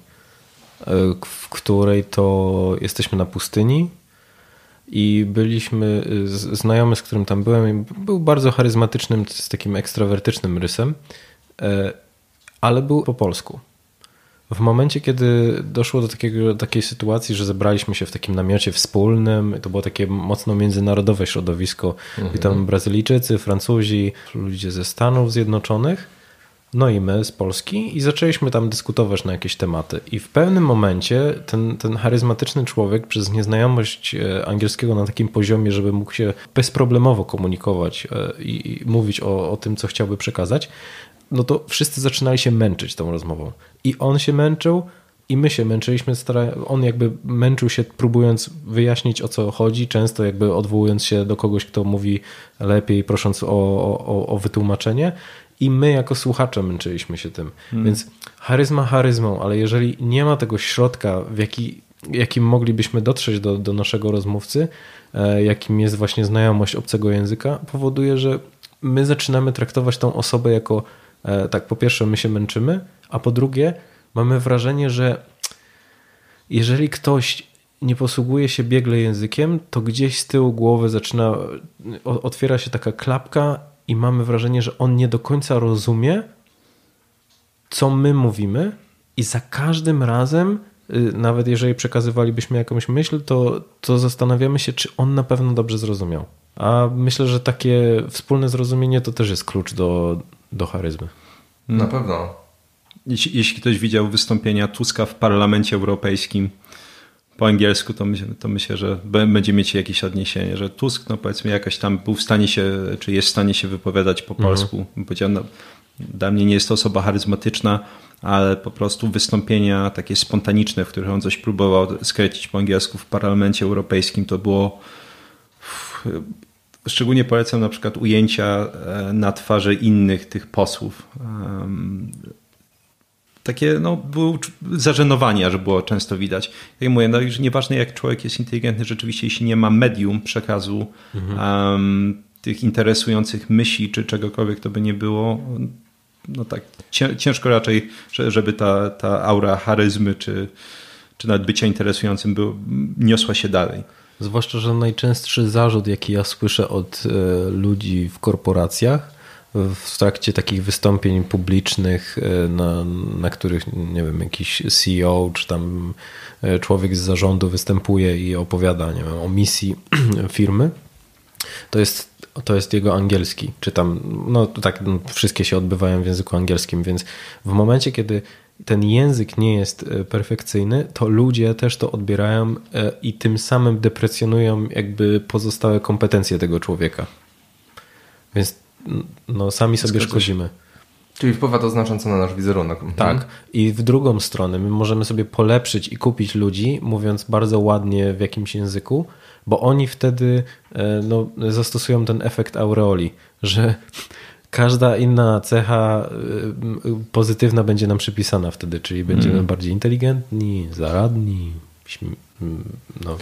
e, w której to jesteśmy na pustyni i byliśmy, znajomy, z którym tam byłem, był bardzo charyzmatycznym, z takim ekstrawertycznym rysem, e, ale był po polsku. W momencie, kiedy doszło do takiego, takiej sytuacji, że zebraliśmy się w takim namiocie wspólnym, to było takie mocno międzynarodowe środowisko, mhm. i tam Brazylijczycy, Francuzi, ludzie ze Stanów Zjednoczonych, no i my z Polski i zaczęliśmy tam dyskutować na jakieś tematy. I w pewnym momencie ten, ten charyzmatyczny człowiek przez nieznajomość e, angielskiego na takim poziomie, żeby mógł się bezproblemowo komunikować e, i, i mówić o, o tym, co chciałby przekazać, no to wszyscy zaczynali się męczyć tą rozmową. I on się męczył, i my się męczyliśmy, on jakby męczył się próbując wyjaśnić o co chodzi, często jakby odwołując się do kogoś, kto mówi lepiej, prosząc o, o, o wytłumaczenie i my jako słuchacze męczyliśmy się tym. Hmm. Więc charyzma charyzmą, ale jeżeli nie ma tego środka, w jaki, jakim moglibyśmy dotrzeć do, do naszego rozmówcy, e, jakim jest właśnie znajomość obcego języka, powoduje, że my zaczynamy traktować tą osobę jako e, tak, po pierwsze my się męczymy, a po drugie mamy wrażenie, że jeżeli ktoś nie posługuje się biegle językiem, to gdzieś z tyłu głowy zaczyna, otwiera się taka klapka i mamy wrażenie, że on nie do końca rozumie, co my mówimy, i za każdym razem, y, nawet jeżeli przekazywalibyśmy jakąś myśl, to, to zastanawiamy się, czy on na pewno dobrze zrozumiał. A myślę, że takie wspólne zrozumienie to też jest klucz do, do charyzmy. Na pewno. Jeśli, jeśli ktoś widział wystąpienia Tuska w Parlamencie Europejskim, po angielsku, to myślę, to myślę, że będzie mieć jakieś odniesienie, że Tusk, no powiedzmy, jakaś tam był w stanie się, czy jest w stanie się wypowiadać po mhm. polsku. Powiedział, no, dla mnie nie jest to osoba charyzmatyczna, ale po prostu wystąpienia takie spontaniczne, w których on coś próbował skręcić po angielsku w Parlamencie Europejskim, to było. Szczególnie polecam na przykład ujęcia e, na twarzy innych tych posłów takie no, było zażenowanie, że było często widać. Jak mówię, no, już nieważne jak człowiek jest inteligentny, rzeczywiście jeśli nie ma medium przekazu mhm. um, tych interesujących myśli czy czegokolwiek to by nie było, no tak, ciężko raczej, żeby ta, ta aura charyzmy czy, czy nawet bycia interesującym był, niosła się dalej. Zwłaszcza, że najczęstszy zarzut, jaki ja słyszę od e, ludzi w korporacjach, w trakcie takich wystąpień publicznych, e, na, na których, nie wiem, jakiś CEO czy tam e, człowiek z zarządu występuje i opowiada nie wiem, o misji *clears throat* firmy, to jest, to jest jego angielski. Czy tam, no tak, no, wszystkie się odbywają w języku angielskim, więc w momencie, kiedy ten język nie jest e, perfekcyjny, to ludzie też to odbierają i tym samym deprecjonują jakby pozostałe kompetencje tego człowieka. Więc no, sami sobie Zgadza szkodzimy. Czyli wpływa to znacząco na nasz wizerunek. Mhm. Tak. I w drugą stronę, my możemy sobie polepszyć i kupić ludzi, mówiąc bardzo ładnie w jakimś języku, bo oni wtedy e, no, zastosują ten efekt aureoli, że każda inna cecha e, pozytywna będzie nam przypisana wtedy, czyli będziemy mm. bardziej inteligentni, zaradni, no,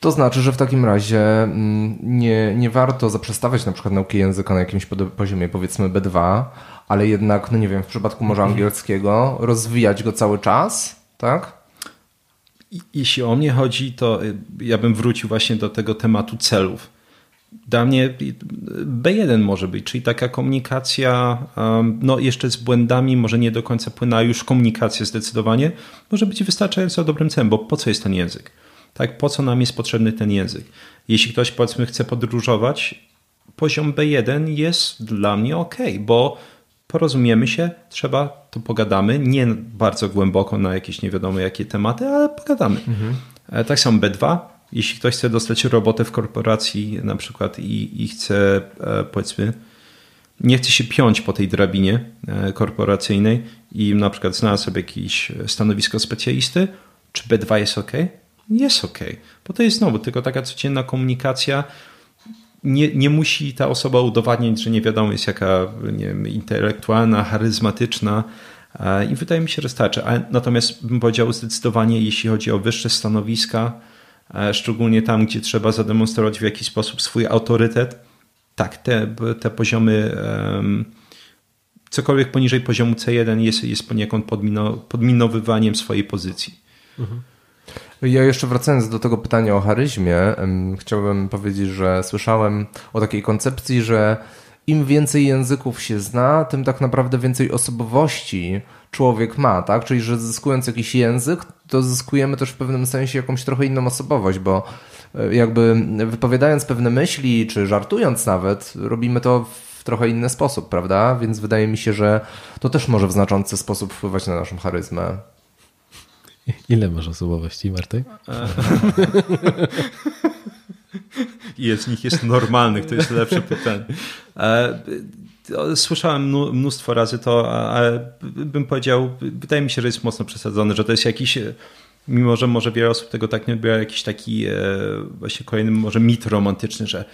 to znaczy, że w takim razie mm, nie, nie warto zaprzestawać na przykład nauki języka na jakimś poziomie powiedzmy B2, ale jednak, no nie wiem, w przypadku może mhm. angielskiego rozwijać go cały czas, tak? Jeśli o mnie chodzi, to y, ja bym wrócił właśnie do tego tematu celów. Dla mnie B1 może być, czyli taka komunikacja, no jeszcze z błędami, może nie do końca płynęła już komunikacja zdecydowanie, może być wystarczająco dobrym celem, bo po co jest ten język? Tak, po co nam jest potrzebny ten język. Jeśli ktoś powiedzmy chce podróżować, poziom B1 jest dla mnie ok, bo porozumiemy się, trzeba, to pogadamy, nie bardzo głęboko na jakieś nie wiadomo jakie tematy, ale pogadamy. Mhm. E, tak samo B2, jeśli ktoś chce dostać robotę w korporacji na przykład i, i chce e, powiedzmy nie chce się piąć po tej drabinie e, korporacyjnej i na przykład znalazł sobie jakieś stanowisko specjalisty, czy B2 jest ok? Jest ok, bo to jest znowu tylko taka codzienna komunikacja. Nie, nie musi ta osoba udowadniać, że nie wiadomo jest jaka nie wiem, intelektualna, charyzmatyczna i wydaje mi się, że starczy. A natomiast bym powiedział zdecydowanie, jeśli chodzi o wyższe stanowiska, szczególnie tam, gdzie trzeba zademonstrować w jakiś sposób swój autorytet, tak, te, te poziomy, cokolwiek poniżej poziomu C1 jest, jest poniekąd podmino, podminowywaniem swojej pozycji. Mhm. Ja jeszcze wracając do tego pytania o charyzmie, chciałbym powiedzieć, że słyszałem o takiej koncepcji, że im więcej języków się zna, tym tak naprawdę więcej osobowości człowiek ma, tak? Czyli, że zyskując jakiś język, to zyskujemy też w pewnym sensie jakąś trochę inną osobowość, bo e, jakby wypowiadając pewne myśli, czy żartując nawet, robimy to w trochę inny sposób, prawda? Więc wydaje mi się, że to też może w znaczący sposób wpływać na naszą charyzmę. *laughs* Ile masz osobowości, Martek? *laughs* Ile z nich jest normalnych? To jest lepsze pytanie. E, słyszałem mnóstwo razy to, ale bym powiedział, wydaje mi się, że jest mocno przesadzone, że to jest jakiś mimo że może wiele osób tego tak nie odbiera, jakiś taki e, właśnie kolejny może mit romantyczny, że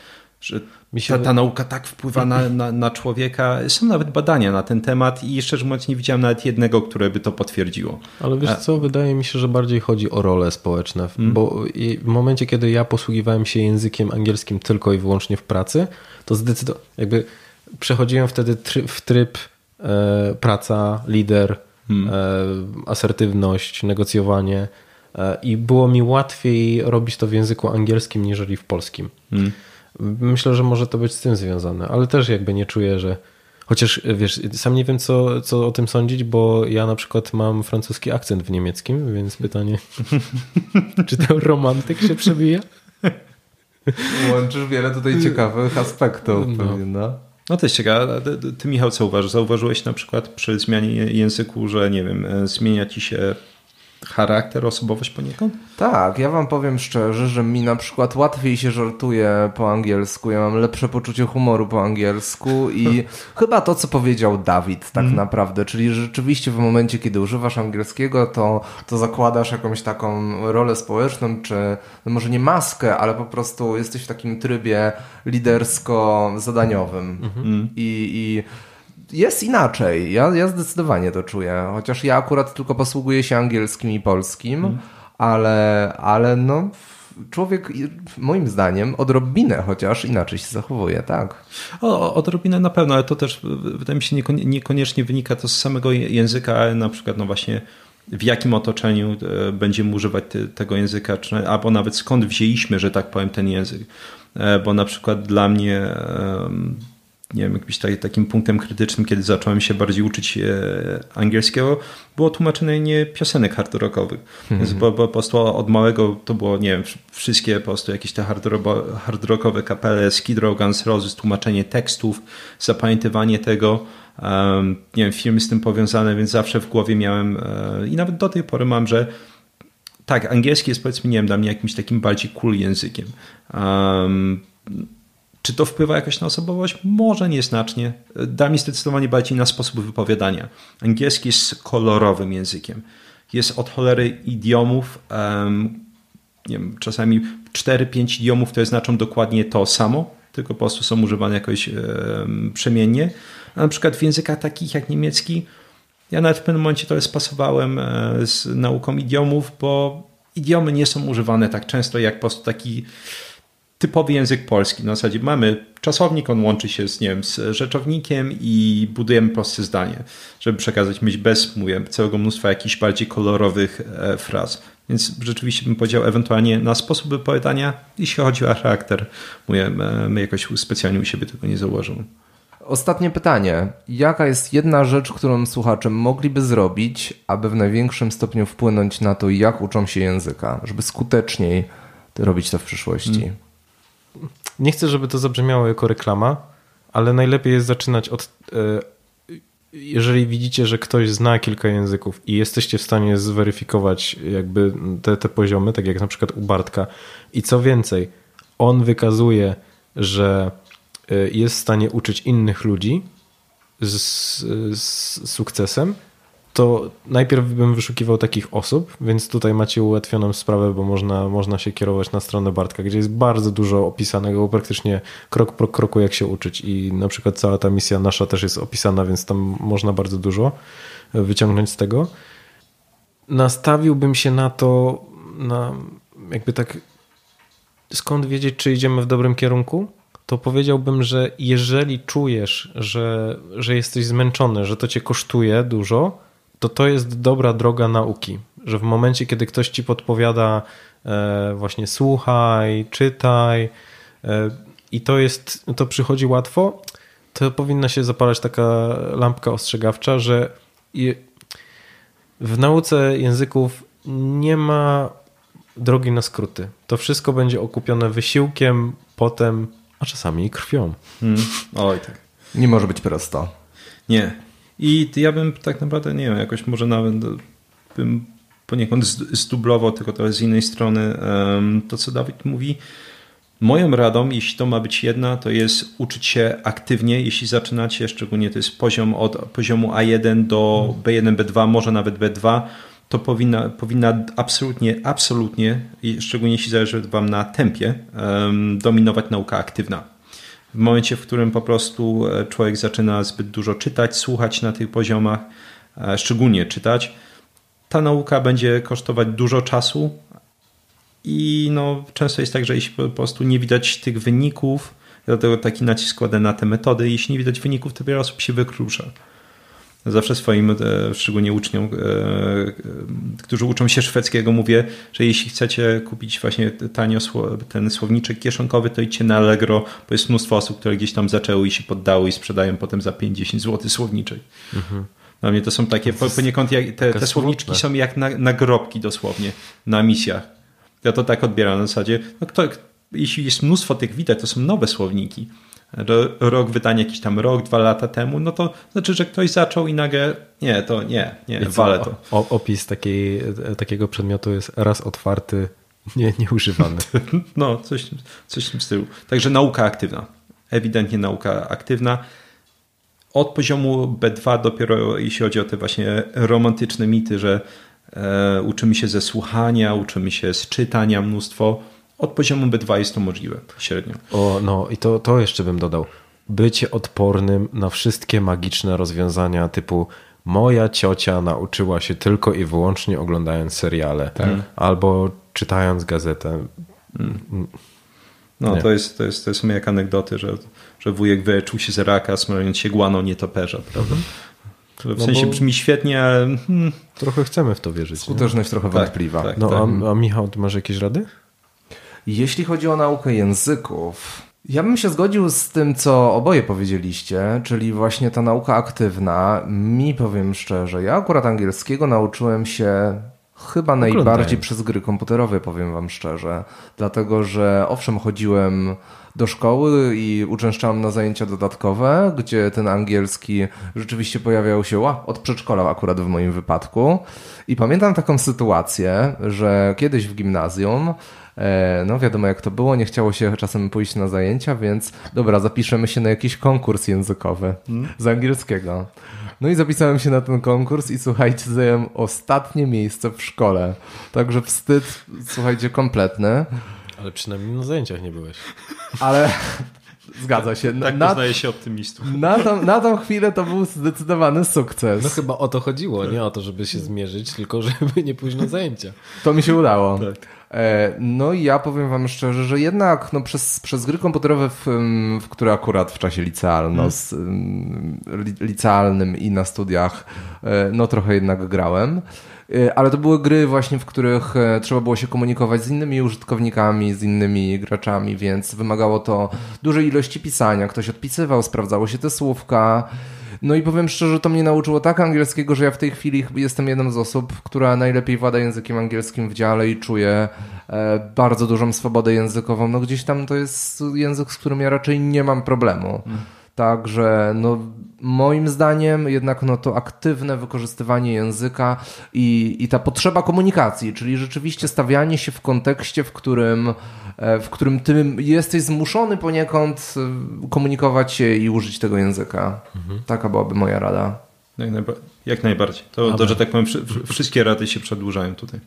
że ta, ta nauka tak wpływa na, *laughs* na, na, człowieka. Są nawet badania na ten temat i szczerze mówiąc nie widziałem nawet jednego, które by to potwierdziło. Ale wiesz co, wydaje mi się, że bardziej chodzi o role społeczne, hmm. bo w momencie, kiedy ja posługiwałem się językiem angielskim tylko i wyłącznie w pracy, to zdecydowanie jakby przechodziłem wtedy tryb, w tryb e, praca, lider, hmm. e, asertywność, negocjowanie e, i było mi łatwiej robić to w języku angielskim niżeli w polskim. Hmm. Myślę, że może to być z tym związane, ale też jakby nie czuję, że. Chociaż wiesz, sam nie wiem, co, co o tym sądzić, bo ja na przykład mam francuski akcent w niemieckim, więc pytanie, *laughs* czy ten romantyk się przebija? Łączysz wiele tutaj ciekawych aspektów. No. Pewnie, no. No to jest ciekawe. Ty, Michał, co uważasz? Zauważyłeś na przykład przy zmianie języku, że nie wiem, e, zmienia ci się charakter, osobowość poniekąd? Tak, ja wam powiem szczerze, że mi na przykład łatwiej się żartuje po angielsku, ja mam lepsze poczucie humoru po angielsku i *laughs* chyba to, co powiedział Dawid tak mm. naprawdę, czyli rzeczywiście w momencie, kiedy używasz angielskiego, to, to zakładasz jakąś taką rolę społeczną, czy no może nie maskę, ale po prostu jesteś w takim trybie lidersko-zadaniowym mm -hmm. i, i jest inaczej. Ja, ja zdecydowanie to czuję. Chociaż ja akurat tylko posługuję się angielskim i polskim, hmm. ale, ale no człowiek, moim zdaniem, odrobinę chociaż inaczej się zachowuje, tak? O, odrobinę na pewno, ale to też wydaje mi się niekoniecznie wynika to z samego języka, ale na przykład no właśnie w jakim otoczeniu e, będziemy używać tego języka, czy, albo nawet skąd wzięliśmy, że tak powiem, ten język. E, bo na przykład dla mnie nie wiem, jakimś takim punktem krytycznym, kiedy zacząłem się bardziej uczyć e, angielskiego, było tłumaczenie piosenek hard rockowych. -hmm. Więc po, po, prostu od małego to było, nie wiem, wszystkie po prostu jakieś te hard, hard rockowe kapele, Skid Row, Guns Roses, tłumaczenie tekstów, zapamiętywanie tego. Um, nie wiem, filmy z tym powiązane, więc zawsze w głowie miałem e, i nawet do tej pory mam, że tak, angielski jest powiedzmy, nie wiem, dla mnie jakimś takim bardziej cool językiem. Um, czy to wpływa jakoś na osobowość? Może nieznacznie. Da mi zdecydowanie bardziej na sposób wypowiadania. Angielski jest kolorowym językiem. Jest od cholery idiomów, um, nie wiem, czasami 4-5 idiomów, które znaczą dokładnie to samo, tylko po prostu są używane jakoś um, przemiennie. A na przykład w językach takich jak niemiecki, ja nawet w pewnym momencie to spasowałem e, z nauką idiomów, bo idiomy nie są używane tak często jak po prostu taki typowy język polski. Na zasadzie mamy czasownik, on łączy się z, nie wiem, z rzeczownikiem i budujemy proste zdanie, żeby przekazać myśl bez mówię, całego mnóstwa jakichś bardziej kolorowych e, fraz. Więc rzeczywiście bym powiedział ewentualnie na sposób wypowiadania, jeśli chodzi o charakter, mówię, e, my jakoś specjalnie u siebie tego nie założymy. Ostatnie pytanie. Jaka jest jedna rzecz, którą słuchacze mogliby zrobić, aby w największym stopniu wpłynąć na to, jak uczą się języka, żeby skuteczniej robić to w przyszłości? Hmm nie chcę, żeby to zabrzmiało jako reklama, ale najlepiej jest zaczynać od. E, jeżeli widzicie, że ktoś zna kilka języków i jesteście w stanie zweryfikować jakby te, te poziomy, tak jak na przykład u Bartka, i co więcej, on wykazuje, że e, jest w stanie uczyć innych ludzi z, z sukcesem, to najpierw bym wyszukiwał takich osób, więc tutaj macie ułatwioną sprawę, bo można, można się kierować na stronę Bartka, gdzie jest bardzo dużo opisanego, praktycznie krok po kroku jak się uczyć i na przykład cała ta misja nasza też jest opisana, więc tam można bardzo dużo wyciągnąć z tego. Nastawiłbym się na to, na jakby tak skąd wiedzieć, czy idziemy w dobrym kierunku, to powiedziałbym, że jeżeli czujesz, że, że jesteś zmęczony, że to cię kosztuje dużo, to to jest dobra droga nauki, że w momencie, kiedy ktoś ci podpowiada e, właśnie słuchaj, czytaj e, i to jest, to przychodzi łatwo, to powinna się zapalać taka lampka ostrzegawcza, że w nauce języków nie ma drogi na skróty. To wszystko będzie okupione wysiłkiem, potem, a czasami krwią. Hmm. Oj, tak. Nie może być prosto. Nie. I ja bym tak naprawdę, nie wiem, jakoś może nawet bym poniekąd zdublował, tylko to z innej strony to, co Dawid mówi. Moją radą, jeśli to ma być jedna, to jest uczyć się aktywnie, jeśli zaczynacie, szczególnie to jest poziom od poziomu A1 do B1, B2, może nawet B2, to powinna, powinna absolutnie, absolutnie, szczególnie jeśli zależy Wam na tempie, dominować nauka aktywna w momencie, w którym po prostu e, człowiek zaczyna zbyt dużo czytać, słuchać na tych poziomach, e, szczególnie czytać, ta nauka będzie kosztować dużo czasu i no, często jest tak, że jeśli po prostu nie widać tych wyników, dlatego taki nacisk kładę na te metody, jeśli nie widać wyników, to wiele osób się wykrusza. Zawsze swoim, e, szczególnie uczniom, e, e, którzy uczą się szwedzkiego, mówię, że jeśli chcecie kupić właśnie tanio ten słowniczek kieszonkowy, to idźcie na Allegro, bo jest mnóstwo osób, które gdzieś tam zaczęły i się poddały i sprzedają potem za 5-10 zł słowniczek. Mhm. Dla mnie to są takie to poniekąd, jak, te, te słowniczki są jak na, nagrobki dosłownie na misjach. Ja to tak odbieram na zasadzie, no kto, jeśli jest mnóstwo tych widać, to są nowe słowniki rok wydania jakiś tam rok, dwa lata temu, no to znaczy, że ktoś zaczął i nagle nie, to nie, nie, I walę to. O, opis takiej, takiego przedmiotu jest raz otwarty, nie, nieużywany. *laughs* no, coś, coś w tym stylu. Także nauka aktywna. Ewidentnie nauka aktywna. Od poziomu B2 dopiero jeśli chodzi o te właśnie romantyczne mity, że e, uczymy się ze słuchania, uczymy się z czytania mnóstwo, od poziomu B2 jest to możliwe średnio. O, no i to, to jeszcze bym dodał. Bycie odpornym na wszystkie magiczne rozwiązania typu moja ciocia nauczyła się tylko i wyłącznie oglądając seriale tak. albo czytając gazetę. No, to jest, to, jest, to są jak anegdoty, że, że wujek wyleczył się z raka, smarując się głano nietoperza, prawda? W No sensie bo- brzmi świetnie, ale hmm, Trochę chcemy w to wierzyć. nie? Skuteczność trochę Tak, wątpliwa. tak. No, a, a Michał, ty masz jakieś rady? Jeśli chodzi o naukę języków, ja bym się zgodził z tym, co oboje powiedzieliście, czyli właśnie ta nauka aktywna. Mi powiem szczerze, ja akurat angielskiego nauczyłem się chyba najbardziej przez gry komputerowe, powiem wam szczerze. Dlatego, że owszem, chodziłem do szkoły i uczęszczałem na zajęcia dodatkowe, gdzie ten angielski rzeczywiście pojawiał się ła, od przedszkola akurat w moim wypadku. I pamiętam taką sytuację, że kiedyś w gimnazjum No wiadomo jak to było, nie chciało się czasem pójść na zajęcia, więc dobra, zapiszemy się na jakiś konkurs językowy z angielskiego. No i zapisałem się na ten konkurs i słuchajcie, zająłem ostatnie miejsce w szkole. Także wstyd, słuchajcie, kompletny, Ale przynajmniej na zajęciach nie byłeś. ale *laughs* zgadza się. tak Na, poznaje się optymistów. na, tą, na tą chwilę to był zdecydowany sukces. No chyba o to chodziło, nie o to, żeby się zmierzyć, tylko żeby nie pójść na zajęcia. To mi się udało. Tak. E, No i ja powiem wam szczerze, że jednak no, przez, przez gry komputerowe, w, w które akurat w czasie licealno, z, ym, li, licealnym i na studiach, e, no trochę jednak grałem. E, Ale to były gry właśnie, w których trzeba było się komunikować z innymi użytkownikami, z innymi graczami, więc wymagało to dużej ilości pisania. Ktoś odpisywał, sprawdzało się te słówka. No i powiem szczerze, to mnie nauczyło tak angielskiego, że ja w tej chwili chyba jestem jedną z osób, która najlepiej włada językiem angielskim w dziale i czuję e, bardzo dużą swobodę językową. No gdzieś tam to jest język, z którym ja raczej nie mam problemu. Także no, moim zdaniem jednak no, to aktywne wykorzystywanie języka i, i ta potrzeba komunikacji, czyli rzeczywiście stawianie się w kontekście, w którym, e, w którym ty jesteś zmuszony poniekąd e, komunikować się i użyć tego języka. Taka byłaby moja rada. Jak, najba- jak najbardziej. To, to, że tak powiem, wszy- wszy- wszystkie rady się przedłużają tutaj.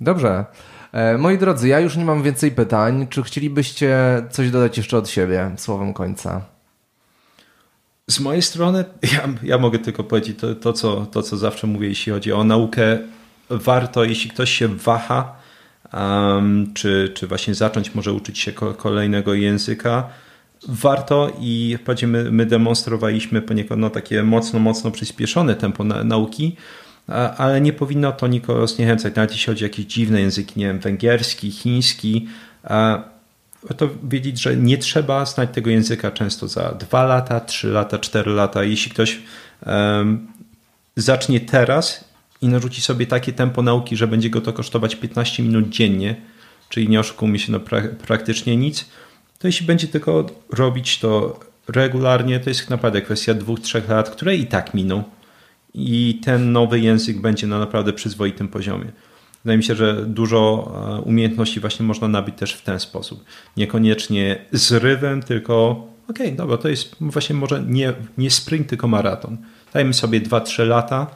Dobrze. E, Moi drodzy, ja już nie mam więcej pytań. Czy chcielibyście coś dodać jeszcze od siebie słowem końca? Z mojej strony, ja, ja mogę tylko powiedzieć to, to, co, to, co zawsze mówię, jeśli chodzi o naukę. Warto, jeśli ktoś się waha, um, czy, czy właśnie zacząć może uczyć się ko- kolejnego języka, warto i wprawdzie my, my demonstrowaliśmy poniekąd no, takie mocno, mocno przyspieszone tempo na, nauki, ale nie powinno to nikogo zniechęcać, nawet jeśli chodzi o jakieś dziwne języki, nie wiem, węgierski, chiński, warto wiedzieć, że nie trzeba znać tego języka często za dwa lata, trzy lata, cztery lata. Jeśli ktoś em, zacznie teraz i narzuci sobie takie tempo nauki, że będzie go to kosztować 15 minut dziennie, czyli nie oszukujmy się, no pra- praktycznie nic, to jeśli będzie tylko robić to regularnie, to jest naprawdę kwestia dwóch, trzech lat, które i tak miną. I ten nowy język będzie na naprawdę przyzwoitym poziomie. Wydaje mi się, że dużo e, umiejętności właśnie można nabyć też w ten sposób. Niekoniecznie zrywem, tylko okej, dobra, to jest właśnie może nie, nie sprint, tylko maraton. Dajmy sobie 2-3 lata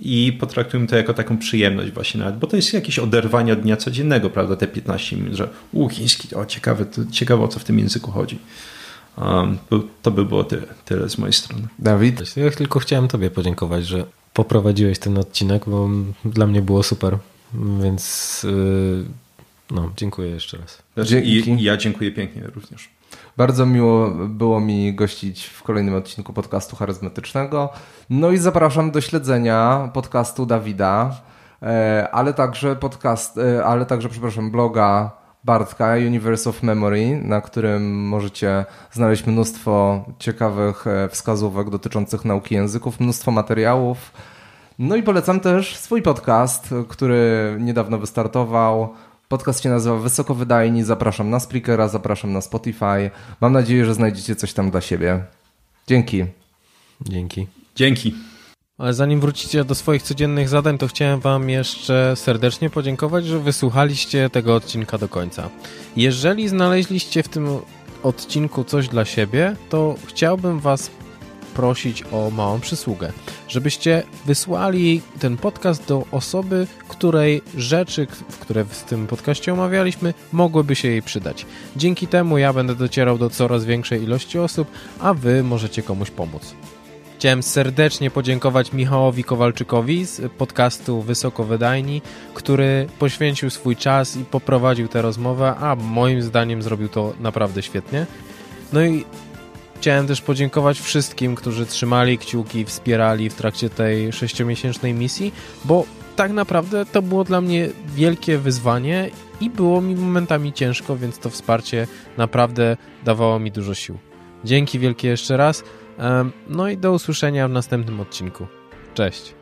i potraktujmy to jako taką przyjemność właśnie nawet, bo to jest jakieś oderwanie od dnia codziennego, prawda, te 15 minut, że u, chiński, o ciekawe, to, ciekawe o co w tym języku chodzi. Um, to- to by było tyle, tyle z mojej strony. Dawid? Ja tylko chciałem tobie podziękować, że poprowadziłeś ten odcinek, bo dla mnie było super, więc yy, no, dziękuję jeszcze raz. Dzięki. I ja dziękuję pięknie również. Bardzo miło było mi gościć w kolejnym odcinku podcastu charyzmatycznego. No i zapraszam do śledzenia podcastu Dawida, e, ale także podcast, e, ale także, przepraszam, bloga Bartka Universe of Memory, na którym możecie znaleźć mnóstwo ciekawych e, wskazówek dotyczących nauki języków, mnóstwo materiałów. No i polecam też swój podcast, który niedawno wystartował. Podcast się nazywa Wysokowydajni. Zapraszam na Spreakera, zapraszam na Spotify. Mam nadzieję, że znajdziecie coś tam dla siebie. Dzięki. Dzięki. Dzięki. Ale zanim wrócicie do swoich codziennych zadań, to chciałem Wam jeszcze serdecznie podziękować, że wysłuchaliście tego odcinka do końca. Jeżeli znaleźliście w tym odcinku coś dla siebie, to chciałbym Was prosić o małą przysługę, żebyście wysłali ten podcast do osoby, której rzeczy, które w tym podcaście omawialiśmy, mogłyby się jej przydać. Dzięki temu ja będę docierał do coraz większej ilości osób, a Wy możecie komuś pomóc. Chciałem serdecznie podziękować Michałowi Kowalczykowi z podcastu Wysokowydajni, który poświęcił swój czas i poprowadził tę rozmowę, a moim zdaniem zrobił to naprawdę świetnie. No i chciałem też podziękować wszystkim, którzy trzymali kciuki, wspierali w trakcie tej sześciomiesięcznej misji, bo tak naprawdę to było dla mnie wielkie wyzwanie i było mi momentami ciężko, więc to wsparcie naprawdę dawało mi dużo sił. Dzięki wielkie jeszcze raz. No i do usłyszenia w następnym odcinku. Cześć.